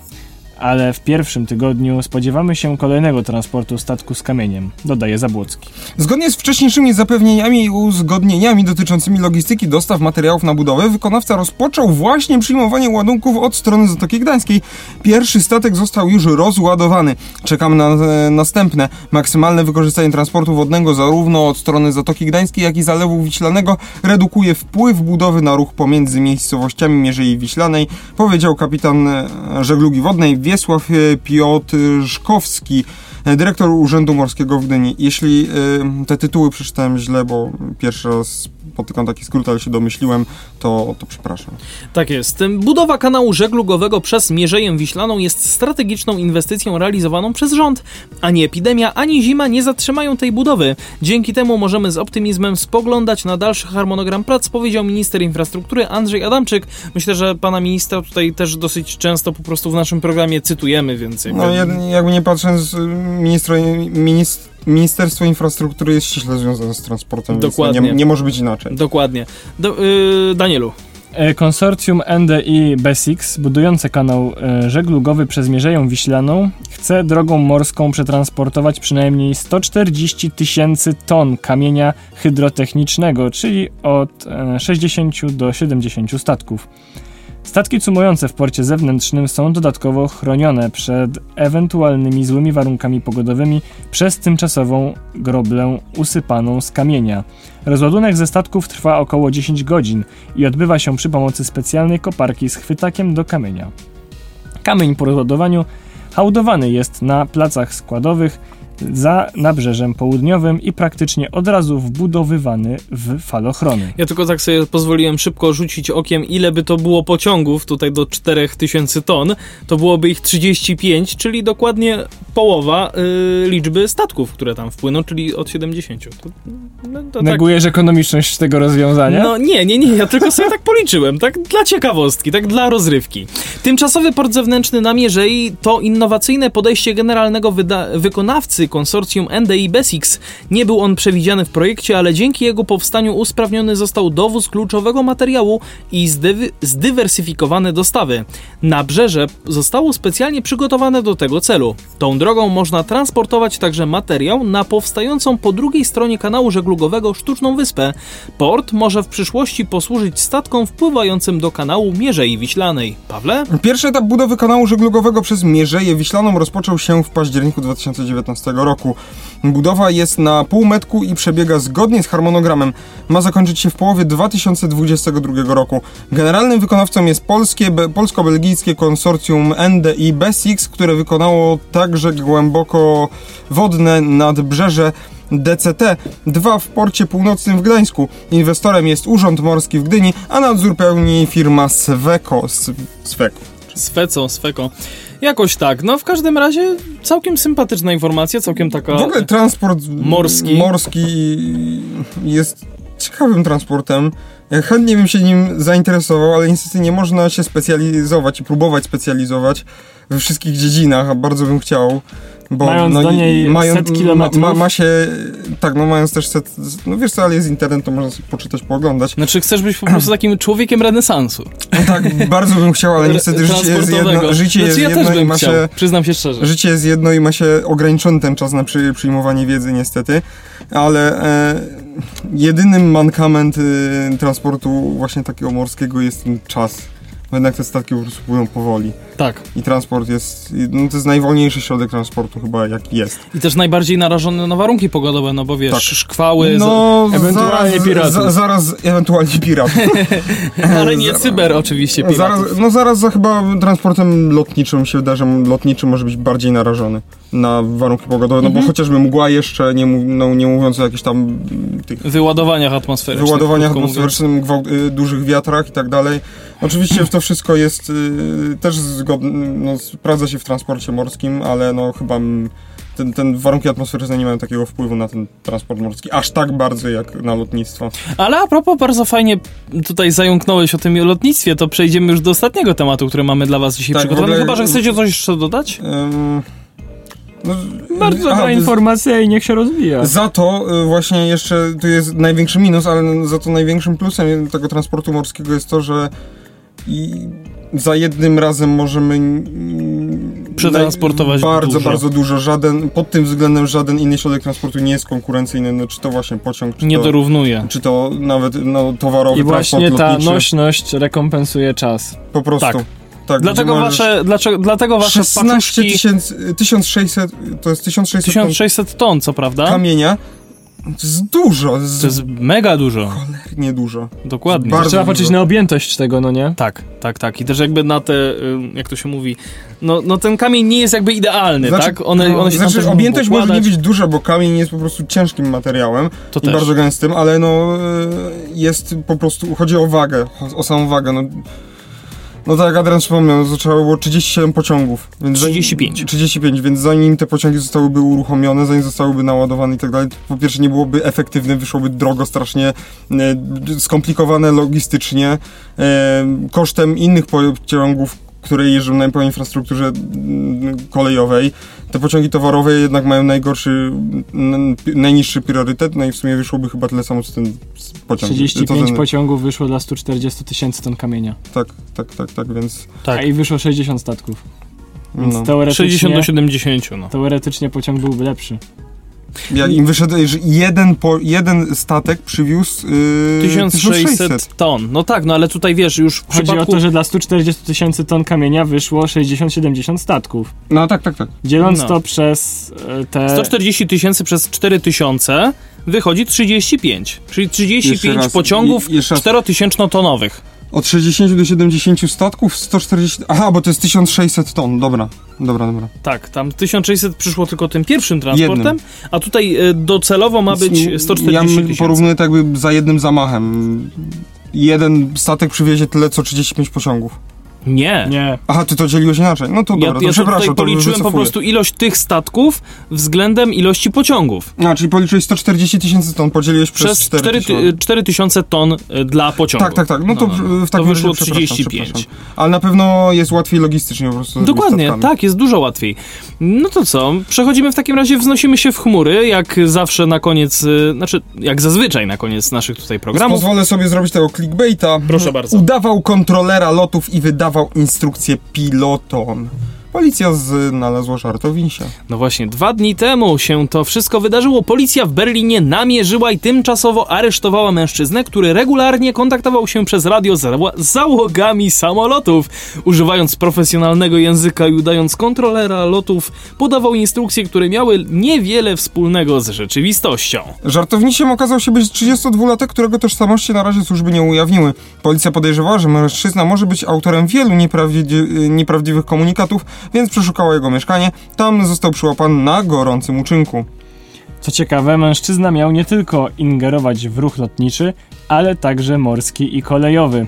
ale w pierwszym tygodniu spodziewamy się kolejnego transportu statku z kamieniem, dodaje Zabłocki.
Zgodnie z wcześniejszymi zapewnieniami i uzgodnieniami dotyczącymi logistyki dostaw materiałów na budowę, wykonawca rozpoczął właśnie przyjmowanie ładunków od strony Zatoki Gdańskiej. Pierwszy statek został już rozładowany. Czekamy na e, następne. Maksymalne wykorzystanie transportu wodnego zarówno od strony Zatoki Gdańskiej, jak i Zalewu Wiślanego redukuje wpływ budowy na ruch pomiędzy miejscowościami Mierzei Wiślanej, powiedział kapitan e, żeglugi wodnej Wiesław e, Piotrszkowski, e, dyrektor Urzędu Morskiego w Gdyni. Jeśli e, te tytuły przeczytałem źle, bo pierwszy raz spotykam taki skrót, ale się domyśliłem, to, to przepraszam.
Tak jest. Budowa kanału żeglugowego przez Mierzeję Wiślaną jest strategiczną inwestycją realizowaną przez rząd. Ani epidemia, ani zima nie zatrzymają tej budowy. Dzięki temu możemy z optymizmem spoglądać na dalszy harmonogram prac, powiedział minister infrastruktury Andrzej Adamczyk. Myślę, że pana ministra tutaj też dosyć często po prostu w naszym programie cytujemy, więc...
Jakby... No jakby nie patrząc, ministra, ministr Ministerstwo Infrastruktury jest ściśle związane z transportem, Dokładnie. Nie, nie, może być inaczej.
Dokładnie. Do, yy, Danielu.
E, konsorcjum NDI Besix, budujące kanał e, żeglugowy przez Mierzeję Wiślaną, chce drogą morską przetransportować przynajmniej 140 tysięcy ton kamienia hydrotechnicznego, czyli od 60 e, do 70 statków. Statki cumujące w porcie zewnętrznym są dodatkowo chronione przed ewentualnymi złymi warunkami pogodowymi przez tymczasową groblę usypaną z kamienia. Rozładunek ze statków trwa około 10 godzin i odbywa się przy pomocy specjalnej koparki z chwytakiem do kamienia. Kamień po rozładowaniu hałdowany jest na placach składowych za nabrzeżem południowym i praktycznie od razu wbudowywany w falochrony.
Ja tylko tak sobie pozwoliłem szybko rzucić okiem, ile by to było pociągów tutaj do 4000 ton. To byłoby ich 35, czyli dokładnie połowa y, liczby statków, które tam wpłyną, czyli od 70. To,
no, to tak- Negujesz tak... ekonomiczność tego rozwiązania?
No nie, nie, nie, ja tylko sobie tak policzyłem, tak dla ciekawostki, tak dla rozrywki. Tymczasowy port zewnętrzny na Mierzei to innowacyjne podejście generalnego wykonawcy konsorcjum NDI Besix. Nie był on przewidziany w projekcie, ale dzięki jego powstaniu usprawniony został dowóz kluczowego materiału i zdywy- zdywersyfikowane dostawy. Nabrzeże zostało specjalnie przygotowane do tego celu. Tą drogą można transportować także materiał na powstającą po drugiej stronie kanału żeglugowego sztuczną wyspę. Port może w przyszłości posłużyć statkom wpływającym do kanału Mierzei Wiślanej. Pawle?
Pierwszy etap budowy kanału żeglugowego przez Mierzeję Wiślaną rozpoczął się w październiku 2019 roku. Budowa jest na półmetku i przebiega zgodnie z harmonogramem. Ma zakończyć się w połowie 2022 roku. Generalnym wykonawcą jest polskie, be, polsko-belgijskie konsorcjum NDI Besix, które wykonało także głęboko wodne nadbrzeże DCT, dwa w porcie północnym w Gdańsku. Inwestorem jest Urząd Morski w Gdyni, a nadzór pełni firma Sweco. Sweco.
Sweco, Sweko. Jakoś tak. No w każdym razie całkiem sympatyczna informacja, całkiem taka...
W ogóle transport morski, morski jest ciekawym transportem. Ja chętnie bym się nim zainteresował, ale niestety nie można się specjalizować i próbować specjalizować we wszystkich dziedzinach, a bardzo bym chciał.
Bo, mając no, do niej mają, set kilometrów.
Ma, ma, się, tak, no mając też set, no wiesz co, ale jest internet, to można sobie poczytać, pooglądać.
Znaczy chcesz być po prostu takim człowiekiem renesansu.
No tak, bardzo bym chciał, ale niestety życie jest jedno, życie
znaczy,
jest
ja
jedno i ma
chciał,
się...
przyznam się szczerze.
Życie jest jedno i ma się ograniczony ten czas na przy, przyjmowanie wiedzy niestety, ale e, jedynym mankament e, transportu właśnie takiego morskiego jest czas bo jednak te statki po prostu płyną powoli.
Tak.
I transport jest, no to jest najwolniejszy środek transportu chyba jaki jest.
I też najbardziej narażony na warunki pogodowe, no bo wiesz, tak. szkwały,
no,
za, ewentualnie piratów.
Za, zaraz ewentualnie piratów.
Ale nie cyber oczywiście piratów.
Zaraz, no zaraz za chyba transportem lotniczym się wydaje, że lotniczy może być bardziej narażony na warunki pogodowe, no mhm. bo chociażby mgła jeszcze, nie, no, nie mówiąc o jakichś tam
tych... Wyładowaniach atmosferycznych.
Wyładowaniach atmosferycznych, gwałt, y, dużych wiatrach i tak dalej. Oczywiście to wszystko jest y, też zgodne, no, sprawdza się w transporcie morskim, ale no chyba ten, ten warunki atmosferyczne nie mają takiego wpływu na ten transport morski aż tak bardzo jak na lotnictwo.
Ale a propos, bardzo fajnie tutaj zająknąłeś o tym lotnictwie, to przejdziemy już do ostatniego tematu, który mamy dla was dzisiaj tak, przygotowany. Ogóle, Chyba, że chcecie coś jeszcze dodać? Um,
no, Bardzo dobra informacja i niech się rozwija.
Za to y, właśnie jeszcze tu jest największy minus, ale za to największym plusem tego transportu morskiego jest to, że i za jednym razem możemy
przetransportować
bardzo,
dużo.
bardzo dużo. Żaden, pod tym względem żaden inny środek transportu nie jest konkurencyjny, no, czy to właśnie pociąg, czy
nie
to,
dorównuje.
Czy to nawet no, towarowy
I właśnie
ta
lotniczy. nośność rekompensuje czas.
Po prostu. Tak.
Tak, dlatego, wasze, dlaczego, dlatego wasze
16 tysięcy, 1600, to jest 1600
1600 ton, ton co prawda?
Kamienia to jest dużo. To jest,
to jest mega dużo.
Cholernie dużo.
Dokładnie.
Bardzo Trzeba patrzeć na objętość tego, no nie?
Tak, tak, tak. I też jakby na te, jak to się mówi, no, no ten kamień nie jest jakby idealny,
znaczy,
tak?
One, no, one się znaczy, objętość może nie być duża, bo kamień jest po prostu ciężkim materiałem to i też. bardzo gęstym, ale no jest po prostu, chodzi o wagę, o, o samą wagę, no no tak, jak Adrian wspomniał, no to trzeba było 37 pociągów.
Więc 35.
35, więc zanim te pociągi zostałyby uruchomione, zanim zostałyby naładowane i tak dalej, po pierwsze nie byłoby efektywne, wyszłoby drogo, strasznie e, skomplikowane logistycznie, e, kosztem innych pociągów, które jeżdżą po infrastrukturze mm, kolejowej. Te pociągi towarowe jednak mają najgorszy, najniższy priorytet, no i w sumie wyszłoby chyba tyle samo, co ten pociąg.
35 ten... pociągów wyszło dla 140 tysięcy ton kamienia.
Tak, tak, tak, tak, więc...
Tak. A i wyszło 60 statków. Więc
no. teoretycznie... 60 do 70, no.
Teoretycznie pociąg byłby lepszy.
Jak im wyszedł, że jeden, po, jeden statek przywiózł yy,
1600,
1600.
ton. No tak, no ale tutaj wiesz, już w
Chodzi
przypadku...
o to, że dla 140 tysięcy ton kamienia wyszło 60-70 statków.
No tak, tak, tak.
Dzieląc
No.
to przez e, te...
140 tysięcy przez 4 tysiące wychodzi 35. Czyli 35
Jeszcze raz,
pociągów
i- jeszcze raz.
4000-tonowych.
Od 60 do 70 statków, 140... Aha, bo to jest 1600 ton, dobra. Dobra, dobra.
Tak, tam 1600 przyszło tylko tym pierwszym transportem,
Jednym.
a tutaj e, docelowo ma być
Więc
140
Ja porównuję tak jakby za jednym zamachem. Jeden statek przywiezie tyle, co 35 pociągów.
Nie.
Nie.
Aha, ty to dzieliłeś inaczej. No to
Ja,
dobra,
ja
to
to
przepraszam,
tutaj
to
policzyłem po prostu ilość tych statków względem ilości pociągów.
A, czyli policzyłeś 140 tysięcy ton, podzieliłeś przez,
Przez
4
4,
tysiące.
ty, 4000 ton e, dla pociągów.
Tak, tak, tak. No to w- w takim
to wyszło
razie przepraszam,
35.
przepraszam. Ale na pewno jest łatwiej logistycznie po prostu.
Dokładnie, tak, jest dużo łatwiej. No to co? Przechodzimy w takim razie, wznosimy się w chmury, jak zawsze na koniec, y, znaczy jak zazwyczaj na koniec naszych tutaj programów.
Pozwolę sobie zrobić tego clickbaita.
Proszę bardzo.
Udawał kontrolera lotów i wydawał instrukcje pilotom. Policja znalazła żartowisia.
No właśnie, dwa dni temu się to wszystko wydarzyło. Policja w Berlinie namierzyła i tymczasowo aresztowała mężczyznę, który regularnie kontaktował się przez radio z załogami samolotów. Używając profesjonalnego języka i udając kontrolera lotów, podawał instrukcje, które miały niewiele wspólnego z rzeczywistością.
Żartowniciem okazał się być 32-latek, którego tożsamości na razie służby nie ujawniły. Policja podejrzewała, że mężczyzna może być autorem wielu nieprawdzi- nieprawdziwych komunikatów, więc przeszukała jego mieszkanie. Tam został przyłapany na gorącym uczynku.
Co ciekawe, mężczyzna miał nie tylko ingerować w ruch lotniczy, ale także morski i kolejowy.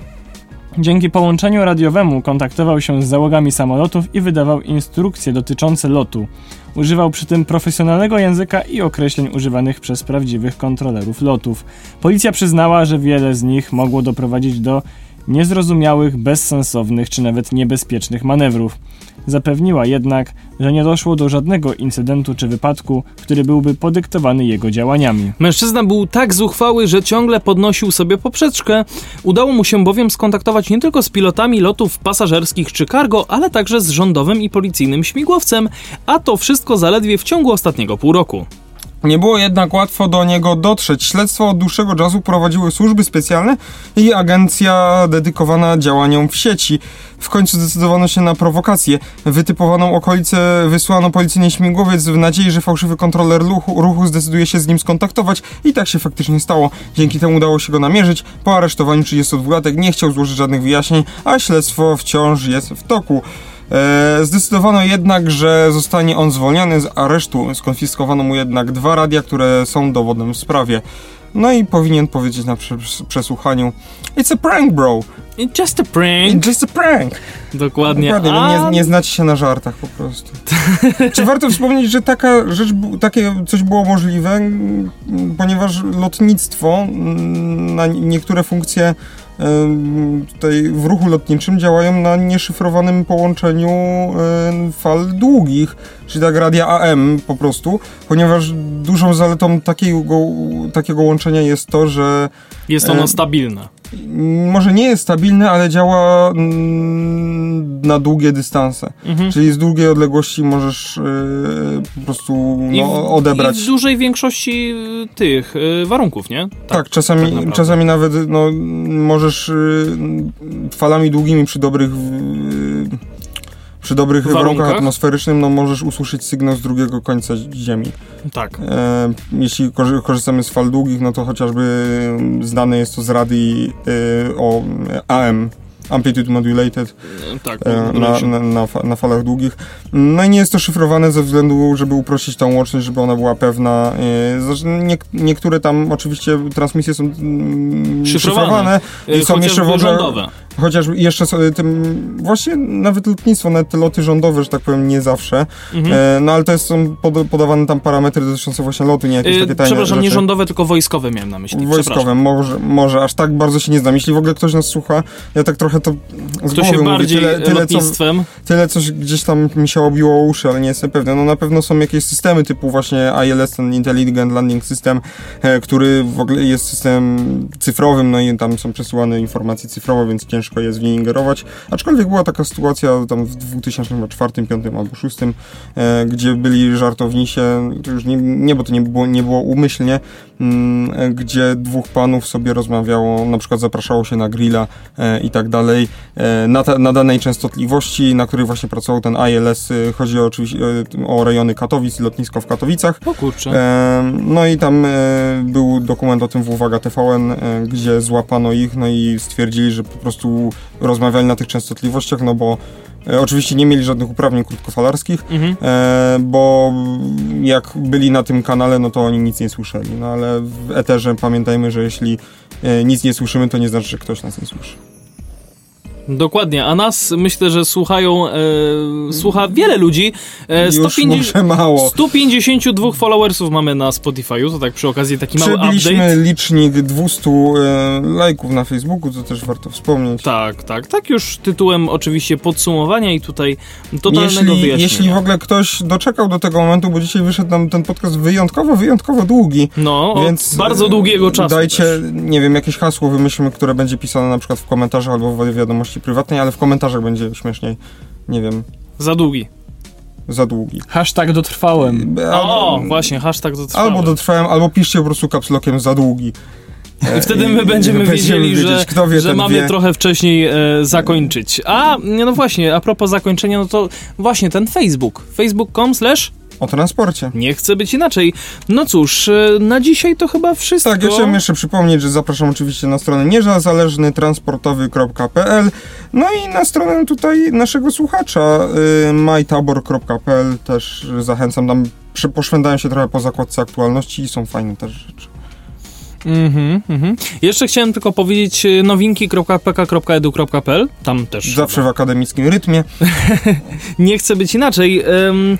Dzięki połączeniu radiowemu kontaktował się z załogami samolotów i wydawał instrukcje dotyczące lotu. Używał przy tym profesjonalnego języka i określeń używanych przez prawdziwych kontrolerów lotów. Policja przyznała, że wiele z nich mogło doprowadzić do niezrozumiałych, bezsensownych czy nawet niebezpiecznych manewrów. Zapewniła jednak, że nie doszło do żadnego incydentu czy wypadku, który byłby podyktowany jego działaniami.
Mężczyzna był tak zuchwały, że ciągle podnosił sobie poprzeczkę. Udało mu się bowiem skontaktować nie tylko z pilotami lotów pasażerskich czy cargo, ale także z rządowym i policyjnym śmigłowcem, a to wszystko zaledwie w ciągu ostatniego pół roku.
Nie było jednak łatwo do niego dotrzeć. Śledztwo od dłuższego czasu prowadziły służby specjalne i agencja dedykowana działaniom w sieci. W końcu zdecydowano się na prowokację. Wytypowaną okolicę wysłano policyjny śmigłowiec w nadziei, że fałszywy kontroler ruchu, ruchu zdecyduje się z nim skontaktować i tak się faktycznie stało. Dzięki temu udało się go namierzyć. Po aresztowaniu 32-latek nie chciał złożyć żadnych wyjaśnień, a śledztwo wciąż jest w toku. E, zdecydowano jednak, że zostanie on zwolniony z aresztu. Skonfiskowano mu jednak dwa radia, które są dowodem w sprawie. No i powinien powiedzieć na przes- przesłuchaniu It's a prank, bro!
It's just a prank.
It's just a prank!
Dokładnie.
Dokładnie, no nie, nie znacie się na żartach po prostu. Czy warto wspomnieć, że taka rzecz, takie coś było możliwe, ponieważ lotnictwo mm, na niektóre funkcje tutaj w ruchu lotniczym działają na nieszyfrowanym połączeniu fal długich, czyli tak radia AM po prostu, ponieważ dużą zaletą takiego, takiego łączenia jest to, że
Jest ono
e,
stabilne.
może nie jest stabilne, ale działa mm, na długie dystanse.
Mhm.
Czyli z długiej odległości możesz yy, po prostu
I w-
no, odebrać.
I w dużej większości y, tych y, warunków, nie?
tak, czasami,
tak
czasami nawet no, możesz yy, falami długimi przy dobrych przy dobrych
Warunkach?
warunkach atmosferycznych no, możesz usłyszeć sygnał z drugiego końca Ziemi.
Tak.
E, jeśli korzy- korzystamy z fal długich, no to chociażby mm, znane jest to z radii y, o AM, Amplitude Modulated,
Tak.
e, na, na, na, na falach długich. No i nie jest to szyfrowane ze względu, żeby uprościć tą łączność, żeby ona była pewna. E, nie, niektóre tam oczywiście transmisje są mm,
Szyfrowane.
szyfrowane i są jeszcze w ogóle...
rządowe.
Chociaż jeszcze tym, właśnie nawet lotnictwo, nawet te loty rządowe, że tak powiem, nie zawsze.
Mhm.
E, no ale to jest, są pod, podawane tam parametry dotyczące właśnie lotu, nie jakieś
Y,
takie tajne
Przepraszam, nie
rzeczy.
rządowe, tylko wojskowe miałem na myśli.
Wojskowe, może, może, aż tak bardzo się nie znam. Jeśli w ogóle ktoś nas słucha, ja tak trochę to z
Kto
głowy
się
mówię, tyle, tyle, co,
lotnictwem,
tyle coś gdzieś tam mi się obiło o uszy, ale nie jestem pewny. No na pewno są jakieś systemy typu właśnie ILS, ten Intelligent Landing System, e, który w ogóle jest systemem cyfrowym, no i tam są przesyłane informacje cyfrowo, więc ciężko ciężko jest w nie ingerować. Aczkolwiek była taka sytuacja tam w 2004, 2005 albo 2006, e, gdzie byli żartownisie, to już nie, nie bo to nie było, nie było umyślnie, gdzie dwóch panów sobie rozmawiało, na przykład zapraszało się na grilla e, i tak dalej, e, na, ta, na danej częstotliwości, na której właśnie pracował ten ILS. e, Chodzi oczywiście o rejony Katowic, lotnisko w Katowicach.
O kurczę.
No i tam był dokument o tym w Uwaga TVN, gdzie złapano ich, no i stwierdzili, że po prostu rozmawiali na tych częstotliwościach, no bo oczywiście nie mieli żadnych uprawnień krótkofalarskich,
Mhm.
e, bo jak byli na tym kanale, no to oni nic nie słyszeli. No ale w eterze pamiętajmy, że jeśli e, nic nie słyszymy, to nie znaczy, że ktoś nas nie słyszy.
Dokładnie, a nas myślę, że słuchają, e, słucha wiele ludzi. E,
Już
150,
może mało.
152 followersów mamy na Spotify'u, to tak przy okazji taki mały update.
licznik 200 e, lajków na Facebooku, co też warto wspomnieć.
Tak, tak, tak już tytułem oczywiście podsumowania i tutaj totalnego
Jeśli,
wyjaśnienia.
jeśli w ogóle ktoś doczekał do tego momentu, bo dzisiaj wyszedł nam ten podcast wyjątkowo, wyjątkowo długi.
No,
Więc
bardzo długiego czasu
Dajcie,
też.
nie wiem, jakieś hasło wymyślmy, które będzie pisane na przykład w komentarzach albo w wiadomości prywatnej, ale w komentarzach będzie śmieszniej. Nie wiem,
Za długi.
za długi.
Hashtag dotrwałem.
O, właśnie, hashtag dotrwały.
Albo dotrwałem, albo piszcie po prostu kapslokiem za długi.
I wtedy my będziemy wiedzieli, że,
wie,
że mamy
wie.
trochę wcześniej e, zakończyć. A, no właśnie, a propos zakończenia, no to właśnie ten Facebook. Facebook.com slash
O transporcie.
nie chce być inaczej. No cóż, e, na dzisiaj to chyba wszystko.
Tak, ja chciałem jeszcze przypomnieć, że zapraszam oczywiście na stronę niezależnytransportowy.pl no i na stronę tutaj naszego słuchacza y, mytabor.pl też zachęcam, tam poszwędają się trochę po zakładce aktualności i są fajne też rzeczy.
Mhm, mhm. Jeszcze chciałem tylko powiedzieć e, nowinki.pk.edu.pl Tam też
Zawsze w akademickim rytmie,
nie chce być inaczej. Em,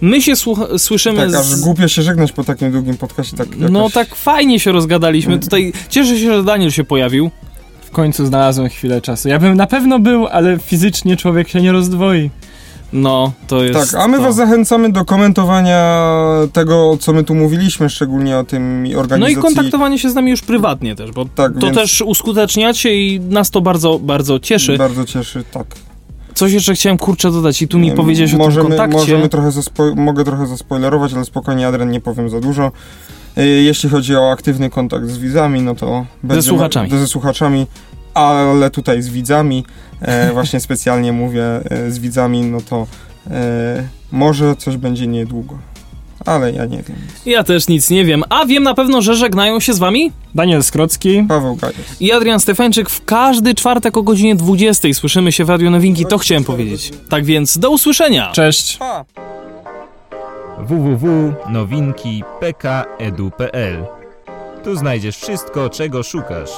my się słuch- słyszymy
tak,
z...
aż głupio się żegnać po takim długim podcaście, tak jakoś...
No tak fajnie się rozgadaliśmy. Tutaj cieszę się, że Daniel się pojawił.
W końcu znalazłem chwilę czasu. Ja bym na pewno był, ale fizycznie człowiek się nie rozdwoi.
No, to jest.
Tak, a my
to.
was zachęcamy do komentowania tego, co my tu mówiliśmy, szczególnie o tym
No
organizacji.
i kontaktowanie się z nami już prywatnie też, bo
Tak,
to
więc
też uskuteczniacie i nas to bardzo, bardzo cieszy.
bardzo cieszy, tak.
Coś jeszcze chciałem kurczę dodać i tu mi powiedziałeś o tym
możemy,
kontakcie.
Możemy trochę mogę trochę zaspoilerować, ale spokojnie, Adrian, nie powiem za dużo. Y, Jeśli chodzi o aktywny kontakt z widzami, no to... będzie-
słuchaczami.
Ze słuchaczami, ale tutaj z widzami, e, właśnie specjalnie mówię e, z widzami, no to e, może coś będzie niedługo. Ale ja nie wiem.
Ja też nic nie wiem, a wiem na pewno, że żegnają się z wami
Daniel Skrocki.
Paweł Gajos.
i Adrian Stefańczyk w każdy czwartek o godzinie 20. Słyszymy się w Radio Nowinki, to chciałem powiedzieć. Tak więc do usłyszenia!
Cześć.
Pa!
www.nowinki.pk.edu.pl Tu znajdziesz wszystko, czego szukasz.